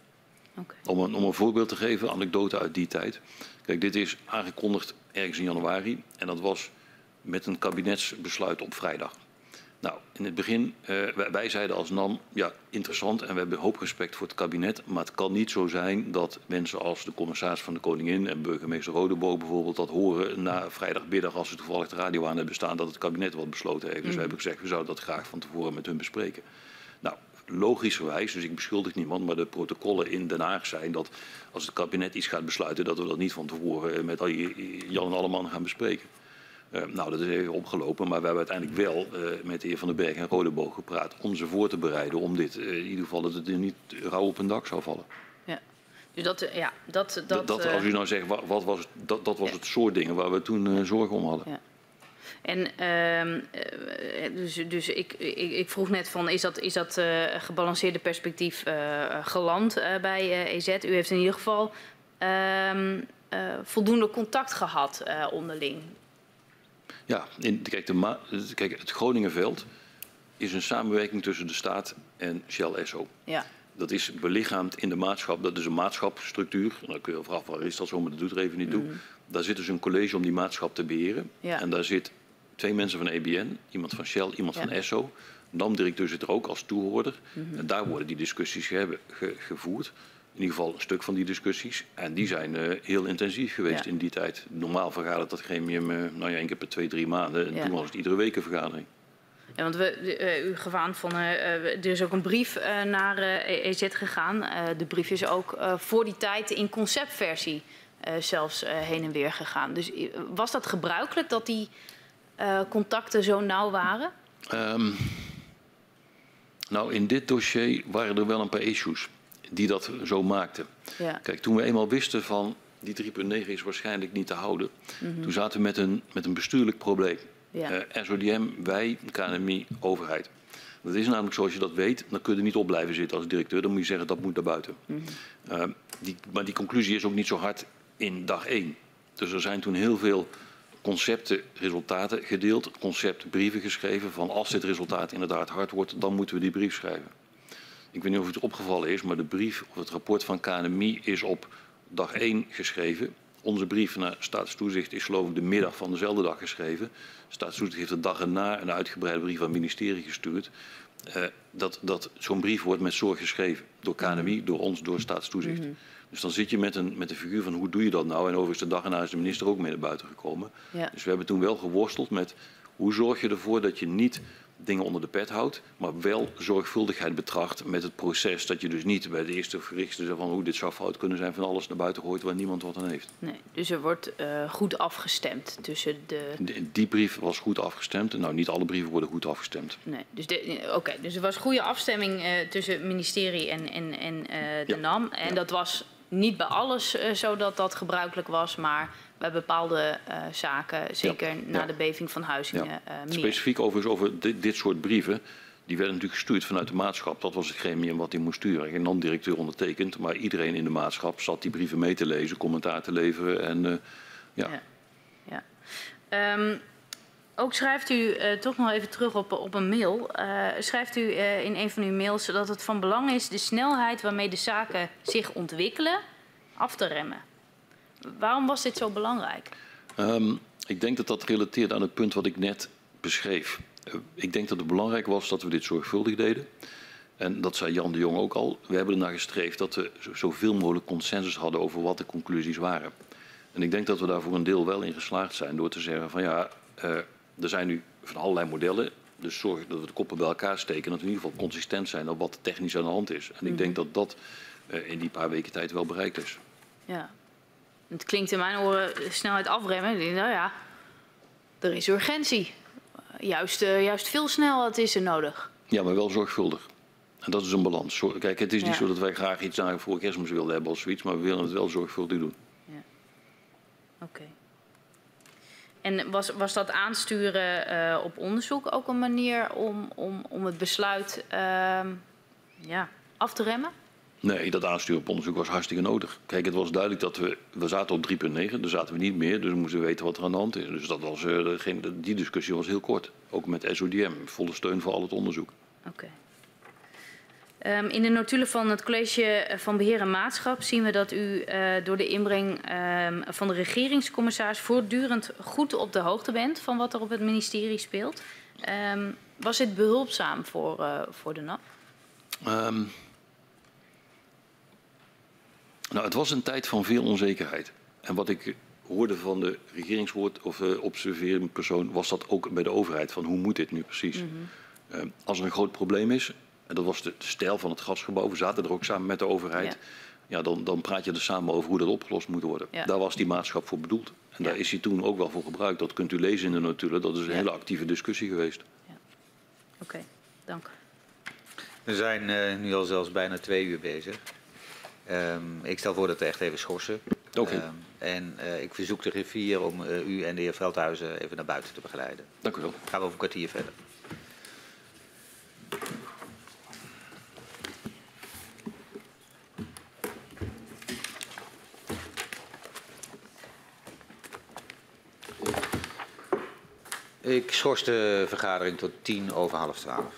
Okay. Om, een, om een voorbeeld te geven, anekdote uit die tijd. Kijk, Kijk, dit is aangekondigd ergens in januari en dat was met een kabinetsbesluit op vrijdag. Nou, in het begin, uh, wij, zeiden als NAM, ja, interessant en we hebben hoop respect voor het kabinet. Maar het kan niet zo zijn dat mensen als de commissaris van de Koningin en burgemeester Rodeboog bijvoorbeeld dat horen na vrijdagmiddag als ze toevallig de radio aan hebben staan dat het kabinet wat besloten heeft. Dus mm. we hebben gezegd, we zouden dat graag van tevoren met hun bespreken. Nou, logischerwijs, dus ik beschuldig niemand, maar de protocollen in Den Haag zijn dat als het kabinet iets gaat besluiten, dat we dat niet van tevoren met Jan en Alleman gaan bespreken. Uh, nou, dat is even opgelopen, maar we hebben uiteindelijk wel uh, met de heer Van den Berg en Rodeboog gepraat om ze voor te bereiden om dit, uh, in ieder geval dat het er niet rauw op een dak zou vallen. Ja, dus dat, ja, dat, dat, dat als u nou zegt, wat, wat was, dat, dat was ja. het soort dingen waar we toen zorgen om hadden. Ja. En uh, dus, dus ik, ik, ik, vroeg net van, is dat, is dat gebalanceerde perspectief geland bij EZ? U heeft in ieder geval uh, voldoende contact gehad onderling. Ja, in, kijk, de kijk, het Groningenveld is een samenwerking tussen de staat en Shell Esso. Ja. Dat is belichaamd in de maatschap. Dat is een maatschapstructuur. Dan kun je afvragen, waar is dat zo, maar dat doet er even niet toe. Mm. Daar zit dus een college om die maatschap te beheren. Ja. En daar zit twee mensen van EBN, iemand van Shell, iemand ja. van Esso. NAM-directeur zit er ook als toehoorder. Mm -hmm. En daar worden die discussies ge ge gevoerd. In ieder geval een stuk van die discussies. En die zijn uh, heel intensief geweest ja. in die tijd. Normaal vergadert dat gremium uh, nou ja, één keer per twee, drie maanden. En ja. toen was het iedere week een vergadering. Ja, want we, uh, u van, er is ook een brief naar EZ gegaan. de brief is ook voor die tijd in conceptversie zelfs heen en weer gegaan. Dus was dat gebruikelijk dat die contacten zo nauw waren? Um, nou, in dit dossier waren er wel een paar issues die dat zo maakten. Ja. Kijk, toen we eenmaal wisten van die 3.9 is waarschijnlijk niet te houden, mm -hmm. toen zaten we met een, met een bestuurlijk probleem. Ja. Uh, SODM, wij, KNMI, overheid. Dat is namelijk zoals je dat weet, dan kun je er niet op blijven zitten als directeur. Dan moet je zeggen dat moet naar buiten. Mm -hmm. uh, die, maar die conclusie is ook niet zo hard in dag één. Dus er zijn toen heel veel concepten, resultaten gedeeld, conceptbrieven geschreven van als dit resultaat inderdaad hard wordt, dan moeten we die brief schrijven. Ik weet niet of het opgevallen is, maar de brief of het rapport van KNMI is op dag 1 geschreven. Onze brief naar staatstoezicht is geloof ik de middag van dezelfde dag geschreven. Staatstoezicht heeft de dag erna een uitgebreide brief aan het ministerie gestuurd. Uh, dat dat zo'n brief wordt met zorg geschreven. Door KNMI, door ons, door staatstoezicht. Mm -hmm. Dus dan zit je met een, met een figuur van hoe doe je dat nou? En overigens de dag erna is de minister ook mee naar buiten gekomen. Ja. Dus we hebben toen wel geworsteld met hoe zorg je ervoor dat je niet dingen onder de pet houdt, maar wel zorgvuldigheid betracht met het proces. Dat je dus niet bij de eerste gerichte van hoe dit zou fout kunnen zijn van alles naar buiten gooit waar niemand wat aan heeft. Nee, dus er wordt uh, goed afgestemd tussen de... de... Die brief was goed afgestemd. Nou, niet alle brieven worden goed afgestemd. Nee, dus oké, okay, dus er was goede afstemming uh, tussen het ministerie en, en, en uh, de ja. NAM. En ja. dat was niet bij alles zo dat dat gebruikelijk was, maar bij bepaalde uh, zaken, zeker ja, na ja. de beving van Huizingen, ja. uh, meer. Specifiek overigens over dit, dit, soort brieven, die werden natuurlijk gestuurd vanuit de maatschap. Dat was het gremium wat die moest sturen. Geen non-directeur ondertekend, maar iedereen in de maatschap zat die brieven mee te lezen, commentaar te leveren en uh, ja. ja. Um, ook schrijft u, toch nog even terug op, op een mail, schrijft u in een van uw mails dat het van belang is de snelheid waarmee de zaken zich ontwikkelen af te remmen. Waarom was dit zo belangrijk? Um, ik denk dat dat relateert aan het punt wat ik net beschreef. Uh, ik denk dat het belangrijk was dat we dit zorgvuldig deden. En dat zei Jan de Jong ook al. We hebben ernaar gestreefd dat we zoveel mogelijk consensus hadden over wat de conclusies waren. En ik denk dat we daar voor een deel wel in geslaagd zijn door te zeggen van ja, uh, er zijn nu van allerlei modellen. Dus zorg dat we de koppen bij elkaar steken. En dat we in ieder geval consistent zijn op wat technisch aan de hand is. En ik denk dat dat uh, in die paar weken tijd wel bereikt is. Ja, het klinkt in mijn oren snelheid afremmen. Nou ja, er is urgentie. Juist, uh, juist veel snelheid is er nodig. Ja, maar wel zorgvuldig. En dat is een balans. Kijk, het is niet ja. zo dat wij graag iets naar voor kerstmis willen hebben of zoiets, maar we willen het wel zorgvuldig doen. Ja. Oké. Okay. En was, was dat aansturen uh, op onderzoek ook een manier om, om, om het besluit uh, ja, af te remmen? Nee, dat aansturen op onderzoek was hartstikke nodig. Kijk, het was duidelijk dat we... We zaten op 3.9, daar zaten we niet meer. Dus we moesten weten wat er aan de hand is. Dus dat was, uh, geen, die discussie was heel kort. Ook met SODM. Volle steun voor al het onderzoek. Oké. Okay. Um, in de notulen van het College van Beheer en Maatschap zien we dat u uh, door de inbreng um, van de regeringscommissaris voortdurend goed op de hoogte bent van wat er op het ministerie speelt. Um, was dit behulpzaam voor, uh, voor de NAP? Nou, het was een tijd van veel onzekerheid. En wat ik hoorde van de regeringswoord of uh, observerende persoon was dat ook bij de overheid van hoe moet dit nu precies? Mm -hmm. als er een groot probleem is, en dat was de, de stijl van het gasgebouw. We zaten er ook samen met de overheid. Ja. ja dan, dan, praat je er samen over hoe dat opgelost moet worden. Ja. Daar was die maatschap voor bedoeld. En daar is hij toen ook wel voor gebruikt. Dat kunt u lezen in de notulen. Dat is een hele actieve discussie geweest. Oké, okay. dank. We zijn uh, nu al zelfs bijna twee uur bezig. Um, ik stel voor dat we echt even schorsen. Oké. Okay. Um, en uh, ik verzoek de griffier om uh, u en de heer Veldhuizen even naar buiten te begeleiden. Dank u wel. Gaan we over een kwartier verder. Ik schors de vergadering tot tien over half twaalf.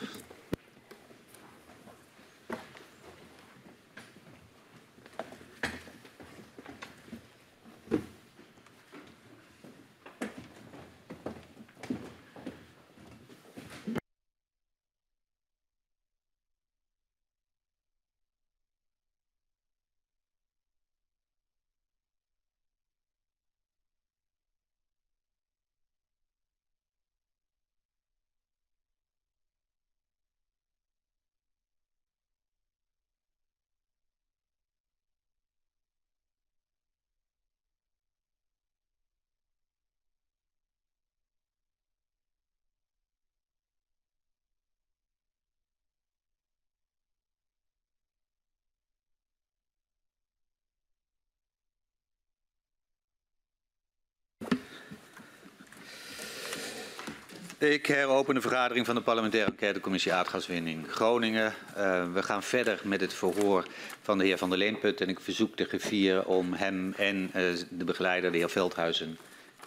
Ik heropen de vergadering van de parlementaire enquêtecommissie aardgaswinning Groningen. Uh, we gaan verder met het verhoor van de heer Van der Leenput en ik verzoek de griffier om hem en uh, de begeleider, de heer Veldhuizen,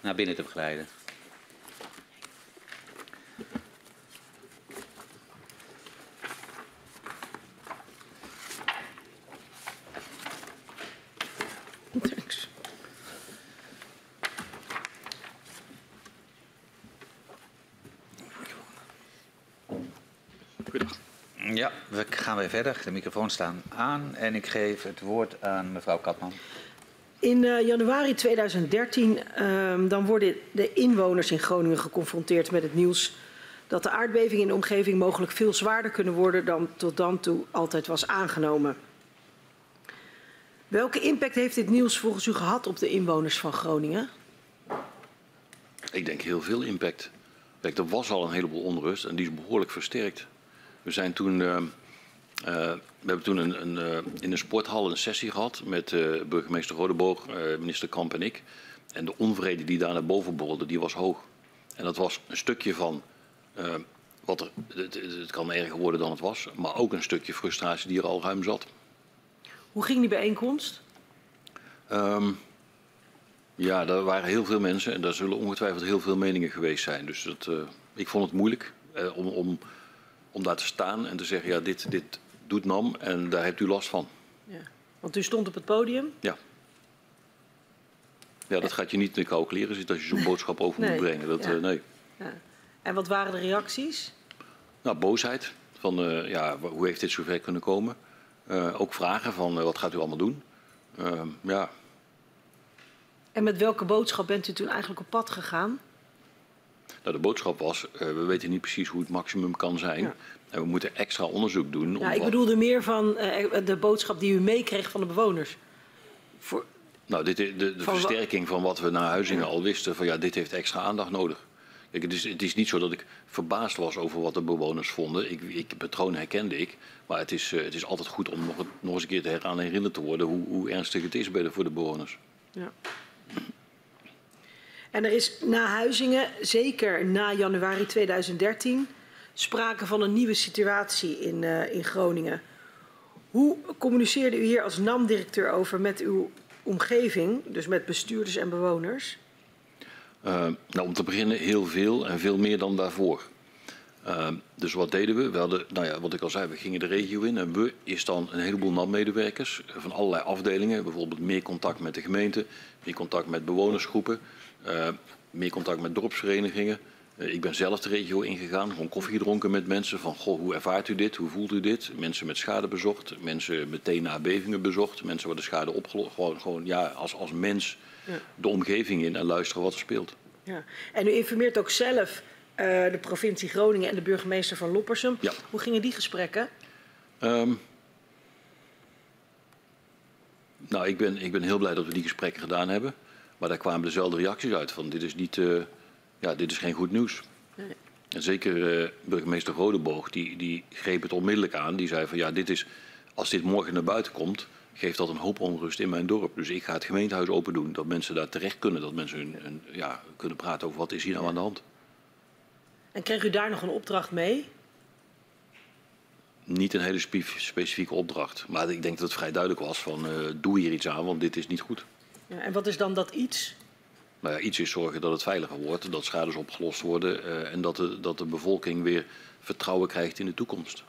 naar binnen te begeleiden. Ja, we gaan weer verder. De microfoons staan aan en ik geef het woord aan mevrouw Katman. In uh, januari 2013 uh, dan worden de inwoners in Groningen geconfronteerd met het nieuws dat de aardbevingen in de omgeving mogelijk veel zwaarder kunnen worden dan tot dan toe altijd was aangenomen. Welke impact heeft dit nieuws volgens u gehad op de inwoners van Groningen? Ik denk heel veel impact. Kijk, er was al een heleboel onrust en die is behoorlijk versterkt. We zijn toen. Uh, uh, we hebben toen een, een, uh, in een sporthal een sessie gehad met burgemeester Rodeboog, minister Kamp en ik. En de onvrede die daar naar boven borrelde, die was hoog. En dat was een stukje van. wat er, het, het, kan erger worden dan het was, maar ook een stukje frustratie die er al ruim zat. Hoe ging die bijeenkomst? Um, ja, er waren heel veel mensen en daar zullen ongetwijfeld heel veel meningen geweest zijn. Dus dat, ik vond het moeilijk om, om om daar te staan en te zeggen, ja, dit, dit doet NAM en daar hebt u last van. Ja. Want u stond op het podium? Ja. Ja, dat gaat je niet in de kleren zitten als je zo'n boodschap over nee. moet brengen. Dat, ja. uh, nee. Ja. En wat waren de reacties? Nou, boosheid. Van, uh, ja, hoe heeft dit zover kunnen komen? Uh, ook vragen van, wat gaat u allemaal doen? Ehm, ja. En met welke boodschap bent u toen eigenlijk op pad gegaan? Nou, de boodschap was, we weten niet precies hoe het maximum kan zijn. Ja. En we moeten extra onderzoek doen. Ja, ik bedoelde meer van uh, de boodschap die u meekreeg van de bewoners. Voor... Nou, dit, de, de van versterking van wat we naar Huizingen al wisten, van ja, dit heeft extra aandacht nodig. Kijk, het, is, het is niet zo dat ik verbaasd was over wat de bewoners vonden. Ik, ik patroon herkende ik. Maar het is, uh, het is altijd goed om nog, nog eens een keer te heraan herinnerd te worden hoe, hoe ernstig het is bij de, voor de bewoners. Ja. En er is na Huizingen, zeker na januari 2013, sprake van een nieuwe situatie in, uh, in Groningen. Hoe communiceerde u hier als NAM-directeur over met uw omgeving, dus met bestuurders en bewoners? Uh, nou, om te beginnen heel veel en veel meer dan daarvoor. Uh, dus wat deden we? We hadden, nou ja, wat ik al zei, we gingen de regio in en we is dan een heleboel NAM-medewerkers van allerlei afdelingen. Bijvoorbeeld meer contact met de gemeente, meer contact met bewonersgroepen, meer contact met dorpsverenigingen. Uh, ik ben zelf de regio ingegaan, gewoon koffie gedronken met mensen van, goh, hoe ervaart u dit, hoe voelt u dit? Mensen met schade bezocht, mensen meteen na bevingen bezocht, mensen waar de schade opgelost, gewoon, gewoon ja, als, als mens ja. de omgeving in en luisteren wat er speelt. Ja. En u informeert ook zelf uh, de provincie Groningen en de burgemeester van Loppersum. Ja. Hoe gingen die gesprekken? Um, nou, ik ben, ik ben heel blij dat we die gesprekken gedaan hebben. Maar daar kwamen dezelfde reacties uit van dit is, niet, uh, ja, dit is geen goed nieuws. Nee. En zeker uh, burgemeester Rodeboog, die, die greep het onmiddellijk aan. Die zei van ja, dit is, als dit morgen naar buiten komt, geeft dat een hoop onrust in mijn dorp. Dus ik ga het gemeentehuis open doen, dat mensen daar terecht kunnen. Dat mensen hun, hun, ja, kunnen praten over wat is hier nou aan de hand. En kreeg u daar nog een opdracht mee? Niet een hele specifieke opdracht. Maar ik denk dat het vrij duidelijk was van uh, doe hier iets aan, want dit is niet goed. Ja, en wat is dan dat iets? Ja, iets is zorgen dat het veiliger wordt, dat schades opgelost worden uh, en dat de, dat de bevolking weer vertrouwen krijgt in de toekomst.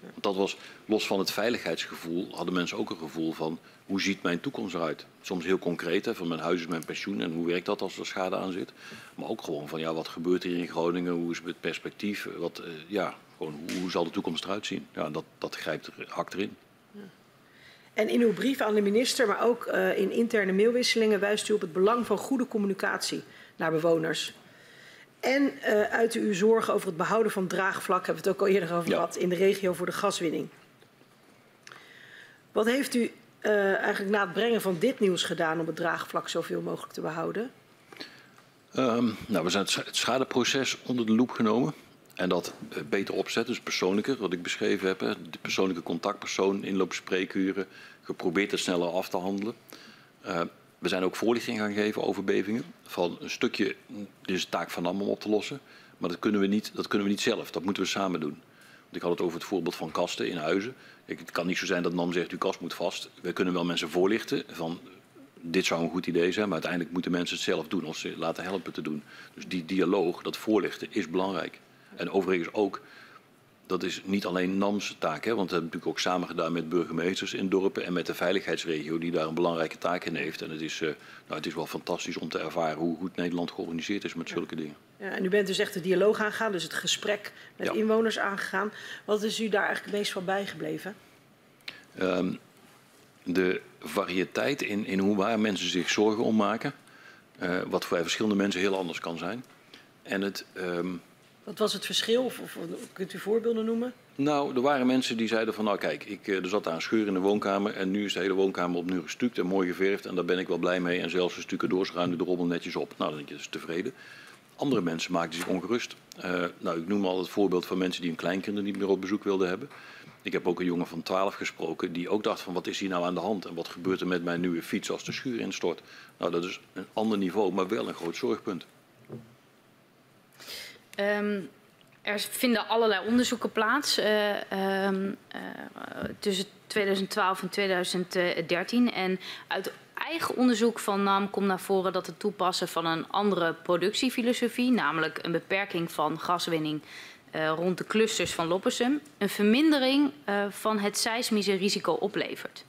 Want dat was, los van het veiligheidsgevoel, hadden mensen ook een gevoel van hoe ziet mijn toekomst eruit? Soms heel concreet, van mijn huis is mijn pensioen en hoe werkt dat als er schade aan zit? Maar ook gewoon van ja, wat gebeurt hier in Groningen? Hoe is het perspectief? Wat, uh, ja, gewoon, hoe, zal de toekomst eruit zien? Ja, dat, dat grijpt er, hakt erin. En in uw brief aan de minister, maar ook uh, in interne mailwisselingen, wijst u op het belang van goede communicatie naar bewoners. En uh, uit uw zorgen over het behouden van draagvlak, hebben we het ook al eerder over gehad, ja. in de regio voor de gaswinning. Wat heeft u uh, eigenlijk na het brengen van dit nieuws gedaan om het draagvlak zoveel mogelijk te behouden? Um, nou, we zijn het schadeproces onder de loep genomen. En dat uh, beter opzetten, dus persoonlijker, wat ik beschreven heb. De persoonlijke contactpersoon, inloopspreekuren, geprobeerd het sneller af te handelen. Uh, we zijn ook voorlichting gaan geven over bevingen. Van een stukje, dit is de taak van NAM om op te lossen. Maar dat kunnen, we niet, dat kunnen we niet zelf, dat moeten we samen doen. Want ik had het over het voorbeeld van kasten in huizen. Kijk, het kan niet zo zijn dat NAM zegt, uw kast moet vast. We kunnen wel mensen voorlichten van, dit zou een goed idee zijn. Maar uiteindelijk moeten mensen het zelf doen, of ze laten helpen te doen. Dus die dialoog, dat voorlichten, is belangrijk. En overigens ook, dat is niet alleen NAM's taak. Hè, want we hebben natuurlijk ook samen gedaan met burgemeesters in dorpen en met de veiligheidsregio die daar een belangrijke taak in heeft. En het is, uh, nou, het is wel fantastisch om te ervaren hoe goed Nederland georganiseerd is met zulke dingen. Ja, en u bent dus echt de dialoog aangegaan, dus het gesprek met ja. inwoners aangegaan. Wat is u daar eigenlijk het meest van bijgebleven? Um, de variëteit in, in hoe waar mensen zich zorgen om maken. Uh, wat voor verschillende mensen heel anders kan zijn. En het... Um, wat was het verschil? Of, of, kunt u voorbeelden noemen? Nou, er waren mensen die zeiden van nou kijk, ik, er zat daar een scheur in de woonkamer en nu is de hele woonkamer opnieuw gestuukt en mooi geverfd en daar ben ik wel blij mee en zelfs een stukken doorschuin de rommel netjes op. Nou, dan denk je, is tevreden. Andere mensen maakten zich ongerust. Uh, nou, ik noem al het voorbeeld van mensen die hun kleinkinderen niet meer op bezoek wilden hebben. Ik heb ook een jongen van 12 gesproken die ook dacht van wat is hier nou aan de hand en wat gebeurt er met mijn nieuwe fiets als de schuur instort. Nou, dat is een ander niveau, maar wel een groot zorgpunt. Um, er vinden allerlei onderzoeken plaats uh, uh, tussen 2012 en 2013. En uit eigen onderzoek van NAM komt naar voren dat het toepassen van een andere productiefilosofie, namelijk een beperking van gaswinning uh, rond de clusters van Loppersum, een vermindering van het seismische risico oplevert.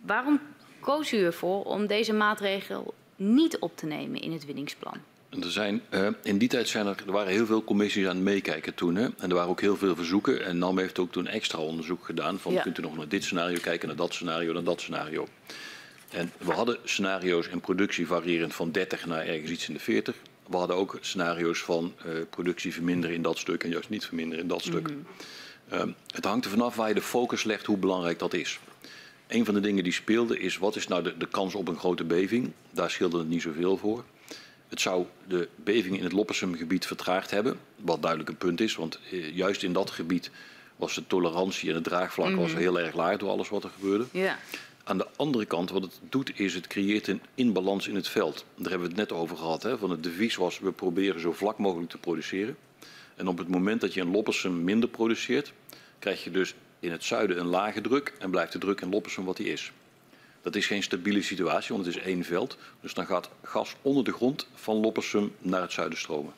Waarom koos u ervoor om deze maatregel niet op te nemen in het winningsplan? Er zijn, uh, in die tijd zijn er, er waren heel veel commissies aan het meekijken toen. Hè? En er waren ook heel veel verzoeken. En NAM heeft ook toen extra onderzoek gedaan. Van ja. kunt u nog naar dit scenario kijken, naar dat scenario, naar dat scenario. En we hadden scenario's in productie variërend van 30 naar ergens iets in de 40. We hadden ook scenario's van uh, productie verminderen in dat stuk en juist niet verminderen in dat stuk. Mm -hmm. um, het hangt er vanaf waar je de focus legt, hoe belangrijk dat is. Een van de dingen die speelde is, wat is nou de, de kans op een grote beving? Daar scheelde het niet zoveel voor. Het zou de beving in het Loppersumgebied vertraagd hebben, wat duidelijk een punt is, want eh, juist in dat gebied was de tolerantie en het draagvlak mm -hmm. was heel erg laag door alles wat er gebeurde. Yeah. Aan de andere kant, wat het doet, is het creëert een inbalans in het veld. Daar hebben we het net over gehad. Hè? Van het devies was, we proberen zo vlak mogelijk te produceren. En op het moment dat je in Loppersum minder produceert, krijg je dus in het zuiden een lage druk en blijft de druk in Loppersum wat die is. Dat is geen stabiele situatie, want het is één veld. Dus dan gaat gas onder de grond van Loppersum naar het zuiden stromen.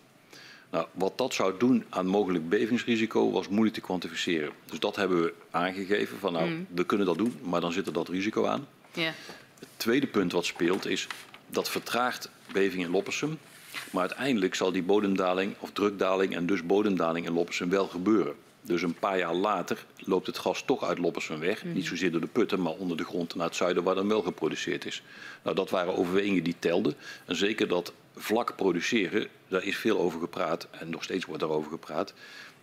Nou, wat dat zou doen aan mogelijk bevingsrisico was moeilijk te kwantificeren. Dus dat hebben we aangegeven van nou, Mm. we kunnen dat doen, maar dan zit er dat risico aan. Het tweede punt wat speelt is dat vertraagt beving in Loppersum. Maar uiteindelijk zal die bodemdaling of drukdaling en dus bodemdaling in Loppersum wel gebeuren. Dus een paar jaar later loopt het gas toch uit Loppersum weg. Niet zozeer door de putten, maar onder de grond naar het zuiden waar dan wel geproduceerd is. Nou, dat waren overwegingen die telden. En zeker dat vlak produceren, daar is veel over gepraat. En nog steeds wordt daarover gepraat.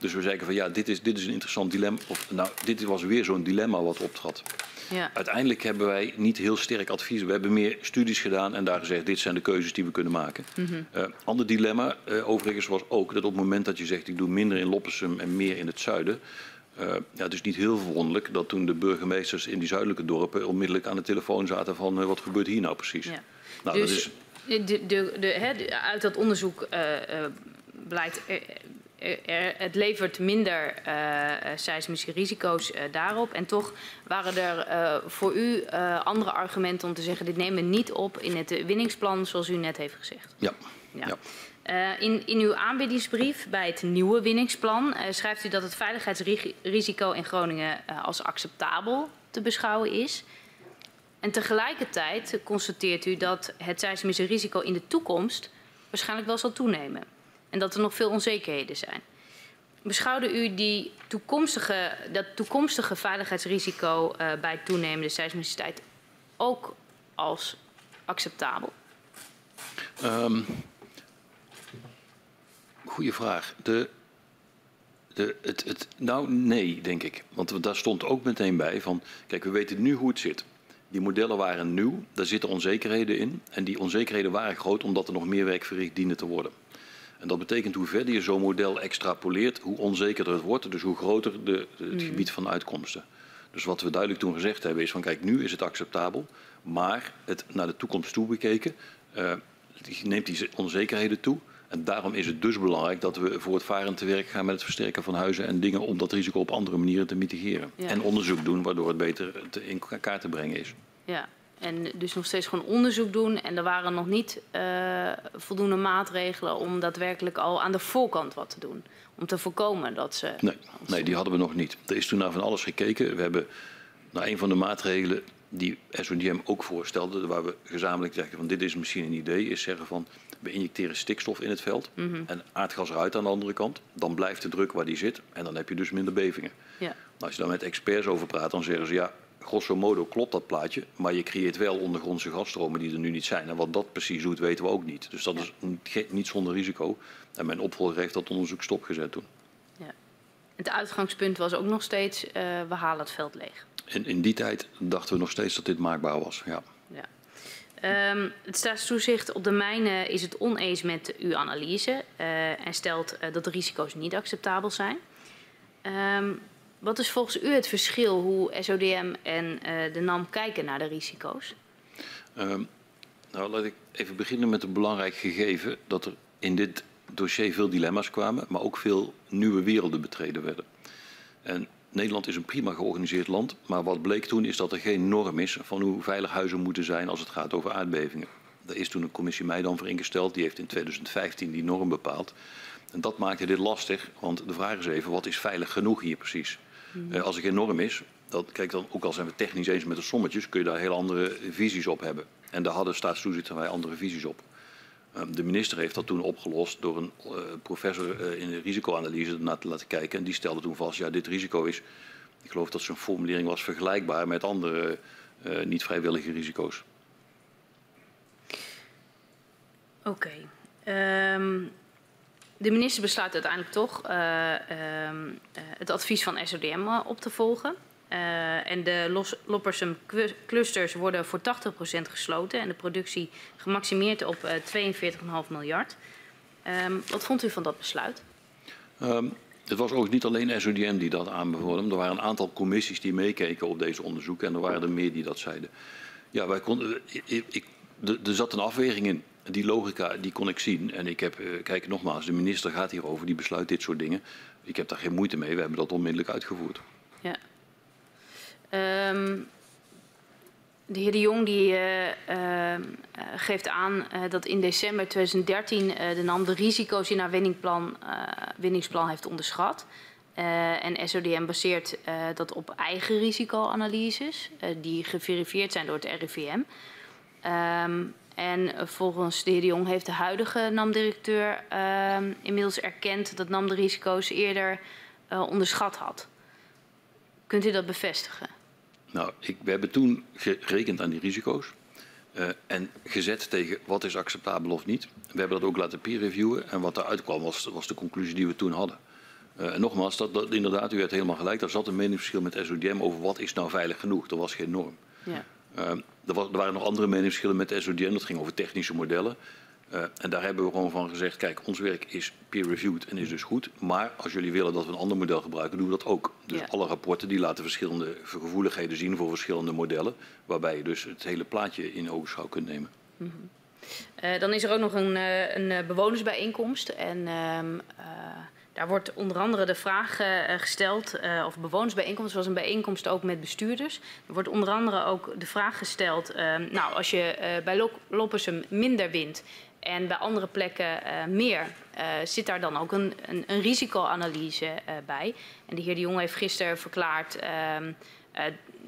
Dus we zeggen van ja, dit is, dit is een interessant dilemma. Of nou, dit was weer zo'n dilemma wat optrad. Ja. Uiteindelijk hebben wij niet heel sterk advies. We hebben meer studies gedaan en daar gezegd: dit zijn de keuzes die we kunnen maken. Eh, ander dilemma, eh, overigens, was ook dat op het moment dat je zegt: ik doe minder in Loppersum en meer in het zuiden. eh, ja, het is niet heel verwonderlijk dat toen de burgemeesters in die zuidelijke dorpen onmiddellijk aan de telefoon zaten van wat gebeurt hier nou precies? Ja. Nou, dat dus is, de, de, de, uit dat onderzoek blijkt, er, er- het levert minder eh, eh, seismische risico's eh, daarop. En toch waren er eh, voor u eh, andere argumenten om te zeggen, dit nemen we niet op in het winningsplan, zoals u net heeft gezegd. ja. Ja. Ja. Eh, in, in uw aanbiedingsbrief bij het nieuwe winningsplan eh, schrijft u dat het veiligheidsrisico in Groningen eh, als acceptabel te beschouwen is. En tegelijkertijd constateert u dat het seismische risico in de toekomst waarschijnlijk wel zal toenemen. En dat er nog veel onzekerheden zijn. Beschouwde u die toekomstige, dat toekomstige veiligheidsrisico eh, bij toenemende seismiciteit ook als acceptabel? Ehm goeie vraag. De, de, het, het, nou, nee, denk ik. Want daar stond ook meteen bij van... Kijk, we weten nu hoe het zit. Die modellen waren nieuw, daar zitten onzekerheden in. En die onzekerheden waren groot omdat er nog meer werk verricht diende te worden. En dat betekent hoe verder je zo'n model extrapoleert, hoe onzekerder het wordt. Dus hoe groter de, het gebied van uitkomsten. Dus wat we duidelijk toen gezegd hebben is van kijk, nu is het acceptabel. Maar het naar de toekomst toe bekeken, eh, neemt die onzekerheden toe. En daarom is het dus belangrijk dat we voortvarend te werk gaan met het versterken van huizen en dingen om dat risico op andere manieren te mitigeren. Ja. En onderzoek doen waardoor het beter te- in kaart te brengen is. Ja, en dus nog steeds gewoon onderzoek doen. En er waren nog niet eh, voldoende maatregelen om daadwerkelijk al aan de voorkant wat te doen. Om te voorkomen dat ze. Nee, nee, die hadden we nog niet. Er is toen naar van alles gekeken. We hebben naar een van de maatregelen die SODM ook voorstelde, waar we gezamenlijk zeggen van dit is misschien een idee, is zeggen van we injecteren stikstof in het veld en aardgas eruit aan de andere kant. Dan blijft de druk waar die zit en dan heb je dus minder bevingen. Ja, Nou, als je daar met experts over praat, dan zeggen ze ja, grosso modo klopt dat plaatje, maar je creëert wel ondergrondse gasstromen die er nu niet zijn. En wat dat precies doet, weten we ook niet. Dus dat is niet, zonder risico. En mijn opvolger heeft dat onderzoek stopgezet toen. ja. Het uitgangspunt was ook nog steeds: eh, we halen het veld leeg. In, in die tijd dachten we nog steeds dat dit maakbaar was. Ja. Ja. Ehm, het staatstoezicht op de mijnen is het oneens met uw analyse eh, en stelt eh, dat de risico's niet acceptabel zijn. Ehm, wat is volgens u het verschil hoe SODM en eh, de NAM kijken naar de risico's? Ehm, nou, laat ik even beginnen met een belangrijk gegeven dat er in dit dossier veel dilemma's kwamen, maar ook veel nieuwe werelden betreden werden. En Nederland is een prima georganiseerd land, maar wat bleek toen is dat er geen norm is van hoe veilig huizen moeten zijn als het gaat over aardbevingen. Daar is toen een commissie Meidan voor ingesteld, die heeft in 2015 die norm bepaald. En dat maakte dit lastig, want de vraag is even, wat is veilig genoeg hier precies? Eh, als er geen norm is, dat, kijk dan, ook al zijn we het technisch eens met de sommetjes, kun je daar heel andere visies op hebben. En daar hadden staatstoezicht wij andere visies op. Ehm, De minister heeft dat toen opgelost door een eh, professor eh, in de risicoanalyse naar te laten kijken. En die stelde toen vast, ja, dit risico is, ik geloof dat zijn formulering was, vergelijkbaar met andere niet vrijwillige risico's. Oké. Ehm, de minister besluit uiteindelijk toch eh, ehm, eh, het advies van SODM eh, op te volgen. En de Los- Loppersum clu- clusters worden voor 80% gesloten en de productie gemaximeerd op eh 42,5 miljard. Ehm, wat vond u van dat besluit? Ehm, het was ook niet alleen SODM die dat aanbevolen. Er waren een aantal commissies die meekeken op deze onderzoeken en er waren er meer die dat zeiden. Ja, wij konden, ik, ik- er zat een afweging in. Die logica die kon ik zien. En ik heb, eh, kijk nogmaals, de minister gaat hierover, die besluit dit soort dingen. Ik heb daar geen moeite mee, we hebben dat onmiddellijk uitgevoerd. Ja. Ehm, De heer De Jong die, uh, uh, geeft aan dat in december 2013 de NAM de risico's in haar winningplan, winningsplan heeft onderschat. en SODM baseert dat op eigen risicoanalyses die geverifieerd zijn door het RIVM. Um, en volgens de heer De Jong heeft de huidige NAM-directeur ehm, inmiddels erkend dat NAM de risico's eerder onderschat had. Kunt u dat bevestigen? Nou, ik, we hebben toen gerekend aan die risico's. Uh, en gezet tegen wat is acceptabel of niet. We hebben dat ook laten peer reviewen. En wat eruit kwam was, was de conclusie die we toen hadden. Uh, en nogmaals, dat, dat, inderdaad, u hebt helemaal gelijk. Er zat een meningsverschil met SODM over wat is nou veilig genoeg. Er was geen norm. Ja. Uh, er, was, er, waren nog andere meningsverschillen met SODM. Dat ging over technische modellen. Uh, en daar hebben we gewoon van gezegd, kijk, ons werk is peer-reviewed en is dus goed. Maar als jullie willen dat we een ander model gebruiken, doen we dat ook. Dus ja. alle rapporten die laten verschillende gevoeligheden zien voor verschillende modellen. Waarbij je dus het hele plaatje in ogenschouw kunt nemen. Mm -hmm. uh, dan is er ook nog een, uh, een bewonersbijeenkomst. En ehm, daar wordt onder andere de vraag gesteld, of bewonersbijeenkomst was een bijeenkomst ook met bestuurders. Er wordt onder andere ook de vraag gesteld, ehm, nou als je bij Loppersum minder wint en bij andere plekken meer. Zit daar dan ook een, een, een risicoanalyse bij? En de heer De Jong heeft gisteren verklaard ehm,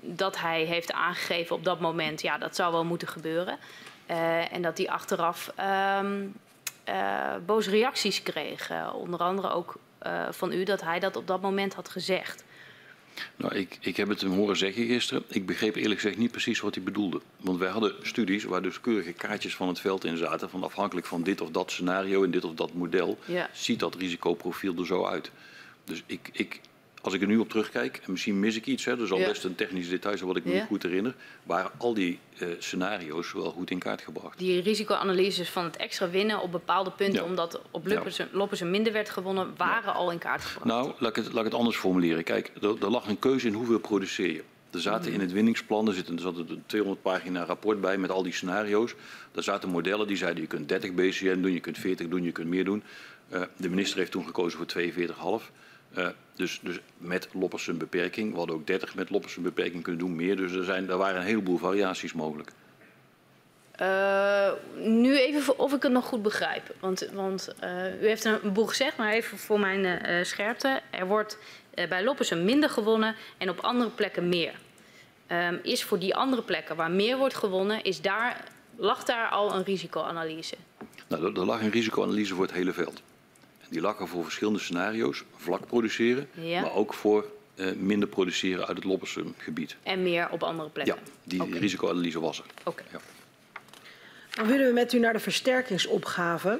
dat hij heeft aangegeven op dat moment, ja, dat zou wel moeten gebeuren. en dat hij achteraf um, boze reacties kreeg. onder andere ook van u dat hij dat op dat moment had gezegd. Nou, ik, ik heb het hem horen zeggen gisteren. Ik begreep eerlijk gezegd niet precies wat hij bedoelde. Want wij hadden studies waar dus keurige kaartjes van het veld in zaten. Van afhankelijk van dit of dat scenario en dit of dat model. Ja. Ziet dat risicoprofiel er zo uit. Dus ik, ik, als ik er nu op terugkijk, en misschien mis ik iets, hè, er zal ja. best een technisch detail wat ik me ja. niet goed herinner, waren al die uh, scenario's wel goed in kaart gebracht. Die risicoanalyses van het extra winnen op bepaalde punten, ja. omdat op Loppersen minder werd gewonnen, waren al in kaart gebracht. Nou, laat ik het, laat ik het anders formuleren. Kijk, er, er lag een keuze in hoeveel produceer je. Er zaten mm. in het winningsplan, er, zit een, er zat een 200 pagina rapport bij met al die scenario's. Daar zaten modellen die zeiden je kunt 30 BCN doen, je kunt 40 doen, je kunt meer doen. Uh, de minister heeft toen gekozen voor 42,5. Uh, dus, dus met Loppersum beperking. We hadden ook 30 met Loppersum beperking kunnen doen, meer. Dus er, zijn, er waren een heleboel variaties mogelijk. Uh, nu even of ik het nog goed begrijp. Want, want uh, u heeft een boel gezegd, maar even voor mijn scherpte. Er wordt bij Loppersum minder gewonnen en op andere plekken meer. Um, is voor die andere plekken waar meer wordt gewonnen, is daar, lag daar al een risicoanalyse? Nou, er, er lag een risicoanalyse voor het hele veld. Die lag voor verschillende scenario's. Vlak produceren, ja. maar ook voor uh, minder produceren uit het Loppersum gebied. En meer op andere plekken? Ja, die okay. risicoanalyse was er. Oké. Okay. Ja. Dan willen we met u naar de versterkingsopgave.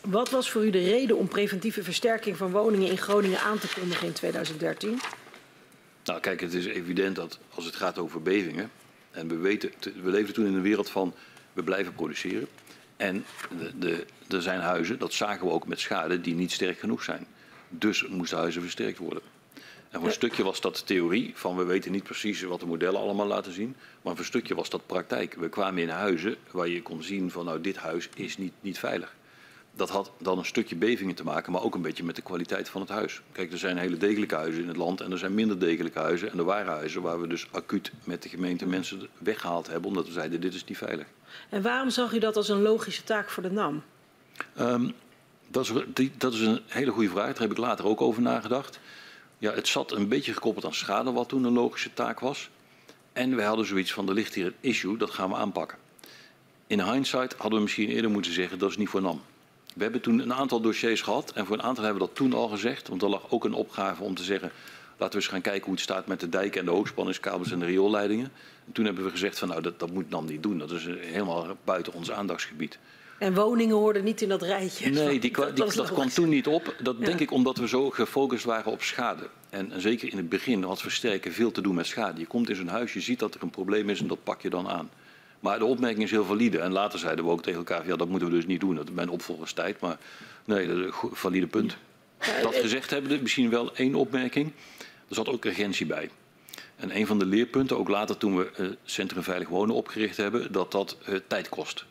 Wat was voor u de reden om preventieve versterking van woningen in Groningen aan te kondigen in 2013? Nou, kijk, het is evident dat als het gaat over bevingen. En we, weten, we leven toen in een wereld van we blijven produceren. En de, de, er zijn huizen, dat zagen we ook met schade, die niet sterk genoeg zijn. Dus moesten huizen versterkt worden. En voor een stukje was dat theorie, van we weten niet precies wat de modellen allemaal laten zien. Maar voor een stukje was dat praktijk. We kwamen in huizen waar je kon zien van nou dit huis is niet, niet veilig. Dat had dan een stukje bevingen te maken, maar ook een beetje met de kwaliteit van het huis. Kijk, er zijn hele degelijke huizen in het land en er zijn minder degelijke huizen. En er waren huizen waar we dus acuut met de gemeente mensen weggehaald hebben, omdat we zeiden dit is niet veilig. En waarom zag u dat als een logische taak voor de NAM? Um, dat, is, die, dat is een hele goede vraag. Daar heb ik later ook over nagedacht. Ja, het zat een beetje gekoppeld aan schade, wat toen een logische taak was. En we hadden zoiets van, er ligt hier een issue, dat gaan we aanpakken. In hindsight hadden we misschien eerder moeten zeggen, dat is niet voor NAM. We hebben toen een aantal dossiers gehad en voor een aantal hebben we dat toen al gezegd. Want er lag ook een opgave om te zeggen, laten we eens gaan kijken hoe het staat met de dijken en de hoogspanningskabels en de rioolleidingen. En toen hebben we gezegd van nou dat, dat moet NAM niet doen, dat is helemaal buiten ons aandachtsgebied. En woningen hoorden niet in dat rijtje. Nee, die, die, dat, dat kwam toen niet op. Dat ja. denk ik omdat we zo gefocust waren op schade. En, en, zeker in het begin had versterken veel te doen met schade. Je komt in zo'n huis, je ziet dat er een probleem is en dat pak je dan aan. Maar de opmerking is heel valide. En later zeiden we ook tegen elkaar, ja, dat moeten we dus niet doen. Dat is mijn opvolgerstijd. Maar nee, dat is een valide punt. Dat gezegd hebben, misschien wel één opmerking. Er zat ook urgentie bij. En een van de leerpunten, ook later toen we uh, Centrum Veilig Wonen opgericht hebben, dat dat uh, tijd kost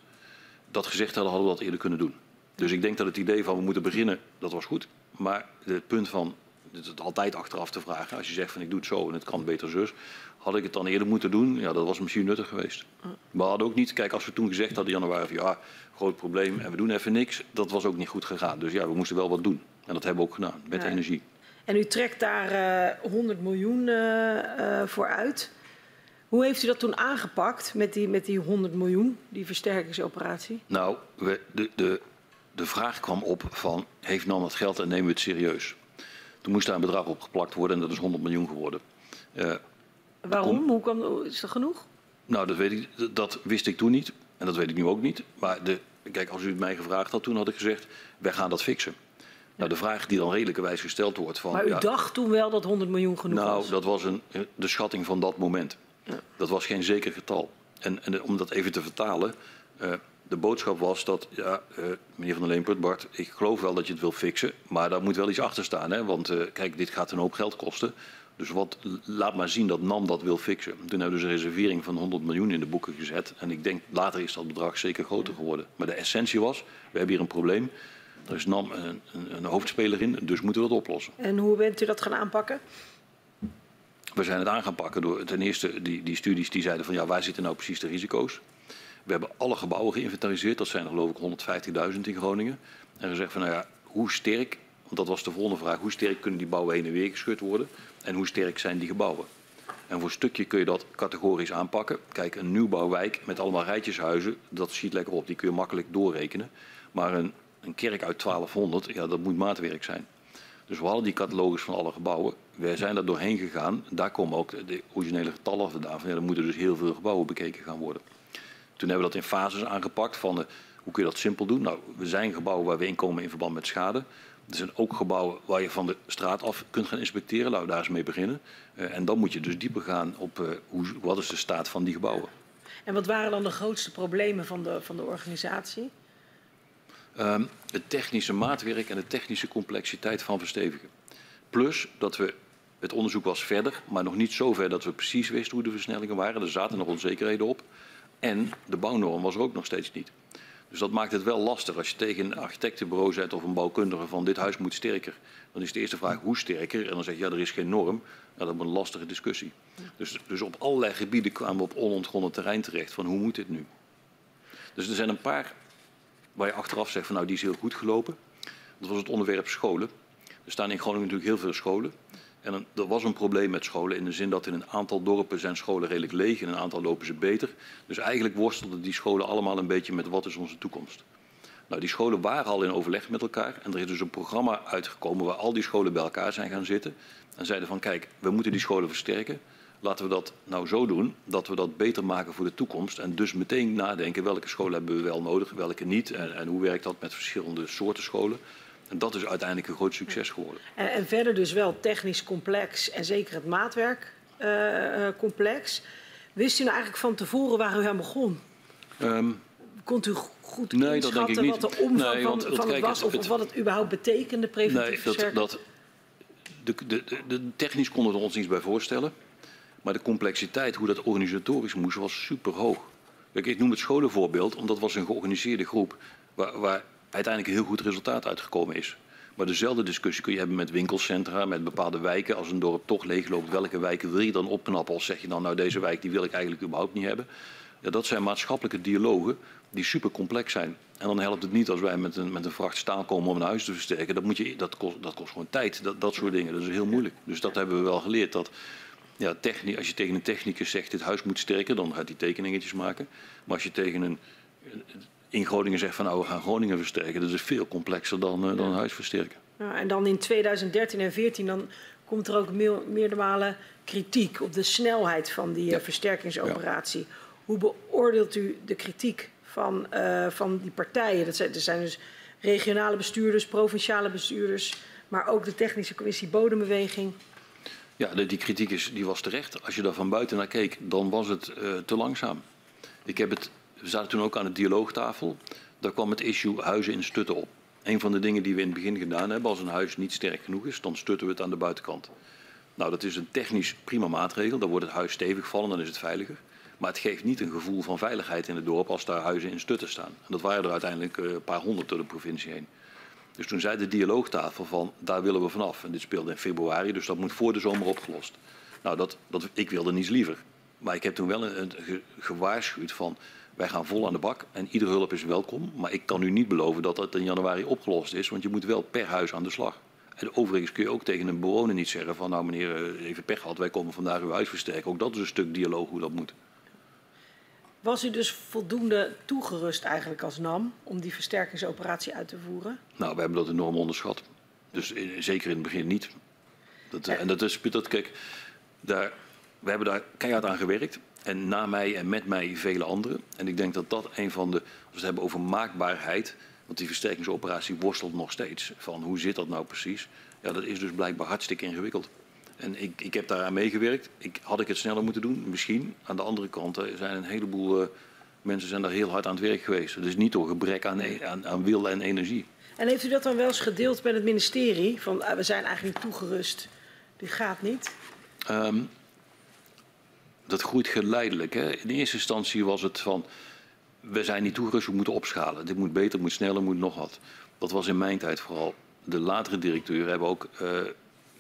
dat gezegd hadden, hadden we dat eerder kunnen doen. Dus ik denk dat het idee van we moeten beginnen, dat was goed. Maar het punt van het altijd achteraf te vragen. Als je zegt van ik doe het zo en het kan beter zus. Had ik het dan eerder moeten doen? Ja, dat was misschien nuttig geweest. We hadden ook niet, kijk, als we toen gezegd hadden in januari van ja, groot probleem en we doen even niks. Dat was ook niet goed gegaan. Dus ja, we moesten wel wat doen. En dat hebben we ook gedaan, met Ja. energie. En u trekt daar eh 100 miljoen eh, eh, voor uit. Hoe heeft u dat toen aangepakt met die, met die 100 miljoen, die versterkingsoperatie? Nou, we, de, de, de vraag kwam op van, heeft NAM het geld en nemen we het serieus? Toen moest daar een bedrag op geplakt worden en dat is 100 miljoen geworden. Eh, Waarom? Hoe kwam, is dat genoeg? nou, dat, weet ik, dat wist ik toen niet en dat weet ik nu ook niet. Maar de, kijk, als u het mij gevraagd had, toen had ik gezegd, wij gaan dat fixen. Nou, de vraag die dan redelijkerwijs gesteld wordt van... Maar u ja, dacht toen wel dat 100 miljoen genoeg Nou, was? dat was een, de schatting van dat moment. Dat was geen zeker getal. En, en om dat even te vertalen, eh, de boodschap was dat, ja, eh, meneer Van der Leempert, Bart, ik geloof wel dat je het wil fixen, maar daar moet wel iets achter staan. Hè? Want eh, kijk, dit gaat een hoop geld kosten. Dus wat, laat maar zien dat NAM dat wil fixen. Toen hebben we dus een reservering van 100 miljoen in de boeken gezet. En ik denk, later is dat bedrag zeker groter geworden. Maar de essentie was, we hebben hier een probleem. Er is NAM een, een, een hoofdspeler in, dus moeten we dat oplossen. En hoe bent u dat gaan aanpakken? We zijn het aan gaan pakken door ten eerste die, die studies die zeiden van ja, waar zitten nou precies de risico's? We hebben alle gebouwen geïnventariseerd, dat zijn er geloof ik 150.000 in Groningen. En gezegd van nou ja, hoe sterk, want dat was de volgende vraag, hoe sterk kunnen die bouwen heen en weer geschud worden? En hoe sterk zijn die gebouwen? En voor een stukje kun je dat categorisch aanpakken. Kijk, een nieuwbouwwijk met allemaal rijtjeshuizen, dat schiet lekker op, die kun je makkelijk doorrekenen. Maar een, een kerk uit 1200, ja, dat moet maatwerk zijn. Dus we hadden die catalogus van alle gebouwen. Wij zijn daar doorheen gegaan. Daar komen ook de, originele getallen vandaan. Van, er moeten dus heel veel gebouwen bekeken gaan worden. Toen hebben we dat in fases aangepakt. Van, eh, hoe kun je dat simpel doen? Nou, we zijn gebouwen waar we inkomen in verband met schade. Er zijn ook gebouwen waar je van de straat af kunt gaan inspecteren. Laten we daar eens mee beginnen. Eh, en dan moet je dus dieper gaan op eh, hoe, wat is de staat van die gebouwen. En wat waren dan de grootste problemen van de, van de organisatie? Ehm, het technische maatwerk en de technische complexiteit van verstevigen. Plus dat we, het onderzoek was verder, maar nog niet zo ver dat we precies wisten hoe de versnellingen waren. Er zaten nog onzekerheden op. En de bouwnorm was er ook nog steeds niet. Dus dat maakt het wel lastig. Als je tegen een architectenbureau zet of een bouwkundige van dit huis moet sterker, dan is de eerste vraag hoe sterker. En dan zeg je ja, er is geen norm. Ja, dat wordt een lastige discussie. Dus, dus op allerlei gebieden kwamen we op onontgonnen terrein terecht van hoe moet dit nu? Dus er zijn een paar waar je achteraf zegt van nou die is heel goed gelopen. Dat was het onderwerp scholen. Er staan in Groningen natuurlijk heel veel scholen. En er was een probleem met scholen in de zin dat in een aantal dorpen zijn scholen redelijk leeg, in een aantal lopen ze beter. Dus eigenlijk worstelden die scholen allemaal een beetje met wat is onze toekomst. Nou, die scholen waren al in overleg met elkaar en er is dus een programma uitgekomen waar al die scholen bij elkaar zijn gaan zitten en zeiden van kijk, we moeten die scholen versterken. Laten we dat nou zo doen dat we dat beter maken voor de toekomst en dus meteen nadenken welke scholen hebben we wel nodig, welke niet en, en hoe werkt dat met verschillende soorten scholen. En dat is uiteindelijk een groot succes geworden. En, en verder dus wel technisch complex en zeker het maatwerk eh, eh, complex. Wist u nou eigenlijk van tevoren waar u aan begon? Kon u goed Nee, dat denk inschatten ik niet. wat de omvang Nee, van, want het- van het was het- of, het- wat het überhaupt betekende, preventief Nee, dat, dat, de, de, de, technisch konden we er ons niets bij voorstellen. Maar de complexiteit, hoe dat organisatorisch moest, was super hoog. Kijk, ik noem het scholenvoorbeeld, omdat het was een georganiseerde groep waar, waar uiteindelijk een heel goed resultaat uitgekomen is. Maar dezelfde discussie kun je hebben met winkelcentra, met bepaalde wijken. Als een dorp toch leegloopt, welke wijken wil je dan opknappen? Of zeg je dan, nou deze wijk die wil ik eigenlijk überhaupt niet hebben. Ja, dat zijn maatschappelijke dialogen die super complex zijn. En dan helpt het niet als wij met een, met een vracht staal komen om een huis te versterken. Dat, moet je, dat, kost, dat kost gewoon tijd, dat, dat soort dingen. Dat is heel moeilijk. Dus dat hebben we wel geleerd. Dat, ja, techni- als je tegen een technicus zegt, dit huis moet sterker, dan gaat hij tekeningetjes maken. Maar als je tegen een, in Groningen zegt van nou we gaan Groningen versterken, dat is veel complexer dan, eh, dan een huis versterken. Ja, en dan in 2013 en 2014 dan komt er ook meerdere malen kritiek op de snelheid van die eh, Ja. versterkingsoperatie. Hoe beoordeelt u de kritiek van, eh, van die partijen? Dat zijn, er zijn dus regionale bestuurders, provinciale bestuurders, maar ook de technische commissie Bodembeweging. Ja, die kritiek is, die was terecht. Als je daar van buiten naar keek, dan was het eh, te langzaam. Ik heb het, we zaten toen ook aan de dialoogtafel. Daar kwam het issue huizen in stutten op. Een van de dingen die we in het begin gedaan hebben, als een huis niet sterk genoeg is, dan stutten we het aan de buitenkant. Nou, dat is een technisch prima maatregel. Dan wordt het huis stevig vallen, dan is het veiliger. Maar het geeft niet een gevoel van veiligheid in het dorp als daar huizen in stutten staan. En dat waren er uiteindelijk eh, een paar honderd door de provincie heen. Dus toen zei de dialoogtafel van daar willen we vanaf. En dit speelde in februari, dus dat moet voor de zomer opgelost. Nou, dat, dat, ik wilde niets liever. Maar ik heb toen wel een, gewaarschuwd van wij gaan vol aan de bak en iedere hulp is welkom. Maar ik kan u niet beloven dat dat in januari opgelost is, want je moet wel per huis aan de slag. En overigens kun je ook tegen een bewoner niet zeggen van nou meneer, eh, even pech gehad, wij komen vandaag uw huis versterken. Ook dat is een stuk dialoog hoe dat moet. Was u dus voldoende toegerust eigenlijk als NAM om die versterkingsoperatie uit te voeren? Nou, we hebben dat enorm onderschat. Dus zeker in het begin niet. Dat, En dat is, dat, kijk, daar, we hebben daar keihard aan gewerkt. En na mij en met mij vele anderen. En ik denk dat dat een van de, als we het hebben over maakbaarheid, want die versterkingsoperatie worstelt nog steeds. Van hoe zit dat nou precies? Ja, dat is dus blijkbaar hartstikke ingewikkeld. En ik, ik heb daaraan meegewerkt. Ik, had ik het sneller moeten doen? Misschien. Aan de andere kant er zijn een heleboel uh, mensen zijn daar heel hard aan het werk geweest. Dus niet door gebrek aan, e-, aan, aan wil en energie. En heeft u dat dan wel eens gedeeld met het ministerie? Van uh, we zijn eigenlijk toegerust, dit gaat niet? Um, dat groeit geleidelijk. Hè. In eerste instantie was het van we zijn niet toegerust, we moeten opschalen. Dit moet beter, moet sneller, moet nog wat. Dat was in mijn tijd vooral. De latere directeuren hebben ook uh,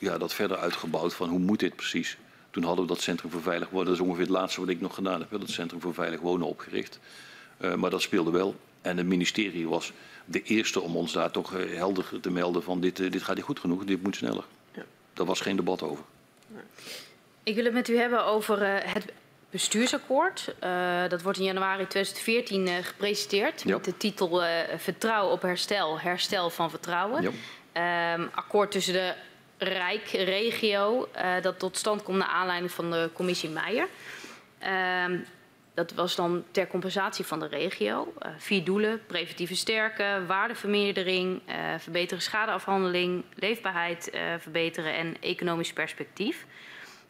ja, dat verder uitgebouwd van hoe moet dit precies. Toen hadden we dat Centrum voor Veilig Wonen, dat is ongeveer het laatste wat ik nog gedaan heb, dat Centrum voor Veilig Wonen opgericht. Uh, maar dat speelde wel. En het ministerie was de eerste om ons daar toch uh, helder te melden van dit, dit gaat niet goed genoeg, dit moet sneller. Ja. Daar was geen debat over. Ik wil het met u hebben over het bestuursakkoord. Uh, dat wordt in januari 2014 uh, gepresenteerd met de titel uh, Vertrouwen op herstel, herstel van vertrouwen. Um, akkoord tussen de Rijk, regio, dat tot stand komt naar aanleiding van de commissie Meijer. Um, dat was dan ter compensatie van de regio. vier doelen, preventieve sterken, waardevermeerdering, verbeteren schadeafhandeling, leefbaarheid verbeteren en economisch perspectief.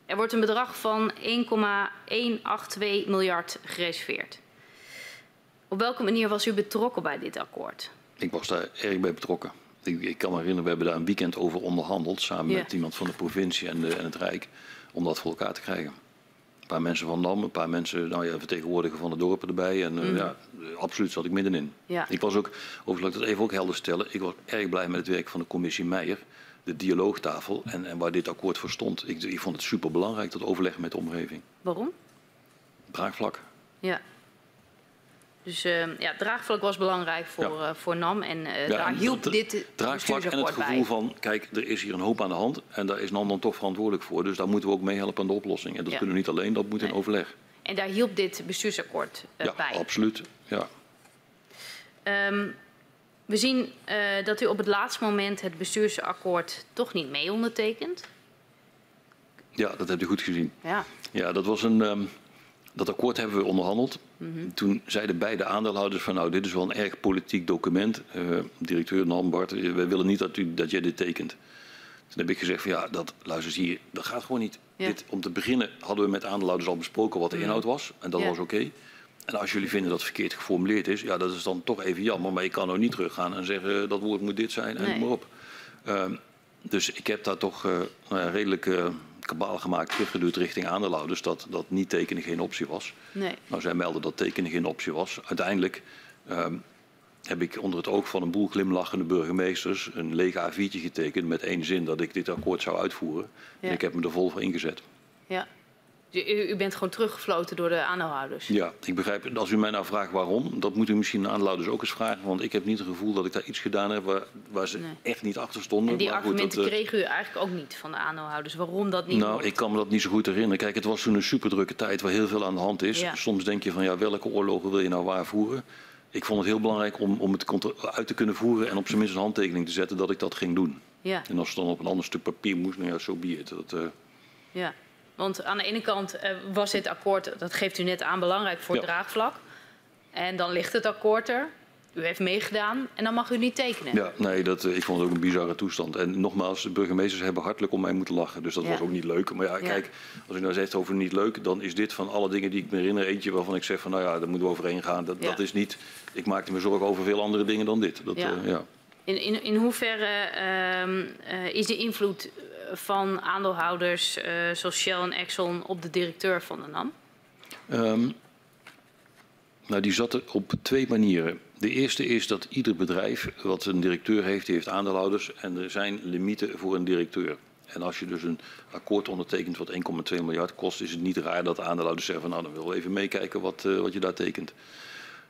Er wordt een bedrag van 1,182 miljard gereserveerd. Op welke manier was u betrokken bij dit akkoord? Ik was daar erg bij betrokken. Ik, ik kan me herinneren, we hebben daar een weekend over onderhandeld samen met iemand van de provincie en, de, en, het Rijk om dat voor elkaar te krijgen. Een paar mensen van Dam, een paar mensen, nou ja, vertegenwoordiger van de dorpen erbij. En mm. ja, absoluut zat ik middenin. Ja. Ik was ook, overigens laat ik dat even ook helder stellen, ik was erg blij met het werk van de commissie Meijer de dialoogtafel en, en waar dit akkoord voor stond. Ik, ik vond het superbelangrijk, dat overleg met de omgeving. Waarom? Draagvlak. Ja. Dus uh, ja, draagvlak was belangrijk voor, ja. uh, voor NAM en uh, ja, daar hielp dit Draagvlak en het gevoel bij. van, kijk, er is hier een hoop aan de hand en daar is NAM dan toch verantwoordelijk voor. Dus daar moeten we ook meehelpen aan de oplossing. En dat ja. kunnen we niet alleen, dat moet nee. in overleg. En daar hielp dit bestuursakkoord ja, bij? absoluut. Ja. Um, we zien dat u op het laatste moment het bestuursakkoord toch niet mee ondertekent. Ja, dat hebt u goed gezien. Ja, ja dat was een. Um, dat akkoord hebben we onderhandeld. Mm -hmm. Toen zeiden beide aandeelhouders van nou, dit is wel een erg politiek document. Uh, directeur Nambart, we willen niet dat, u, dat jij dit tekent. Toen heb ik gezegd van ja, dat, luister hier, dat gaat gewoon niet. Ja. Dit, om te beginnen hadden we met aandeelhouders al besproken wat de mhm. inhoud was. En dat ja. was oké. Okay. En als jullie vinden dat het verkeerd geformuleerd is, ja, dat is dan toch even jammer. Maar je kan ook niet teruggaan en zeggen dat woord moet dit zijn en nee. maar op. Uh, dus ik heb daar toch uh, nou ja, redelijk kabaal gemaakt, teruggeduwd richting aandeelhouders. Dat, dat niet tekenen geen optie was. Nee. Nou, zij melden dat tekenen geen optie was. Uiteindelijk ehm, heb ik onder het oog van een boel glimlachende burgemeesters een lege A4'tje getekend met één zin dat ik dit akkoord zou uitvoeren. Ja. En ik heb me er vol voor ingezet. Ja. U, u, bent gewoon teruggefloten door de aandeelhouders. Ja, ik begrijp. Als u mij nou vraagt waarom, dat moet u misschien de aandeelhouders ook eens vragen. Want ik heb niet het gevoel dat ik daar iets gedaan heb waar, waar ze nee. echt niet achter stonden. En die maar argumenten goed, dat, kregen u eigenlijk ook niet van de aandeelhouders. Waarom dat niet? Nou, ik kan me dat niet zo goed herinneren. Kijk, het was toen een superdrukke tijd waar heel veel aan de hand is. Ja. Soms denk je van ja, welke oorlogen wil je nou waar voeren? Ik vond het heel belangrijk om, om het uit te kunnen voeren en op zijn minst een handtekening te zetten dat ik dat ging doen. Ja. En als het dan op een ander stuk papier moest, nou ja, zo so be it. Dat, uh... Ja. Want aan de ene kant uh, was dit akkoord, dat geeft u net aan, belangrijk voor het ja. draagvlak. En dan ligt het akkoord er. U heeft meegedaan en dan mag u niet tekenen. Ja, nee, dat, uh, ik vond het ook een bizarre toestand. En nogmaals, de burgemeesters hebben hartelijk om mij moeten lachen. Dus dat ja. was ook niet leuk. Maar ja, kijk, als u nou zegt over niet leuk, dan is dit van alle dingen die ik me herinner eentje waarvan ik zeg van nou ja, daar moeten we overheen gaan. Dat, dat is niet, ik maakte me zorgen over veel andere dingen dan dit. Dat, ja. Uh, ja. In, in, in hoeverre uh, is de invloed van aandeelhouders uh, zoals Shell en Exxon op de directeur van de NAM? Um, nou, die zat er op twee manieren. De eerste is dat ieder bedrijf wat een directeur heeft, die heeft aandeelhouders en er zijn limieten voor een directeur. En als je dus een akkoord ondertekent wat 1,2 miljard kost, is het niet raar dat de aandeelhouders zeggen van nou dan willen we even meekijken wat, uh, wat je daar tekent.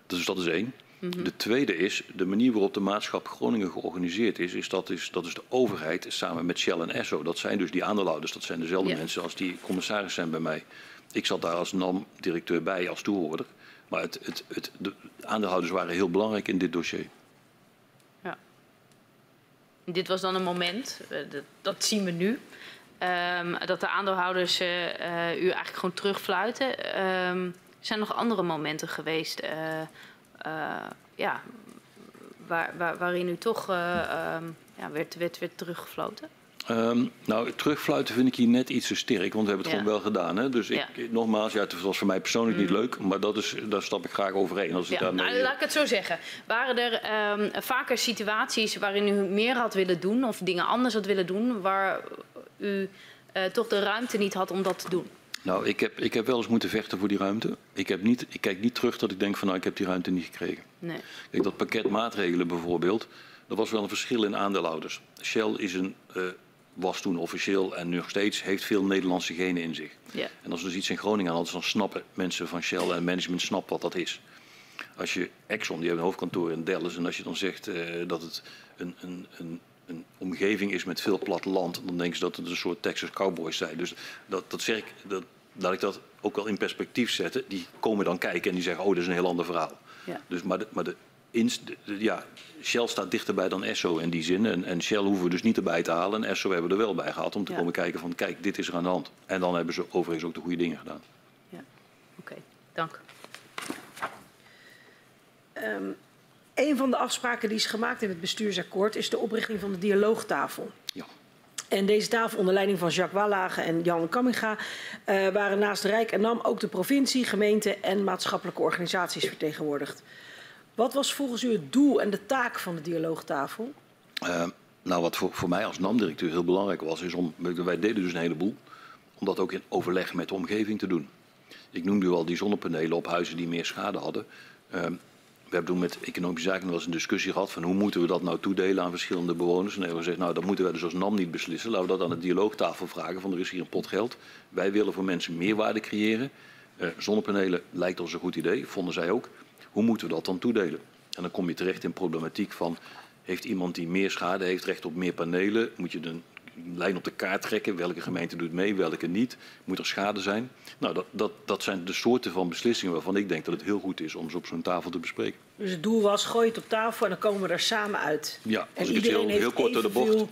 Dus dat is één. De tweede is, de manier waarop de maatschap Groningen georganiseerd is, is dat, is, dat is de overheid samen met Shell en Esso. Dat zijn dus die aandeelhouders, dat zijn dezelfde ja. mensen als die commissaris zijn bij mij. Ik zat daar als NAM-directeur bij, als toehoorder. Maar het, het, het, de aandeelhouders waren heel belangrijk in dit dossier. Ja. Dit was dan een moment, uh, dat, dat, zien we nu, um, dat de aandeelhouders uh, uh, u eigenlijk gewoon terugfluiten. Um, zijn er nog andere momenten geweest ja, waar, waar, waarin u toch um, ja, werd, werd, werd teruggefloten? Um, nou, terugfluiten vind ik hier net iets te sterk, want we hebben het ja. gewoon wel gedaan. Hè? Dus ik, ja. nogmaals, ja, het was voor mij persoonlijk mm. niet leuk, maar dat is, daar stap ik graag overheen. Als ja. ik daarmee... nou, laat ik het zo zeggen. Waren er um, vaker situaties waarin u meer had willen doen of dingen anders had willen doen, waar u uh, toch de ruimte niet had om dat te doen? Nou, ik heb, ik heb wel eens moeten vechten voor die ruimte. Ik, heb niet, ik kijk niet terug dat ik denk van nou, ik heb die ruimte niet gekregen. Nee. Kijk, dat pakket maatregelen bijvoorbeeld, er was wel een verschil in aandeelhouders. Shell is een, uh, was toen officieel en nu nog steeds, heeft veel Nederlandse genen in zich. Ja. En als er dus iets in Groningen aan is, dan snappen mensen van Shell en management snapt wat dat is. Als je Exxon, die heeft een hoofdkantoor in Dallas, en als je dan zegt uh, dat het een, een, een een omgeving is met veel platteland, dan denken ze dat het een soort Texas Cowboys zijn. Dus dat, dat zeg ik, dat, laat ik dat ook wel in perspectief zetten. Die komen dan kijken en die zeggen, oh, dat is een heel ander verhaal. Ja. Dus, maar de, maar de, inst, de, de, ja, Shell staat dichterbij dan Esso in die zin. En, en, Shell hoeven we dus niet erbij te halen. En Esso hebben we er wel bij gehaald om te ja. komen kijken van, kijk, dit is er aan de hand. En dan hebben ze overigens ook de goede dingen gedaan. Ja, oké, okay. dank. Um, een van de afspraken die is gemaakt in het bestuursakkoord is de oprichting van de dialoogtafel. Ja. En deze tafel onder leiding van Jacques Wallage en Jan Kamminga uh, waren naast Rijk en NAM ook de provincie, gemeente en maatschappelijke organisaties vertegenwoordigd. Wat was volgens u het doel en de taak van de dialoogtafel? Uh, nou, wat voor, voor mij als NAM-directeur heel belangrijk was, is om, wij deden dus een heleboel, om dat ook in overleg met de omgeving te doen. Ik noemde u al die zonnepanelen op huizen die meer schade hadden. Uh, we hebben toen met economische zaken wel eens een discussie gehad van hoe moeten we dat nou toedelen aan verschillende bewoners. En hebben we gezegd, nou dat moeten wij dus als NAM niet beslissen. Laten we dat aan de dialoogtafel vragen van er is hier een pot geld. Wij willen voor mensen meerwaarde creëren. Uh, zonnepanelen lijkt ons een goed idee, vonden zij ook. Hoe moeten we dat dan toedelen? En dan kom je terecht in problematiek van, heeft iemand die meer schade heeft recht op meer panelen? Moet je een lijn op de kaart trekken. Welke gemeente doet mee, welke niet. Moet er schade zijn? Nou, dat, dat, dat zijn de soorten van beslissingen waarvan ik denk dat het heel goed is om ze op zo'n tafel te bespreken. Dus het doel was, gooi het op tafel en dan komen we er samen uit. Ja, en ik iedereen het heel, heel kort door de bocht.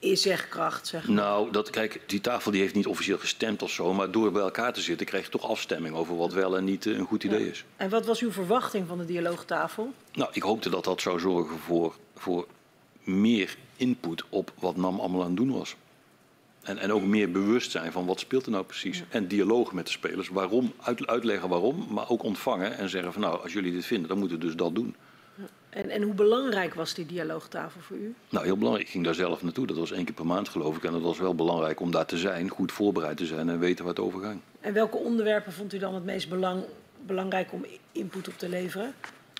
zegkracht, zeg maar. Nou, dat, kijk, die tafel die heeft niet officieel gestemd of zo, maar door bij elkaar te zitten krijg je toch afstemming over wat wel en niet een goed idee ja. is. En wat was uw verwachting van de dialoogtafel? Nou, ik hoopte dat dat zou zorgen voor, voor meer input op wat NAM allemaal aan het doen was. En, en ook meer bewustzijn van wat speelt er nou precies. Ja. En dialoog met de spelers. Waarom, uit, uitleggen waarom, maar ook ontvangen en zeggen van nou, als jullie dit vinden, dan moeten we dus dat doen. En, en hoe belangrijk was die dialoogtafel voor u? Nou, heel belangrijk. Ik ging daar zelf naartoe. Dat was één keer per maand geloof ik. En dat was wel belangrijk om daar te zijn, goed voorbereid te zijn en weten waar het over gaat. En welke onderwerpen vond u dan het meest belang, belangrijk om input op te leveren?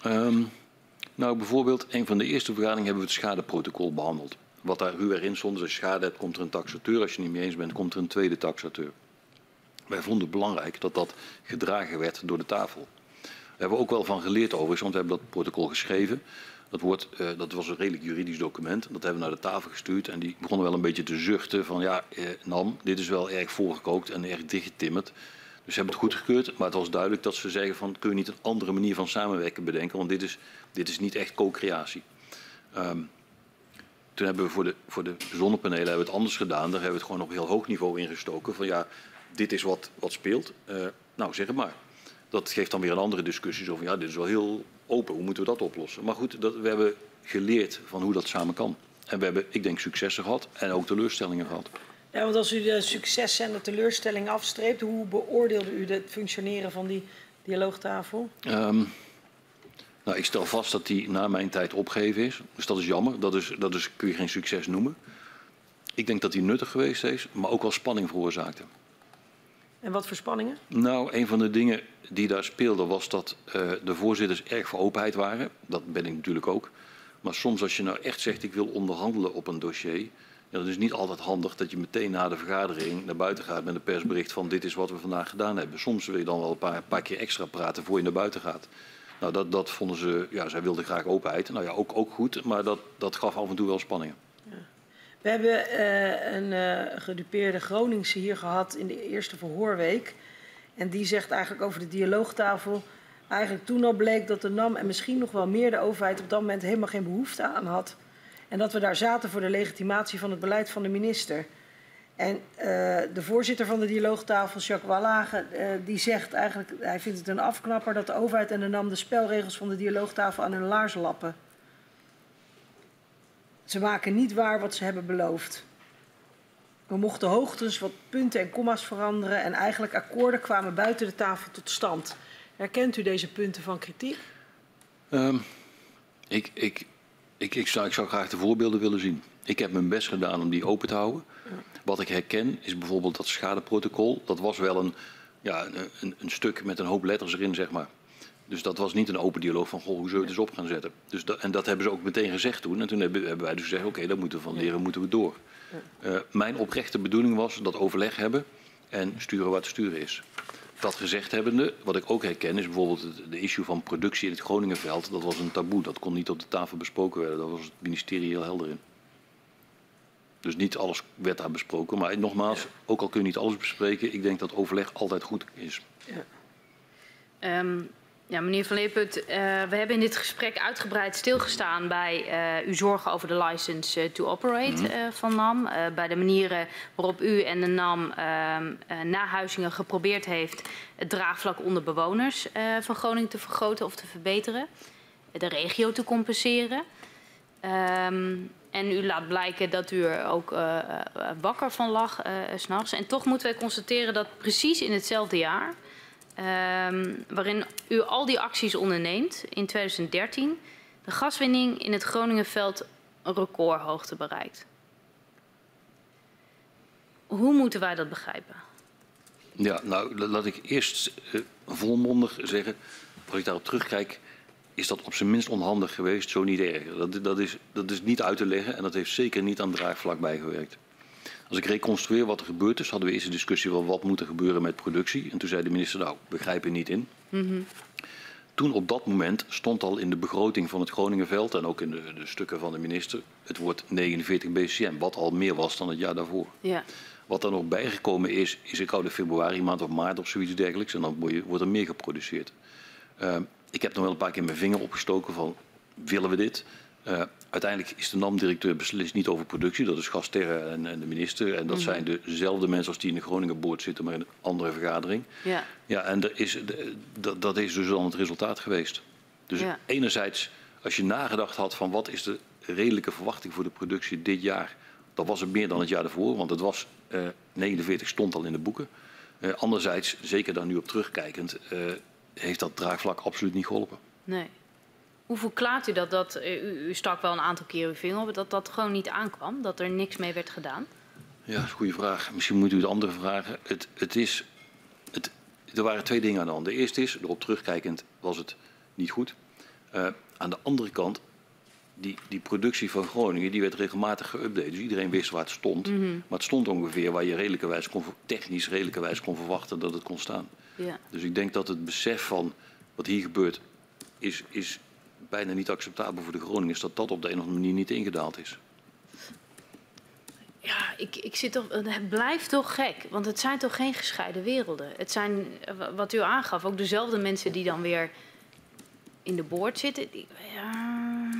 Um, nou, bijvoorbeeld, een van de eerste vergaderingen hebben we het schadeprotocol behandeld. Wat daar ruw erin stond, als schade hebt, komt er een taxateur. Als je niet mee eens bent, komt er een tweede taxateur. Wij vonden het belangrijk dat dat gedragen werd door de tafel. We hebben ook wel van geleerd overigens, want we hebben dat protocol geschreven. Dat, wordt, uh, dat was een redelijk juridisch document. Dat hebben we naar de tafel gestuurd. En die begonnen wel een beetje te zuchten van ja, eh, Nam, dit is wel erg voorgekookt en erg dichtgetimmerd. Dus ze hebben het goedgekeurd, maar het was duidelijk dat ze zeggen van kun je niet een andere manier van samenwerken bedenken, want dit is, dit is niet echt co-creatie. Um, toen hebben we voor de, voor de zonnepanelen hebben we het anders gedaan. Daar hebben we het gewoon op heel hoog niveau ingestoken. Van ja, dit is wat, wat speelt. Uh, nou, zeg het maar. Dat geeft dan weer een andere discussie. Zo ja, dit is wel heel open. Hoe moeten we dat oplossen? Maar goed, dat, we hebben geleerd van hoe dat samen kan. En we hebben, ik denk, successen gehad en ook teleurstellingen gehad. Ja, want als u de successen en de teleurstellingen afstreept, hoe beoordeelde u het functioneren van die dialoogtafel? Um, nou, ik stel vast dat die na mijn tijd opgegeven is. Dus dat is jammer. Dat, is, dat is, kun je geen succes noemen. Ik denk dat die nuttig geweest is, maar ook wel spanning veroorzaakte. En wat voor spanningen? Nou, een van de dingen die daar speelde was dat uh, de voorzitters erg voor openheid waren. Dat ben ik natuurlijk ook. Maar soms als je nou echt zegt ik wil onderhandelen op een dossier, ja, dan is het niet altijd handig dat je meteen na de vergadering naar buiten gaat met een persbericht van dit is wat we vandaag gedaan hebben. Soms wil je dan wel een paar, paar keer extra praten voor je naar buiten gaat. Nou, dat, dat vonden ze, ja, zij wilden graag openheid. Nou ja, ook, ook goed, maar dat, dat gaf af en toe wel spanningen. Ja. We hebben uh, een uh, gedupeerde Groningse hier gehad in de eerste verhoorweek. En die zegt eigenlijk over de dialoogtafel. Eigenlijk toen al bleek dat de NAM en misschien nog wel meer de overheid op dat moment helemaal geen behoefte aan had. En dat we daar zaten voor de legitimatie van het beleid van de minister. En uh, de voorzitter van de dialoogtafel, Jacques Wallage, uh, die zegt eigenlijk, hij vindt het een afknapper dat de overheid en de NAM de spelregels van de dialoogtafel aan hun laars lappen. Ze maken niet waar wat ze hebben beloofd. We mochten hoogtens wat punten en komma's veranderen en eigenlijk akkoorden kwamen buiten de tafel tot stand. Herkent u deze punten van kritiek? Um, ik, ik, ik, ik, zou, ik zou graag de voorbeelden willen zien. Ik heb mijn best gedaan om die open te houden. Wat ik herken is bijvoorbeeld dat schadeprotocol. Dat was wel een, ja, een, een, stuk met een hoop letters erin, zeg maar. Dus dat was niet een open dialoog van, goh, hoe zullen we het eens op gaan zetten? Dus dat, en dat hebben ze ook meteen gezegd toen. En toen hebben, hebben wij dus gezegd, oké, okay, daar moeten we van leren, moeten we door. Uh, mijn oprechte bedoeling was dat overleg hebben en sturen wat sturen is. Dat gezegd hebbende, wat ik ook herken, is bijvoorbeeld de issue van productie in het Groningenveld. Dat was een taboe, dat kon niet op de tafel besproken worden. Daar was het ministerie heel helder in. Dus niet alles werd daar besproken. Maar nogmaals, ook al kun je niet alles bespreken, ik denk dat overleg altijd goed is. Ja. Um, ja, meneer Van Leeput, uh, we hebben in dit gesprek uitgebreid stilgestaan bij uh, uw zorgen over de license uh, to operate -hmm. van NAM. bij de manieren waarop u en de NAM na Huizingen geprobeerd heeft het draagvlak onder bewoners van Groningen te vergroten of te verbeteren. De regio te compenseren. Um, en u laat blijken dat u er ook wakker van lag s'nachts. En toch moeten wij constateren dat precies in hetzelfde jaar um, waarin u al die acties onderneemt in 2013, de gaswinning in het Groningenveld een recordhoogte bereikt. Hoe moeten wij dat begrijpen? Ja, nou laat ik eerst uh, volmondig zeggen, als ik daarop terugkijk, is dat op zijn minst onhandig geweest, zo niet erger. Dat, dat, is, dat is niet uit te leggen en dat heeft zeker niet aan draagvlak bijgewerkt. Als ik reconstrueer wat er gebeurd is, hadden we eerst een discussie van wat moet er gebeuren met productie. En toen zei de minister, nou, begrijp er niet in. Mm -hmm. Toen op dat moment stond al in de begroting van het Groningenveld en ook in de, de stukken van de minister het woord 49 BCM, wat al meer was dan het jaar daarvoor. Ja. Wat er nog bijgekomen is, is ik de februari maand of maart of zoiets dergelijks en dan wordt er meer geproduceerd. Uh, ik heb nog wel een paar keer mijn vinger opgestoken van willen we dit? Uh, uiteindelijk is de NAM-directeur beslist niet over productie. Dat is Gasterre en, en de minister. En dat mm -hmm. zijn dezelfde mensen als die in de Groningen boord zitten, maar in een andere vergadering. Ja, ja en er is, dat, dat is dus dan het resultaat geweest. Dus ja. enerzijds, als je nagedacht had van wat is de redelijke verwachting voor de productie dit jaar, dan was het meer dan het jaar ervoor. Want het was uh, 49 stond al in de boeken. Uh, anderzijds, zeker daar nu op terugkijkend, heeft dat draagvlak absoluut niet geholpen. Nee. Hoe verklaart u dat, dat u, u stak wel een aantal keer uw vinger op, dat dat gewoon niet aankwam? Dat er niks mee werd gedaan? Ja, goede vraag. Misschien moet u het andere vragen. Het, het is, het, er waren twee dingen aan de hand. De eerste is, erop terugkijkend was het niet goed. Uh, aan de andere kant, die, die productie van Groningen die werd regelmatig geüpdate. Dus iedereen wist waar het stond. Mm -hmm. Maar het stond ongeveer waar je redelijkerwijs kon, technisch redelijkerwijs kon verwachten dat het kon staan. Ja. Dus ik denk dat het besef van wat hier gebeurt is, is bijna niet acceptabel voor de Groningers dat dat op de een of andere manier niet ingedaald is. Ja, ik, ik zit toch, het blijft toch gek, want het zijn toch geen gescheiden werelden. Het zijn, wat u aangaf, ook dezelfde mensen die dan weer in de boord zitten. Die, ja...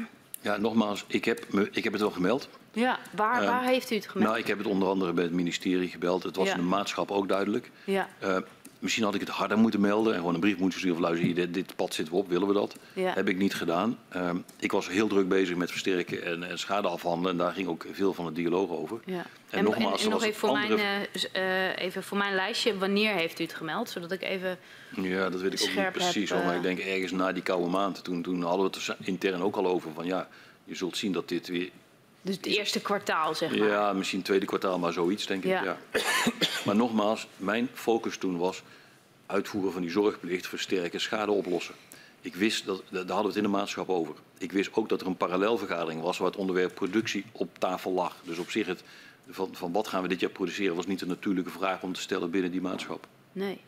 ja, nogmaals, ik heb, me, ik heb het wel gemeld. Ja, waar, waar uh, heeft u het gemeld? Nou, ik heb het onder andere bij het ministerie gebeld. Het was ja. in de maatschap ook duidelijk. Ja. Uh, Misschien had ik het harder moeten melden en gewoon een brief moeten sturen van luister, dit, dit pad zitten we op, willen we dat? Ja. Heb ik niet gedaan. Um, ik was heel druk bezig met versterken en, en schade afhandelen en daar ging ook veel van het dialoog over. Ja. En, en, nogmaals, en nog even voor, andere... mijn, uh, even voor mijn lijstje, wanneer heeft u het gemeld? Zodat ik even Ja, dat weet ik ook niet precies, heb, uh... maar ik denk ergens na die koude maand. Toen, toen hadden we het er intern ook al over van ja, je zult zien dat dit weer Dus het eerste kwartaal, zeg maar. Ja, misschien tweede kwartaal, maar zoiets denk ik. Ja. Ja. maar nogmaals, mijn focus toen was uitvoeren van die zorgplicht, versterken, schade oplossen. Ik wist, dat, daar hadden we het in de maatschap over. Ik wist ook dat er een parallelvergadering was waar het onderwerp productie op tafel lag. Dus op zich, het, van, van wat gaan we dit jaar produceren, was niet een natuurlijke vraag om te stellen binnen die maatschap. Nee.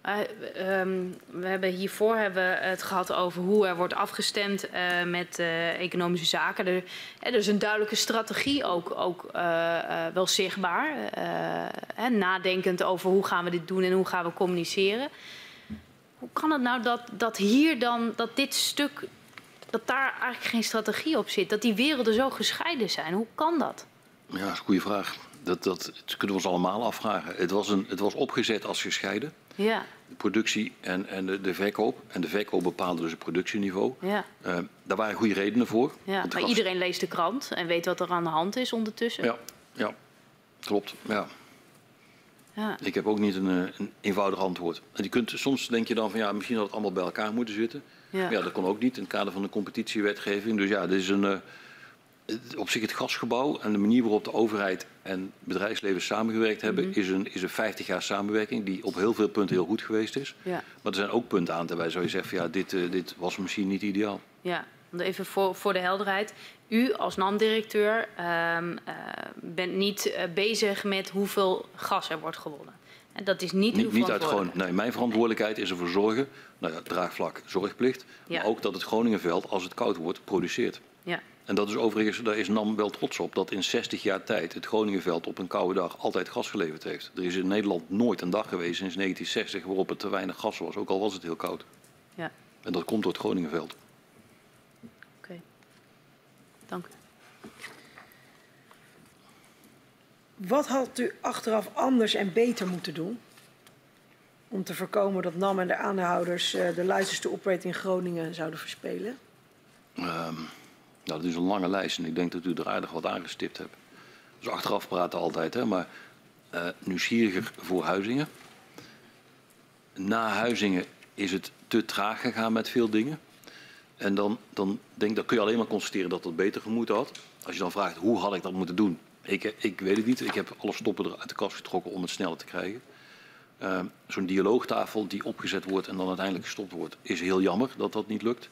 Eh, ehm, we hebben hiervoor hebben het gehad over hoe er wordt afgestemd eh, met eh, economische zaken. Er, er is een duidelijke strategie ook, ook wel zichtbaar. Nadenkend over hoe gaan we dit doen en hoe gaan we communiceren. Hoe kan het nou dat, dat hier dan, dat dit stuk, dat daar eigenlijk geen strategie op zit? Dat die werelden zo gescheiden zijn? Hoe kan dat? Ja, dat is een goede vraag. Dat, dat, dat kunnen we ons allemaal afvragen. Het was, een, het was opgezet als gescheiden. Ja, De productie en, en de, de verkoop. En de verkoop bepaalde dus het productieniveau. ja, Eh, daar waren goede redenen voor. ja. Maar iedereen leest de krant en weet wat er aan de hand is ondertussen. Ja, ja, klopt. Ja. Ja. Ik heb ook niet een, eh, een eenvoudig antwoord. En je kunt, soms denk je dan van ja, misschien had het allemaal bij elkaar moeten zitten. Ja. Ja, dat kon ook niet in het kader van de competitiewetgeving. Dus ja, dit is een, eh, op zich het gasgebouw en de manier waarop de overheid en bedrijfsleven samengewerkt hebben, Mhm. is, een, is een 50 jaar samenwerking die op heel veel punten heel goed geweest is. Ja. Maar er zijn ook punten aan te wijzen waar je zegt van ja, dit, eh, dit was misschien niet ideaal. Ja, even voor, voor de helderheid. U als NAM-directeur ehm, eh, bent niet eh, bezig met hoeveel gas er wordt gewonnen. En dat is niet, uw Niet, niet uit gewoon. Nee, mijn verantwoordelijkheid is ervoor zorgen, nou ja, draagvlak, zorgplicht. Ja. Maar ook dat het Groningenveld, als het koud wordt, produceert. Ja, En dat is overigens, daar is NAM wel trots op, dat in 60 jaar tijd het Groningenveld op een koude dag altijd gas geleverd heeft. Er is in Nederland nooit een dag geweest sinds 1960 waarop het te weinig gas was, ook al was het heel koud. ja, En dat komt door het Groningenveld. oké. Dank u. Wat had u achteraf anders en beter moeten doen? Om te voorkomen dat NAM en de aandeelhouders eh, de operate in Groningen zouden verspelen? Ehm, nou, dat is een lange lijst en ik denk dat u er aardig wat aangestipt hebt. Dus achteraf praten altijd, hè, maar eh, nieuwsgieriger voor Huizingen. Na Huizingen is het te traag gegaan met veel dingen. En dan, dan, denk, dan kun je alleen maar constateren dat dat beter gemoeten had. Als je dan vraagt, hoe had ik dat moeten doen? Ik, ik weet het niet. Ik heb alle stoppen er uit de kast getrokken om het sneller te krijgen. Ehm, Zo'n dialoogtafel die opgezet wordt en dan uiteindelijk gestopt wordt, is heel jammer dat dat niet lukt.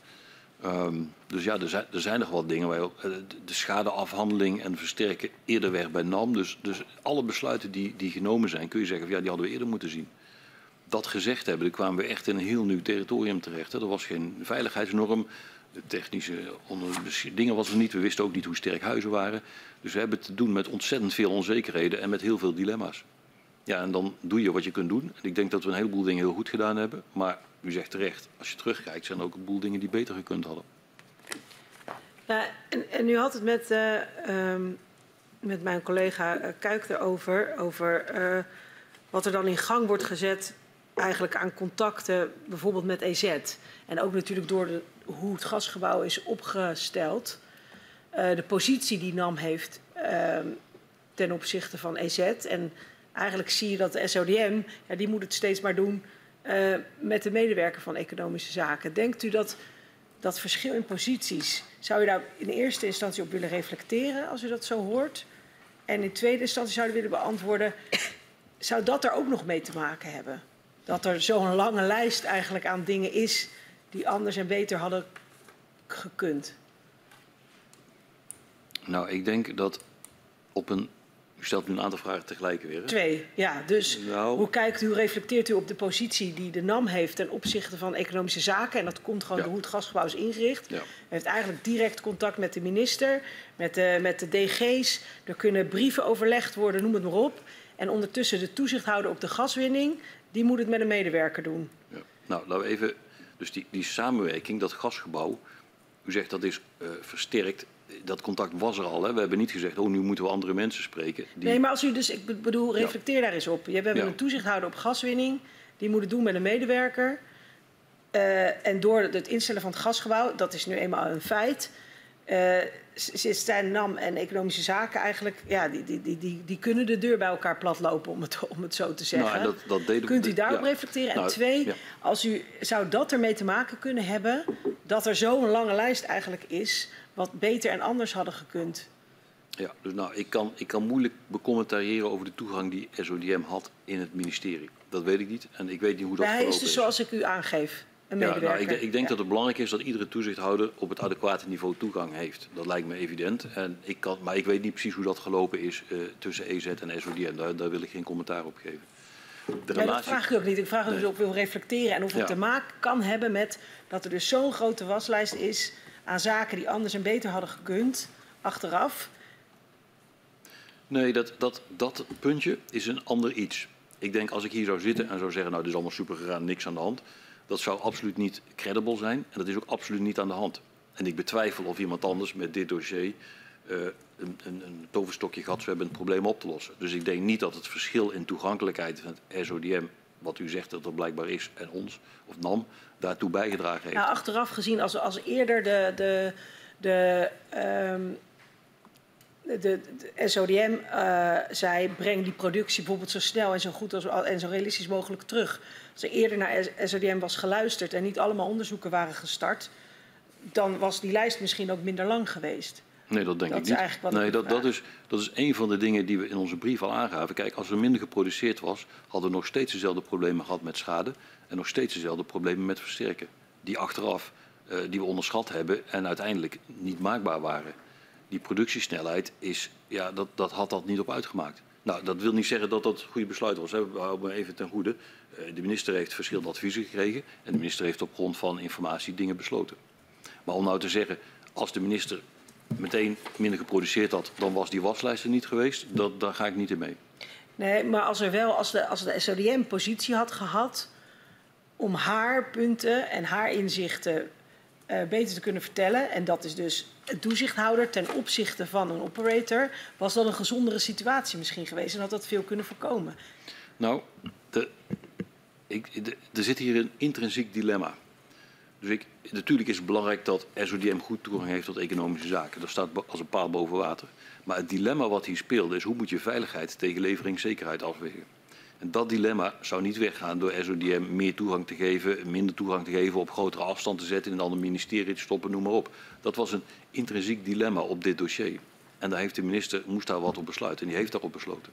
Ehm, dus ja, er zijn, er zijn nog wat dingen. Waar eh, de- de schadeafhandeling en versterken eerder weg bij NAM. Dus, dus alle besluiten die, die genomen zijn, kun je zeggen, ja, die hadden we eerder moeten zien. Dat gezegd hebben, dan kwamen we echt in een heel nieuw territorium terecht. Hè. Er was geen veiligheidsnorm, technische onder, dingen was er niet. We wisten ook niet hoe sterk huizen waren. Dus we hebben te doen met ontzettend veel onzekerheden en met heel veel dilemma's. Ja, en dan doe je wat je kunt doen. En ik denk dat we een heleboel dingen heel goed gedaan hebben. Maar u zegt terecht, als je terugkijkt, zijn er ook een boel dingen die beter gekund hadden. En, en u had het met, eh, ehm, met mijn collega eh, Kuik erover, over eh, wat er dan in gang wordt gezet eigenlijk aan contacten, bijvoorbeeld met EZ. En ook natuurlijk door de, hoe het gasgebouw is opgesteld. De positie die NAM heeft ehm, ten opzichte van EZ. En eigenlijk zie je dat de SODM, ja, die moet het steeds maar doen eh, met de medewerker van Economische Zaken. Denkt u dat dat verschil in posities, zou je daar in eerste instantie op willen reflecteren als u dat zo hoort? En in tweede instantie zou u willen beantwoorden, zou dat er ook nog mee te maken hebben? Dat er zo'n lange lijst eigenlijk aan dingen is die anders en beter hadden gekund. Nou, ik denk dat op een. U stelt nu een aantal vragen tegelijk weer. Hè? Twee, ja. Dus Nou. hoe kijkt u, reflecteert u op de positie die de NAM heeft ten opzichte van economische zaken? En dat komt gewoon Ja. door hoe het gasgebouw is ingericht. Ja. U heeft eigenlijk direct contact met de minister, met de, met de DG's. Er kunnen brieven overlegd worden, noem het maar op. En ondertussen de toezichthouder op de gaswinning, die moet het met een medewerker doen. Ja. Nou, laten we even. Dus die, die samenwerking, dat gasgebouw. U zegt dat is eh, versterkt. Dat contact was er al. Hè? We hebben niet gezegd, oh, nu moeten we andere mensen spreken. Die, Nee, maar als u dus, ik bedoel, Ja. reflecteer daar eens op. Je- We hebben Ja. een toezichthouder op gaswinning, die moet het doen met een medewerker. Eh, en door het instellen van het gasgebouw, dat is nu eenmaal een feit. eh, z- z- zijn NAM en economische zaken eigenlijk, ja, die, die, die, die, die kunnen de deur bij elkaar platlopen, om het, om het zo te zeggen. nou, dat, dat Kunt u daarop ja. reflecteren? En Nou, twee, ja. als u, zou dat ermee te maken kunnen hebben dat er zo'n lange lijst eigenlijk is, wat beter en anders hadden gekund? Ja, dus nou, ik kan, ik kan moeilijk becommentariëren over de toegang die SODM had in het ministerie. Dat weet ik niet en ik weet niet hoe dat Hij is dus zoals ik u aangeef, een Ja, medewerker. nou, ik, ik denk Ja. dat het belangrijk is dat iedere toezichthouder op het adequate niveau toegang heeft. Dat lijkt me evident. En ik kan, maar ik weet niet precies hoe dat gelopen is eh, tussen EZ en SODM. Daar, daar wil ik geen commentaar op geven. De Ja, dat relatie, vraag ik ook niet. Ik vraag of Nee. u ook wil reflecteren en of het Ja. te maken kan hebben met dat er dus zo'n grote waslijst is aan zaken die anders en beter hadden gekund achteraf. Nee, dat, dat, dat puntje is een ander iets. Ik denk als ik hier zou zitten en zou zeggen, nou dit is allemaal super gegaan, niks aan de hand. Dat zou absoluut niet credible zijn en dat is ook absoluut niet aan de hand. En ik betwijfel of iemand anders met dit dossier eh, een, een, een toverstokje gehad zou hebben het probleem op te lossen. Dus ik denk niet dat het verschil in toegankelijkheid van het SODM, wat u zegt dat er blijkbaar is, en ons, of NAM, daartoe bijgedragen heeft. Nou, achteraf gezien, als, als eerder de, de, de, ehm, de, SODM eh, zei: breng die productie bijvoorbeeld zo snel en zo goed als, en zo realistisch mogelijk terug. Als er eerder naar SODM was geluisterd en niet allemaal onderzoeken waren gestart, dan was die lijst misschien ook minder lang geweest. Nee, dat denk Dat ik niet. wat nee, ik dat, dat, is, dat is een van de dingen die we in onze brief al aangaven. Kijk, als er minder geproduceerd was, hadden we nog steeds dezelfde problemen gehad met schade. En nog steeds dezelfde problemen met versterken. Die achteraf, eh, die we onderschat hebben en uiteindelijk niet maakbaar waren. Die productiesnelheid is, ja, dat, dat had dat niet op uitgemaakt. Nou, dat wil niet zeggen dat dat het goede besluit was. Hè. We houden even ten goede. Eh, de minister heeft verschillende adviezen gekregen. En de minister heeft op grond van informatie dingen besloten. Maar om nou te zeggen, als de minister meteen minder geproduceerd had, dan was die waslijst er niet geweest. Dat, daar ga ik niet in mee. Nee, maar als er wel, als de, als de SODM positie had gehad om haar punten en haar inzichten eh, beter te kunnen vertellen, en dat is dus een toezichthouder ten opzichte van een operator, was dat een gezondere situatie misschien geweest en had dat veel kunnen voorkomen. Nou, de, ik, de- er zit hier een intrinsiek dilemma. Dus ik, natuurlijk is het belangrijk dat SODM goed toegang heeft tot economische zaken. Dat staat als een paal boven water. Maar het dilemma wat hier speelde is hoe moet je veiligheid tegen leveringszekerheid afwegen. En dat dilemma zou niet weggaan door SODM meer toegang te geven, minder toegang te geven, op grotere afstand te zetten, in een ander ministerie te stoppen, noem maar op. Dat was een intrinsiek dilemma op dit dossier. En daar heeft de minister, moest daar wat op besluiten. En die heeft daarop besloten.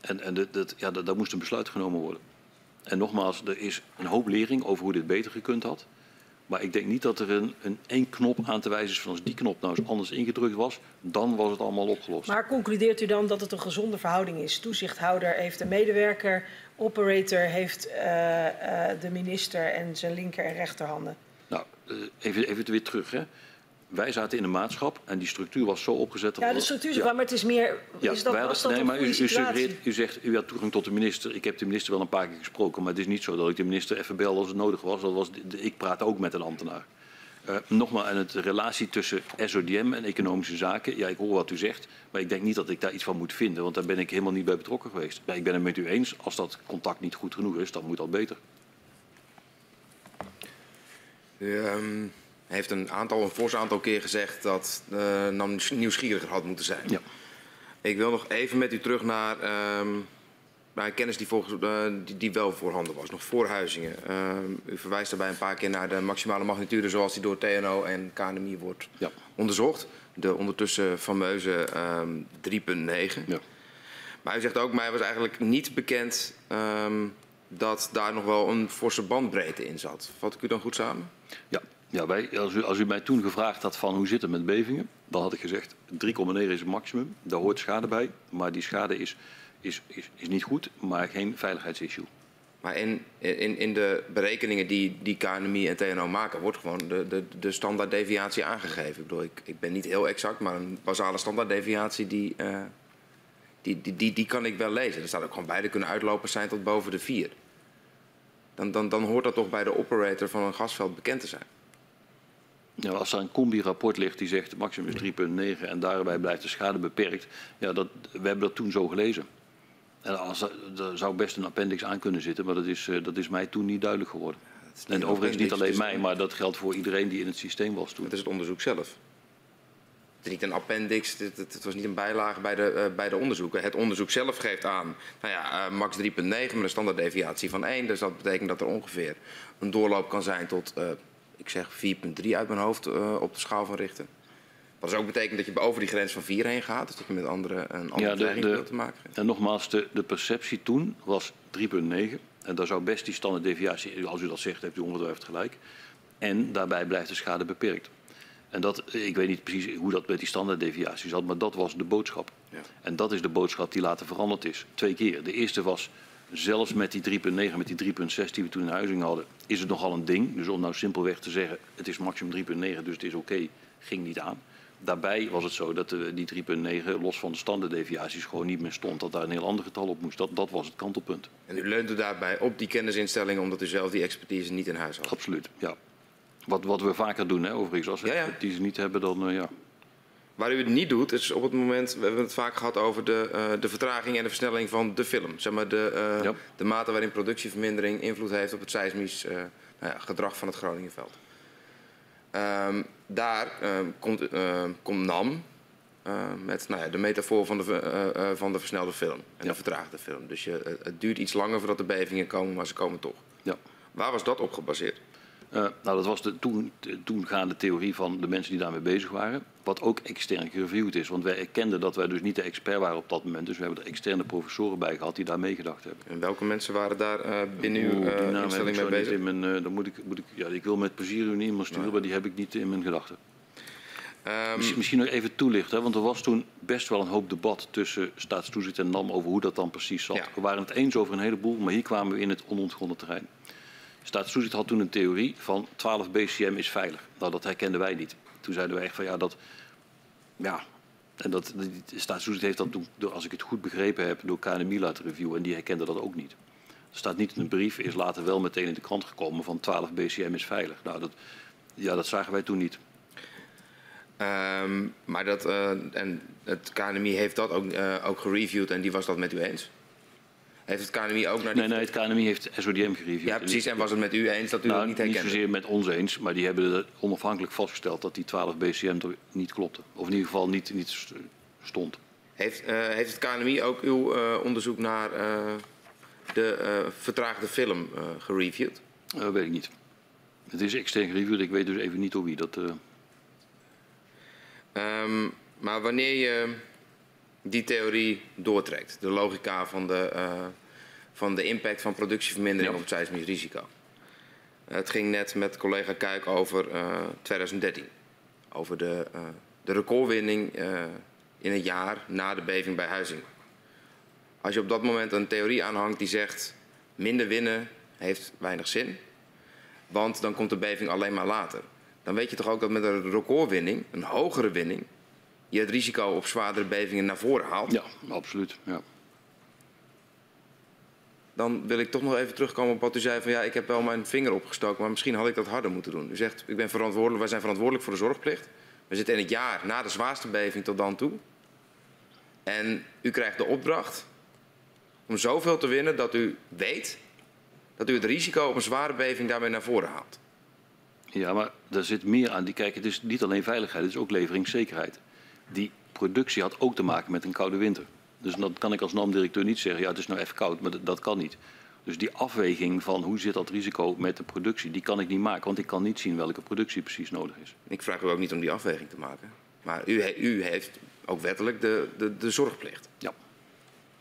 En, en dat, ja, daar moest een besluit genomen worden. En nogmaals, er is een hoop lering over hoe dit beter gekund had. Maar ik denk niet dat er een, een één knop aan te wijzen is van als die knop nou eens anders ingedrukt was, dan was het allemaal opgelost. Maar concludeert u dan dat het een gezonde verhouding is? Toezichthouder heeft een medewerker, operator heeft eh, eh, de minister en zijn linker en rechterhanden. Nou, eh, even, even weer terug. Hè. Wij zaten in een maatschap en die structuur was zo opgezet. dat Ja, de structuur is Ja. maar het is meer. Ja, is dat, wij was hadden- dat nee, maar u, u, suggereert, u zegt u had toegang tot de minister. Ik heb de minister wel een paar keer gesproken, maar het is niet zo dat ik de minister even belde als het nodig was. Dat was de- de- ik praat ook met een ambtenaar. Eh, nogmaals, en het de relatie tussen SODM en economische zaken. Ja, ik hoor wat u zegt, maar ik denk niet dat ik daar iets van moet vinden, want daar ben ik helemaal niet bij betrokken geweest. Ja, ik ben het met u eens, als dat contact niet goed genoeg is, dan moet dat beter. U ehm, heeft een aantal, een fors aantal keer gezegd dat uh, NAM nieuwsgieriger had moeten zijn. Ja. Ik wil nog even met u terug naar, ehm, naar kennis die, volgens, eh, die, die wel voorhanden was, nog voor Huizingen. Ehm, u verwijst daarbij een paar keer naar de maximale magnitude zoals die door TNO en KNMI wordt Ja. onderzocht. De ondertussen fameuze ehm 3.9. Ja. Maar u zegt ook, mij was eigenlijk niet bekend ehm, dat daar nog wel een forse bandbreedte in zat. Vat ik u dan goed samen? Ja, ja wij, als, u, als u mij toen gevraagd had van hoe zit het met bevingen, dan had ik gezegd 3,9 is het maximum. Daar hoort schade bij, maar die schade is, is, is, is niet goed, maar geen veiligheidsissue. Maar in, in, in de berekeningen die, die KNMI en TNO maken, wordt gewoon de, de, de standaarddeviatie aangegeven. Ik bedoel, ik, ik ben niet heel exact, maar een basale standaarddeviatie die, eh, die, die, die, kan ik wel lezen. Er staat ook gewoon beide kunnen uitlopen zijn tot boven de 4. Dan, dan, dan hoort dat toch bij de operator van een gasveld bekend te zijn. Als er een combi-rapport ligt die zegt maximum is 3,9 en daarbij blijft de schade beperkt, ja, dat, we hebben dat toen zo gelezen. En als, er, er zou best een appendix aan kunnen zitten, maar dat is, eh, dat is mij toen niet duidelijk geworden. En overigens niet alleen mij, maar dat geldt voor iedereen die in het systeem was toen. Het is het onderzoek zelf. Het is niet een appendix, het, het, het was niet een bijlage bij de, eh, bij de onderzoeken. Het onderzoek zelf geeft aan, nou ja, eh, max 3,9 met een standaarddeviatie van 1. Dus dat betekent dat er ongeveer een doorloop kan zijn tot, eh, ik zeg 4,3 uit mijn hoofd eh, op de schaal van Richter. Wat dus ook betekent dat je over die grens van 4 heen gaat. Dus dat je met andere, een andere Ja, de- de- te maken hebt. En nogmaals, de, de perceptie toen was 3,9. En daar zou best die standaarddeviatie, als u dat zegt, heeft u ongetwijfeld gelijk. En daarbij blijft de schade beperkt. En dat, ik weet niet precies hoe dat met die standaarddeviatie zat, maar dat was de boodschap. Ja. En dat is de boodschap die later veranderd is. Twee keer. De eerste was, zelfs met die 3,9, met die 3,6 die we toen in huizing hadden, is het nogal een ding. Dus om nou simpelweg te zeggen, het is maximum 3,9, dus het is oké, ging niet aan. Daarbij was het zo dat eh, die 3,9 los van de standaarddeviaties gewoon niet meer stond. Dat daar een heel ander getal op moest. Dat, dat was het kantelpunt. En u leunt er daarbij op die kennisinstellingen omdat u zelf die expertise niet in huis had. Absoluut, ja. Wat, wat we vaker doen, hè, overigens. Als we Ja, ja. expertise niet hebben, dan eh, ja. Waar u het niet doet, is op het moment, we hebben het vaak gehad over de, eh, de vertraging en de versnelling van de film. Zeg maar de, eh, Ja. de mate waarin productievermindering invloed heeft op het seismisch eh, nou ja, gedrag van het Groningenveld. Ehm, daar ehm, komt, ehm, komt NAM met nou ja, de metafoor van de, van de versnelde film en Ja. de vertraagde film. Dus je, het- het duurt iets langer voordat de bevingen komen, maar ze komen toch. ja. Waar was dat op gebaseerd? Eh, nou, dat was de toen, de toengaande theorie van de mensen die daarmee bezig waren. Wat ook extern gereviewd is. Want wij erkenden dat wij dus niet de expert waren op dat moment. Dus we hebben er externe professoren bij gehad die daar meegedacht hebben. En welke mensen waren daar eh, binnen uw die eh, naam instelling mee bezig? in mijn, dan moet ik, moet ik, ja, ik wil met plezier uw e-mail sturen, maar die heb ik niet in mijn gedachten. Ehm, Misschien, misschien nog even toelichten, want er was toen best wel een hoop debat tussen staatstoezicht en NAM over hoe dat dan precies zat. Ja. We waren het eens over een heleboel, maar hier kwamen we in het onontgonnen terrein. Staatstoezicht had toen een theorie van 12 BCM is veilig. Nou, dat herkenden wij niet. Toen zeiden wij echt van ja, dat. Ja. En dat, heeft dat toen, als ik het goed begrepen heb, door KNMI laten reviewen en die herkende dat ook niet. Er staat niet in de brief, is later wel meteen in de krant gekomen van 12 BCM is veilig. Nou, dat, ja, dat zagen wij toen niet. Ehm, maar dat, eh, en het KNMI heeft dat ook, eh, ook gereviewd en die was dat met u eens? Heeft het KNMI ook naar die... Nee, nee, het KNMI heeft SODM gereviewd. Ja, precies. En was het met u eens dat u nou, dat niet niet herkende? zozeer met ons eens, maar die hebben onafhankelijk vastgesteld dat die 12 BCM niet klopte. Of in ieder geval niet, niet st- stond. Heeft, eh, heeft het KNMI ook uw eh, onderzoek naar eh, de vertraagde film gereviewd? Dat weet ik niet. Het is extern gereviewd, ik weet dus even niet door wie. Dat, eh, Ehm, maar wanneer je die theorie doortrekt, de logica van de, van de impact van productievermindering Ja. op het seismisch risico. Het ging net met collega Kuik over eh, 2013. Over de, eh, de recordwinning eh, in het jaar na de beving bij Huizing. Als je op dat moment een theorie aanhangt die zegt minder winnen heeft weinig zin, want dan komt de beving alleen maar later. Dan weet je toch ook dat met een recordwinning, een hogere winning, je het risico op zwaardere bevingen naar voren haalt. ja, absoluut. Ja. Dan wil ik toch nog even terugkomen op wat u zei van ja, ik heb wel mijn vinger opgestoken, maar misschien had ik dat harder moeten doen. U zegt, ik ben verantwoordelijk, wij zijn verantwoordelijk voor de zorgplicht. We zitten in het jaar na de zwaarste beving tot dan toe. En u krijgt de opdracht om zoveel te winnen dat u weet dat u het risico op een zware beving daarmee naar voren haalt. ja, maar er zit meer aan. Die, kijk, het is niet alleen veiligheid, het is ook leveringszekerheid. Die productie had ook te maken met een koude winter. Dus dan kan ik als NAM-directeur niet zeggen, ja, het is nou even koud, maar dat, dat kan niet. Dus die afweging van hoe zit dat risico met de productie, die kan ik niet maken, want ik kan niet zien welke productie precies nodig is. Ik vraag u ook niet om die afweging te maken. Maar u, u heeft ook wettelijk de, de, de zorgplicht. Ja.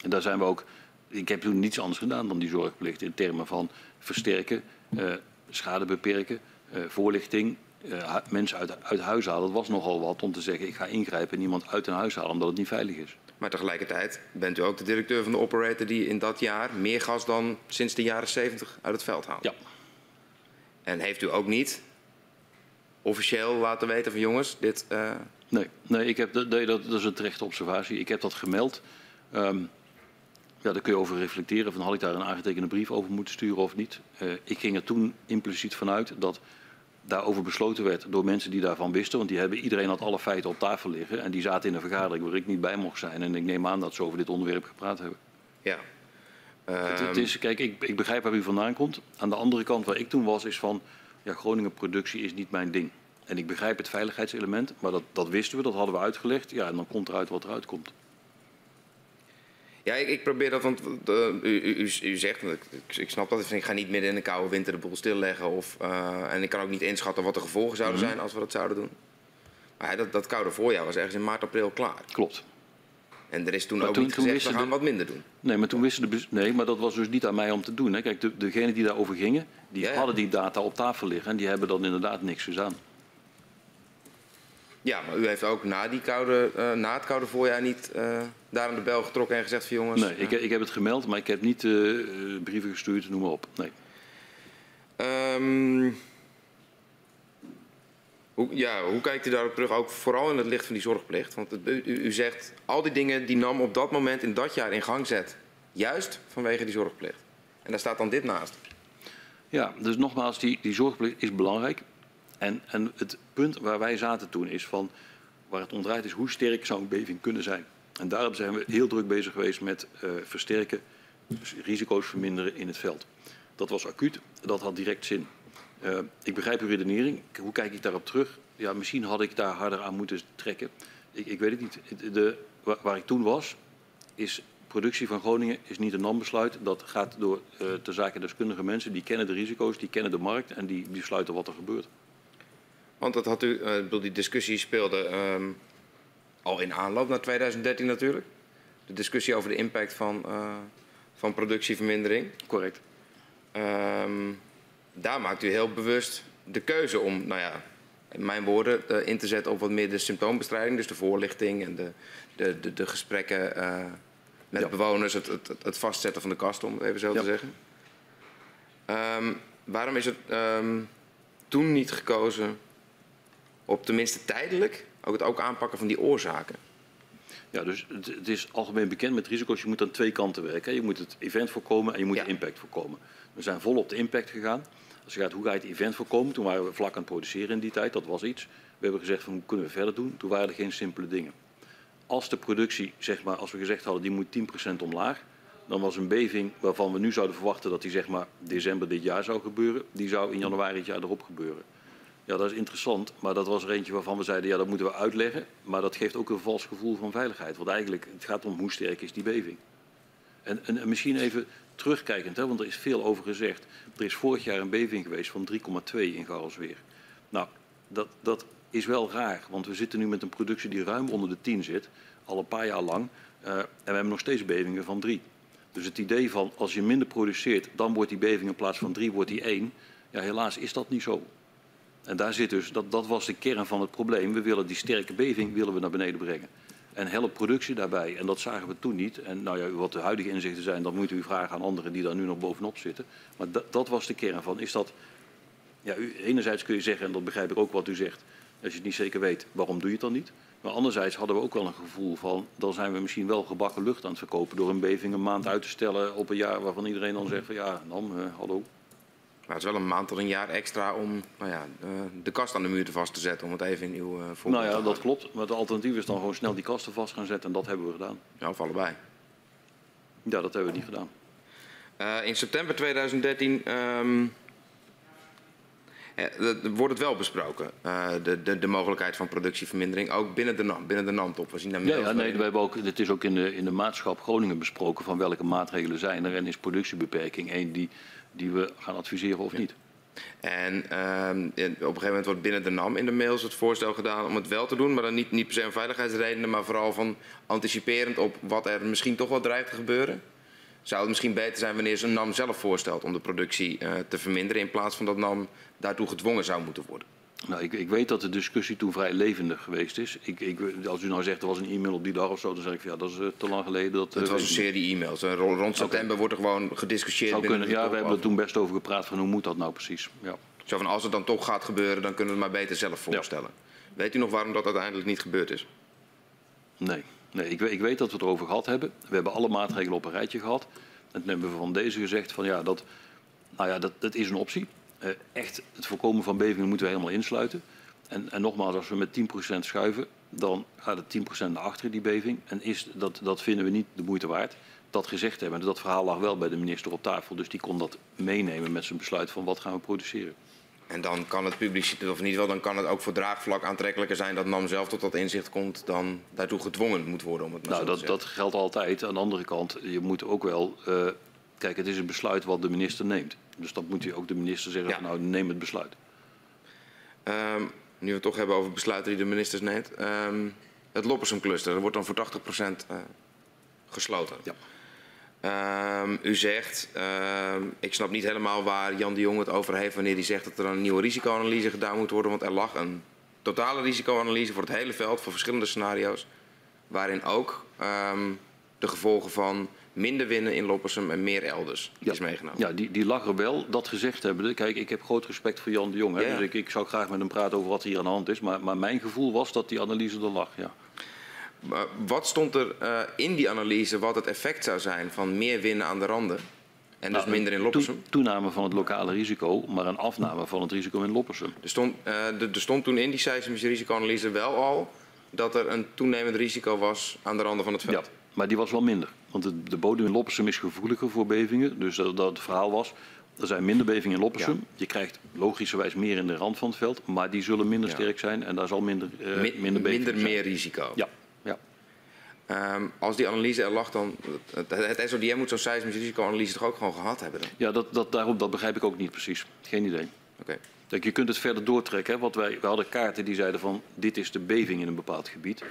En daar zijn we ook. Ik heb toen niets anders gedaan dan die zorgplicht in termen van versterken, eh, schade beperken, eh, voorlichting, eh, mensen uit, uit huis halen. Dat was nogal wat om te zeggen: ik ga ingrijpen en iemand uit een huis halen omdat het niet veilig is. Maar tegelijkertijd bent u ook de directeur van de operator die in dat jaar meer gas dan sinds de jaren 70 uit het veld haalt. Ja. En heeft u ook niet officieel laten weten van jongens, dit. eh, Nee, nee, ik heb, nee dat, dat is een terechte observatie. Ik heb dat gemeld. Ehm, ja, daar kun je over reflecteren. Van had ik daar een aangetekende brief over moeten sturen of niet? Eh, ik ging er toen impliciet vanuit dat daarover besloten werd door mensen die daarvan wisten. Want die hebben, iedereen had alle feiten op tafel liggen. En die zaten in een vergadering waar ik niet bij mocht zijn. En ik neem aan dat ze over dit onderwerp gepraat hebben. ja. Het, het Ehm, is, kijk, ik, ik begrijp waar u vandaan komt. Aan de andere kant waar ik toen was, is van... Ja, Groningen productie is niet mijn ding. En ik begrijp het veiligheidselement, maar dat, dat wisten we, dat hadden we uitgelegd. Ja, en dan komt eruit wat eruit komt. Ja, ik, ik probeer dat, want eh, u, u, u- zegt, ik, ik- snap dat, ik ga niet midden in de koude winter de boel stilleggen. Of, eh, en ik kan ook niet inschatten wat de gevolgen zouden Mhm. zijn als we dat zouden doen. Maar ja, dat, dat koude voorjaar was ergens in maart, april klaar. Klopt. En er is toen Maar ook toen- niet toen gezegd, we gaan de- wat minder doen. Nee, maar toen wisten de nee, maar dat was dus niet aan mij om te doen. Hè. Kijk, de, degenen die daarover gingen, die Ja, ja. hadden die data op tafel liggen en die hebben dan inderdaad niks gedaan. Ja, maar u heeft ook na, die koude, eh, na het koude voorjaar niet daar aan de bel getrokken en gezegd van jongens... Nee, ik, eh, ik heb het gemeld, maar ik heb niet eh, brieven gestuurd, noem maar op. Nee. Ehm, hoe, ja, hoe kijkt u daarop terug, ook vooral in het licht van die zorgplicht? Want het, u, u zegt, al die dingen die NAM op dat moment in dat jaar in gang zet, juist vanwege die zorgplicht. En daar staat dan dit naast. Ja, dus nogmaals, die, die zorgplicht is belangrijk. En, en het punt waar wij zaten toen is van, waar het om draait is hoe sterk zou een beving kunnen zijn. En daarom zijn we heel druk bezig geweest met eh, versterken, dus risico's verminderen in het veld. Dat was acuut, dat had direct zin. Eh, ik begrijp uw redenering. Hoe kijk ik daarop terug? Ja, misschien had ik daar harder aan moeten trekken. Ik, ik weet het niet. De, de- waar, ik toen was, is productie van Groningen is niet een NAM-besluit. Dat gaat door eh te zaken deskundige mensen. Die kennen de risico's, die kennen de markt en die besluiten wat er gebeurt. Want dat had u, eh, bedoel, die discussie speelde ehm, al in aanloop naar 2013 natuurlijk. De discussie over de impact van, eh, van productievermindering. Correct. Ehm, daar maakt u heel bewust de keuze om, nou ja, in mijn woorden, eh, in te zetten op wat meer de symptoombestrijding. Dus de voorlichting en de, de, de, de gesprekken eh, met Ja. bewoners, het, het, het vastzetten van de kast, om het even zo Ja. te zeggen. Ehm, waarom is het ehm, toen niet gekozen op tenminste tijdelijk ook het ook aanpakken van die oorzaken? Ja, dus het, het is algemeen bekend met risico's. Je moet aan twee kanten werken. Je moet het event voorkomen en je moet Ja. de impact voorkomen. We zijn vol op de impact gegaan. Als je gaat, hoe ga je het event voorkomen? Toen waren we vlak aan het produceren in die tijd. Dat was iets. We hebben gezegd, van, hoe kunnen we verder doen? Toen waren er geen simpele dingen. Als de productie, zeg maar, als we gezegd hadden, die moet 10% omlaag. Dan was een beving waarvan we nu zouden verwachten dat die zeg maar december dit jaar zou gebeuren. Die zou in januari het jaar erop gebeuren. Ja, dat is interessant, maar dat was er eentje waarvan we zeiden, ja, dat moeten we uitleggen. Maar dat geeft ook een vals gevoel van veiligheid. Want eigenlijk, het gaat om hoe sterk is die beving. En, en, en misschien even terugkijkend, hè, want er is veel over gezegd. Er is vorig jaar een beving geweest van 3,2 in Garrelsweer. Nou, dat, dat is wel raar, want we zitten nu met een productie die ruim onder de 10 zit, al een paar jaar lang. eh, en we hebben nog steeds bevingen van 3. Dus het idee van als je minder produceert, dan wordt die beving in plaats van 3, wordt die 1. Ja, helaas is dat niet zo. En daar zit dus, dat, dat was de kern van het probleem. We willen die sterke beving willen we naar beneden brengen. En help productie daarbij. En dat zagen we toen niet. En nou ja, wat de huidige inzichten zijn, dat moet u vragen aan anderen die daar nu nog bovenop zitten. Maar dat, was de kern van. Is dat, ja, enerzijds kun je zeggen, en dat begrijp ik ook wat u zegt, als je het niet zeker weet, waarom doe je het dan niet? Maar anderzijds hadden we ook wel een gevoel van, dan zijn we misschien wel gebakken lucht aan het verkopen door een beving een maand uit te stellen op een jaar waarvan iedereen dan zegt van ja, dan, eh, hallo. Maar het is wel een maand tot een jaar extra om nou ja, eh, de kast aan de muur te vast te zetten, om het even in uw eh voorbeeld Nou te ja, dat klopt. Maar het alternatief is dan gewoon snel die kasten vast gaan zetten en dat hebben we gedaan. Ja, of allebei. Ja, dat hebben we niet gedaan. Eh, in september 2013 ehm, eh, dat- wordt het wel besproken, de, de, de mogelijkheid van productievermindering, ook binnen de NAM, binnen de NAM-top. We zien daar Ja, ja nee, we hebben ook, het is ook in de, in de maatschap Groningen besproken van welke maatregelen zijn er. En is productiebeperking één die, die we gaan adviseren of niet. En ehm, op een gegeven moment wordt binnen de NAM in de mails het voorstel gedaan om het wel te doen, maar dan niet, niet per se om veiligheidsredenen, maar vooral van anticiperend op wat er misschien toch wel dreigt te gebeuren. Zou het misschien beter zijn wanneer een NAM zelf voorstelt om de productie eh, te verminderen in plaats van dat NAM daartoe gedwongen zou moeten worden? Nou, ik, ik weet dat de discussie toen vrij levendig geweest is. Ik, ik, als u nou zegt er was een e-mail op die dag of zo, dan zeg ik ja, dat is eh, te lang geleden. Dat, eh, Het was weet een serie e-mails. En rond september wordt er gewoon gediscussieerd Zou kunnen, ja, we hebben er toen best over gepraat van hoe moet dat nou precies. Ja. Zo van als het dan toch gaat gebeuren, dan kunnen we het maar beter zelf voorstellen. Weet u nog waarom dat uiteindelijk niet gebeurd is? Nee, nee ik, weet, ik weet dat we het erover gehad hebben. We hebben alle maatregelen op een rijtje gehad. En toen hebben we van deze gezegd van ja, dat, nou ja, dat, dat is een optie. Eh, echt het voorkomen van bevingen moeten we helemaal insluiten. En, en nogmaals, als we met 10% schuiven, dan gaat het 10% naar achteren die beving. En is, dat, dat vinden we niet de moeite waard. Dat gezegd hebben, en dat verhaal lag wel bij de minister op tafel. Dus die kon dat meenemen met zijn besluit van wat gaan we produceren. En dan kan het publiciteit, of niet wel, dan kan het ook voor draagvlak aantrekkelijker zijn dat NAM zelf tot dat inzicht komt dan daartoe gedwongen moet worden om het maar Nou, dat, dat geldt altijd. Aan de andere kant, je moet ook wel. eh, kijk, het is een besluit wat de minister neemt. Dus dan moet je ook de minister zeggen: Ja. van, nou, neem het besluit. Ehm, nu we het toch hebben over besluiten die de ministers neemt. Ehm, het Loppersum cluster, dat wordt dan voor 80% uh, gesloten. Ja. Ehm, u zegt, ik snap niet helemaal waar Jan de Jong het over heeft wanneer hij zegt dat er een nieuwe risicoanalyse gedaan moet worden. Want er lag een totale risicoanalyse voor het hele veld, voor verschillende scenario's. Waarin ook de gevolgen van minder winnen in Loppersum en meer elders ja. is meegenomen. Ja, die, die lag er wel. Dat gezegd hebben, kijk, ik heb groot respect voor Jan de Jong. Hè, ja. Dus ik, ik, zou graag met hem praten over wat hier aan de hand is. Maar, maar mijn gevoel was dat die analyse er lag, ja. Maar wat stond er uh, in die analyse wat het effect zou zijn van meer winnen aan de randen? En dus nou, minder in Loppersum? To, toename van het lokale risico, maar een afname van het risico in Loppersum. Er stond, uh, er stond toen in die seismische risicoanalyse wel al dat er een toenemend risico was aan de randen van het veld. Ja, maar die was wel minder. Want de, de bodem in Loppersum is gevoeliger voor bevingen. Dus dat, dat het verhaal was, er zijn minder bevingen in Loppersum. Ja. Je krijgt logischerwijs meer in de rand van het veld. Maar die zullen minder ja. sterk zijn en daar zal minder, uh, Min, minder bevingen Minder zijn. meer risico. Ja. ja. Um, als die analyse er lag, dan. Het, het SODM moet zo'n seismische risicoanalyse toch ook gewoon gehad hebben? Dan? Ja, dat, dat, daarom, dat begrijp ik ook niet precies. Geen idee. Oké. Okay. Je kunt het verder doortrekken. Hè? Want wij, wij hadden kaarten die zeiden van dit is de beving in een bepaald gebied.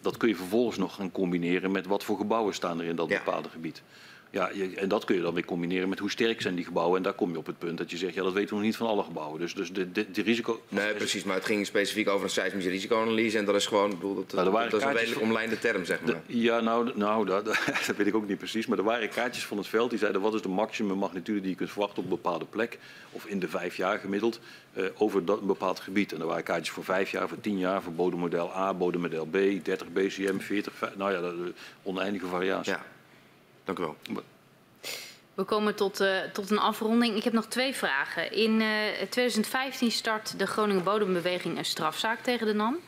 Dat kun je vervolgens nog gaan combineren met wat voor gebouwen staan er in dat Ja. bepaalde gebied. Ja, je, en dat kun je dan weer combineren met hoe sterk zijn die gebouwen. En daar kom je op het punt dat je zegt, ja, dat weten we nog niet van alle gebouwen. Dus, dus de, de, de risico... Nee, precies. Maar het ging specifiek over een seismische risicoanalyse. En dat is gewoon. Ik bedoel, dat, Nou, dat is een redelijk omlijnde term, zeg maar. De- ja, nou, nou dat, dat weet ik ook niet precies. Maar er waren kaartjes van het veld die zeiden wat is de maximum magnitude die je kunt verwachten op een bepaalde plek. Of in de vijf jaar gemiddeld eh, over dat, een bepaald gebied. En er waren kaartjes voor vijf jaar, voor tien jaar, voor bodemmodel A, bodemmodel B, 30 BCM, 40, vijf- nou ja, oneindige variatie. Ja. Dank u wel. We komen tot, eh, tot een afronding. Ik heb nog twee vragen. In eh, 2015 start de Groningen Bodembeweging een strafzaak tegen de NAM.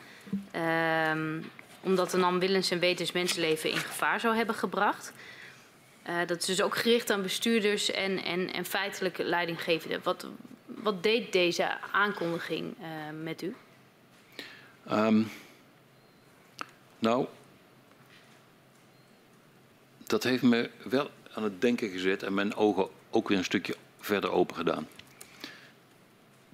Ehm, omdat de NAM willens en wetens mensenleven in gevaar zou hebben gebracht. Eh, dat is dus ook gericht aan bestuurders en, en, en feitelijk leidinggevenden. Wat, wat deed deze aankondiging eh, met u? Ehm, nou, dat heeft me wel aan het denken gezet en mijn ogen ook weer een stukje verder open gedaan.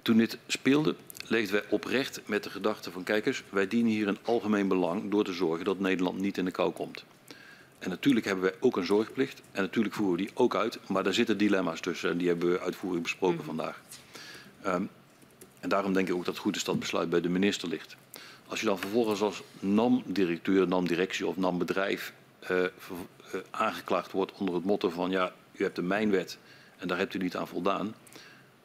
Toen dit speelde, leefden wij oprecht met de gedachte van kijkers, wij dienen hier een algemeen belang door te zorgen dat Nederland niet in de kou komt. En natuurlijk hebben wij ook een zorgplicht en natuurlijk voeren we die ook uit, maar daar zitten dilemma's tussen en die hebben we uitvoerig besproken vandaag. Ehm, en daarom denk ik ook dat het goed is dat het besluit bij de minister ligt. Als je dan vervolgens als NAM-directeur, NAM-directie of NAM-bedrijf eh, eh, aangeklaagd wordt onder het motto van ja, u hebt de mijnwet en daar hebt u niet aan voldaan.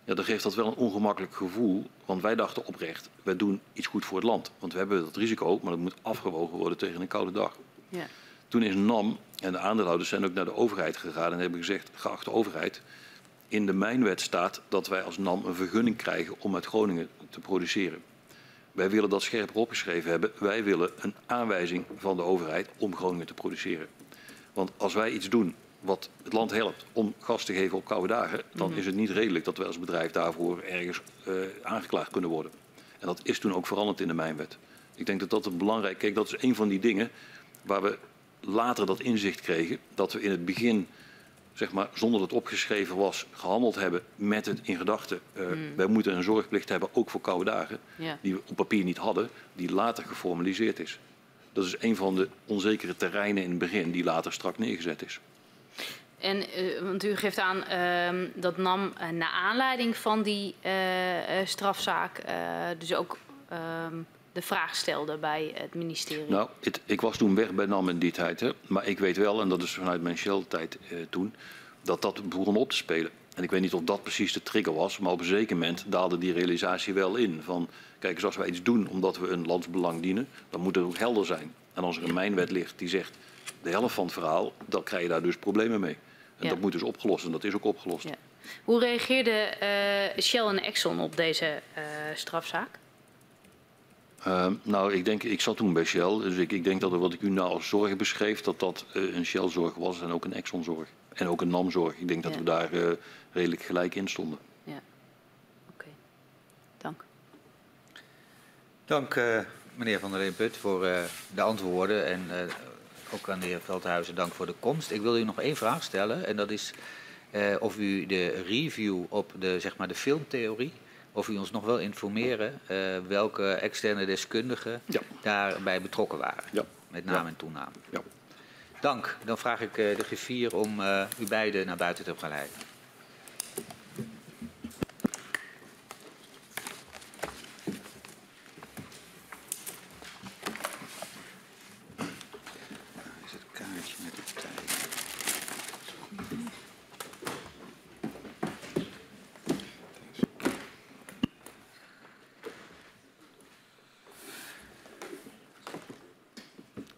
Ja, dan geeft dat wel een ongemakkelijk gevoel, want wij dachten oprecht, wij doen iets goed voor het land. Want we hebben dat risico, maar dat moet afgewogen worden tegen een koude dag. Ja. Toen is NAM en de aandeelhouders zijn ook naar de overheid gegaan en hebben gezegd, geachte overheid, in de mijnwet staat dat wij als NAM een vergunning krijgen om uit Groningen te produceren. Wij willen dat scherper opgeschreven hebben. Wij willen een aanwijzing van de overheid om Groningen te produceren. Want als wij iets doen wat het land helpt om gas te geven op koude dagen, dan is het niet redelijk dat wij als bedrijf daarvoor ergens eh, aangeklaagd kunnen worden. En dat is toen ook veranderd in de mijnwet. Ik denk dat dat een belangrijk. Kijk, dat is een van die dingen waar we later dat inzicht kregen. Dat we in het begin, zeg maar, zonder dat het opgeschreven was, gehandeld hebben met het in gedachten. eh, Wij moeten een zorgplicht hebben, ook voor koude dagen. Ja. Die we op papier niet hadden, die later geformaliseerd is. Dat is een van de onzekere terreinen in het begin, die later strak neergezet is. En, eh, want u geeft aan ehm, dat NAM eh, naar aanleiding van die eh, strafzaak dus ook ehm, de vraag stelde bij het ministerie. Nou, het- ik was toen weg bij NAM in die tijd. Hè. Maar ik weet wel, en dat is vanuit mijn Shell-tijd toen, dat dat begon op te spelen. En ik weet niet of dat precies de trigger was, maar op een zeker moment daalde die realisatie wel in. Van, kijk als wij iets doen omdat we een landsbelang dienen, dan moet het ook helder zijn. En als er een mijnwet ligt die zegt de helft van het verhaal, dan krijg je daar dus problemen mee. En Ja. dat moet dus opgelost en dat is ook opgelost. Ja. Hoe reageerden eh, Shell en Exxon op deze eh, strafzaak? Ehm, nou, ik denk, ik zat toen bij Shell, dus ik, ik denk dat wat ik u nou als zorg beschreef, dat dat eh, een Shell-zorg was en ook een Exxon-zorg. En ook een NAM-zorg. Ik denk dat Ja. we daar redelijk gelijk in stonden. Ja. Oké. Dank. Dank eh, meneer Van der Leemput voor eh, de antwoorden en eh, ook aan de heer Veldhuizen dank voor de komst. Ik wil u nog één vraag stellen en dat is of u de review op de, zeg maar de filmtheorie, of u ons nog wil informeren welke externe deskundigen Ja. daarbij betrokken waren. Ja. Met naam Ja. en toenaam. Ja. Dank. Dan vraag ik de griffier om u beiden naar buiten te geleiden. Daar is het kaartje met de tijd.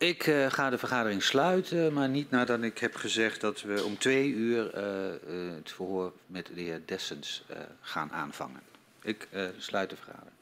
Ik eh, ga de vergadering sluiten, maar niet nadat ik heb gezegd dat we om twee uur eh, eh, het verhoor met de heer Dessens gaan aanvangen. Ik sluit de vergadering.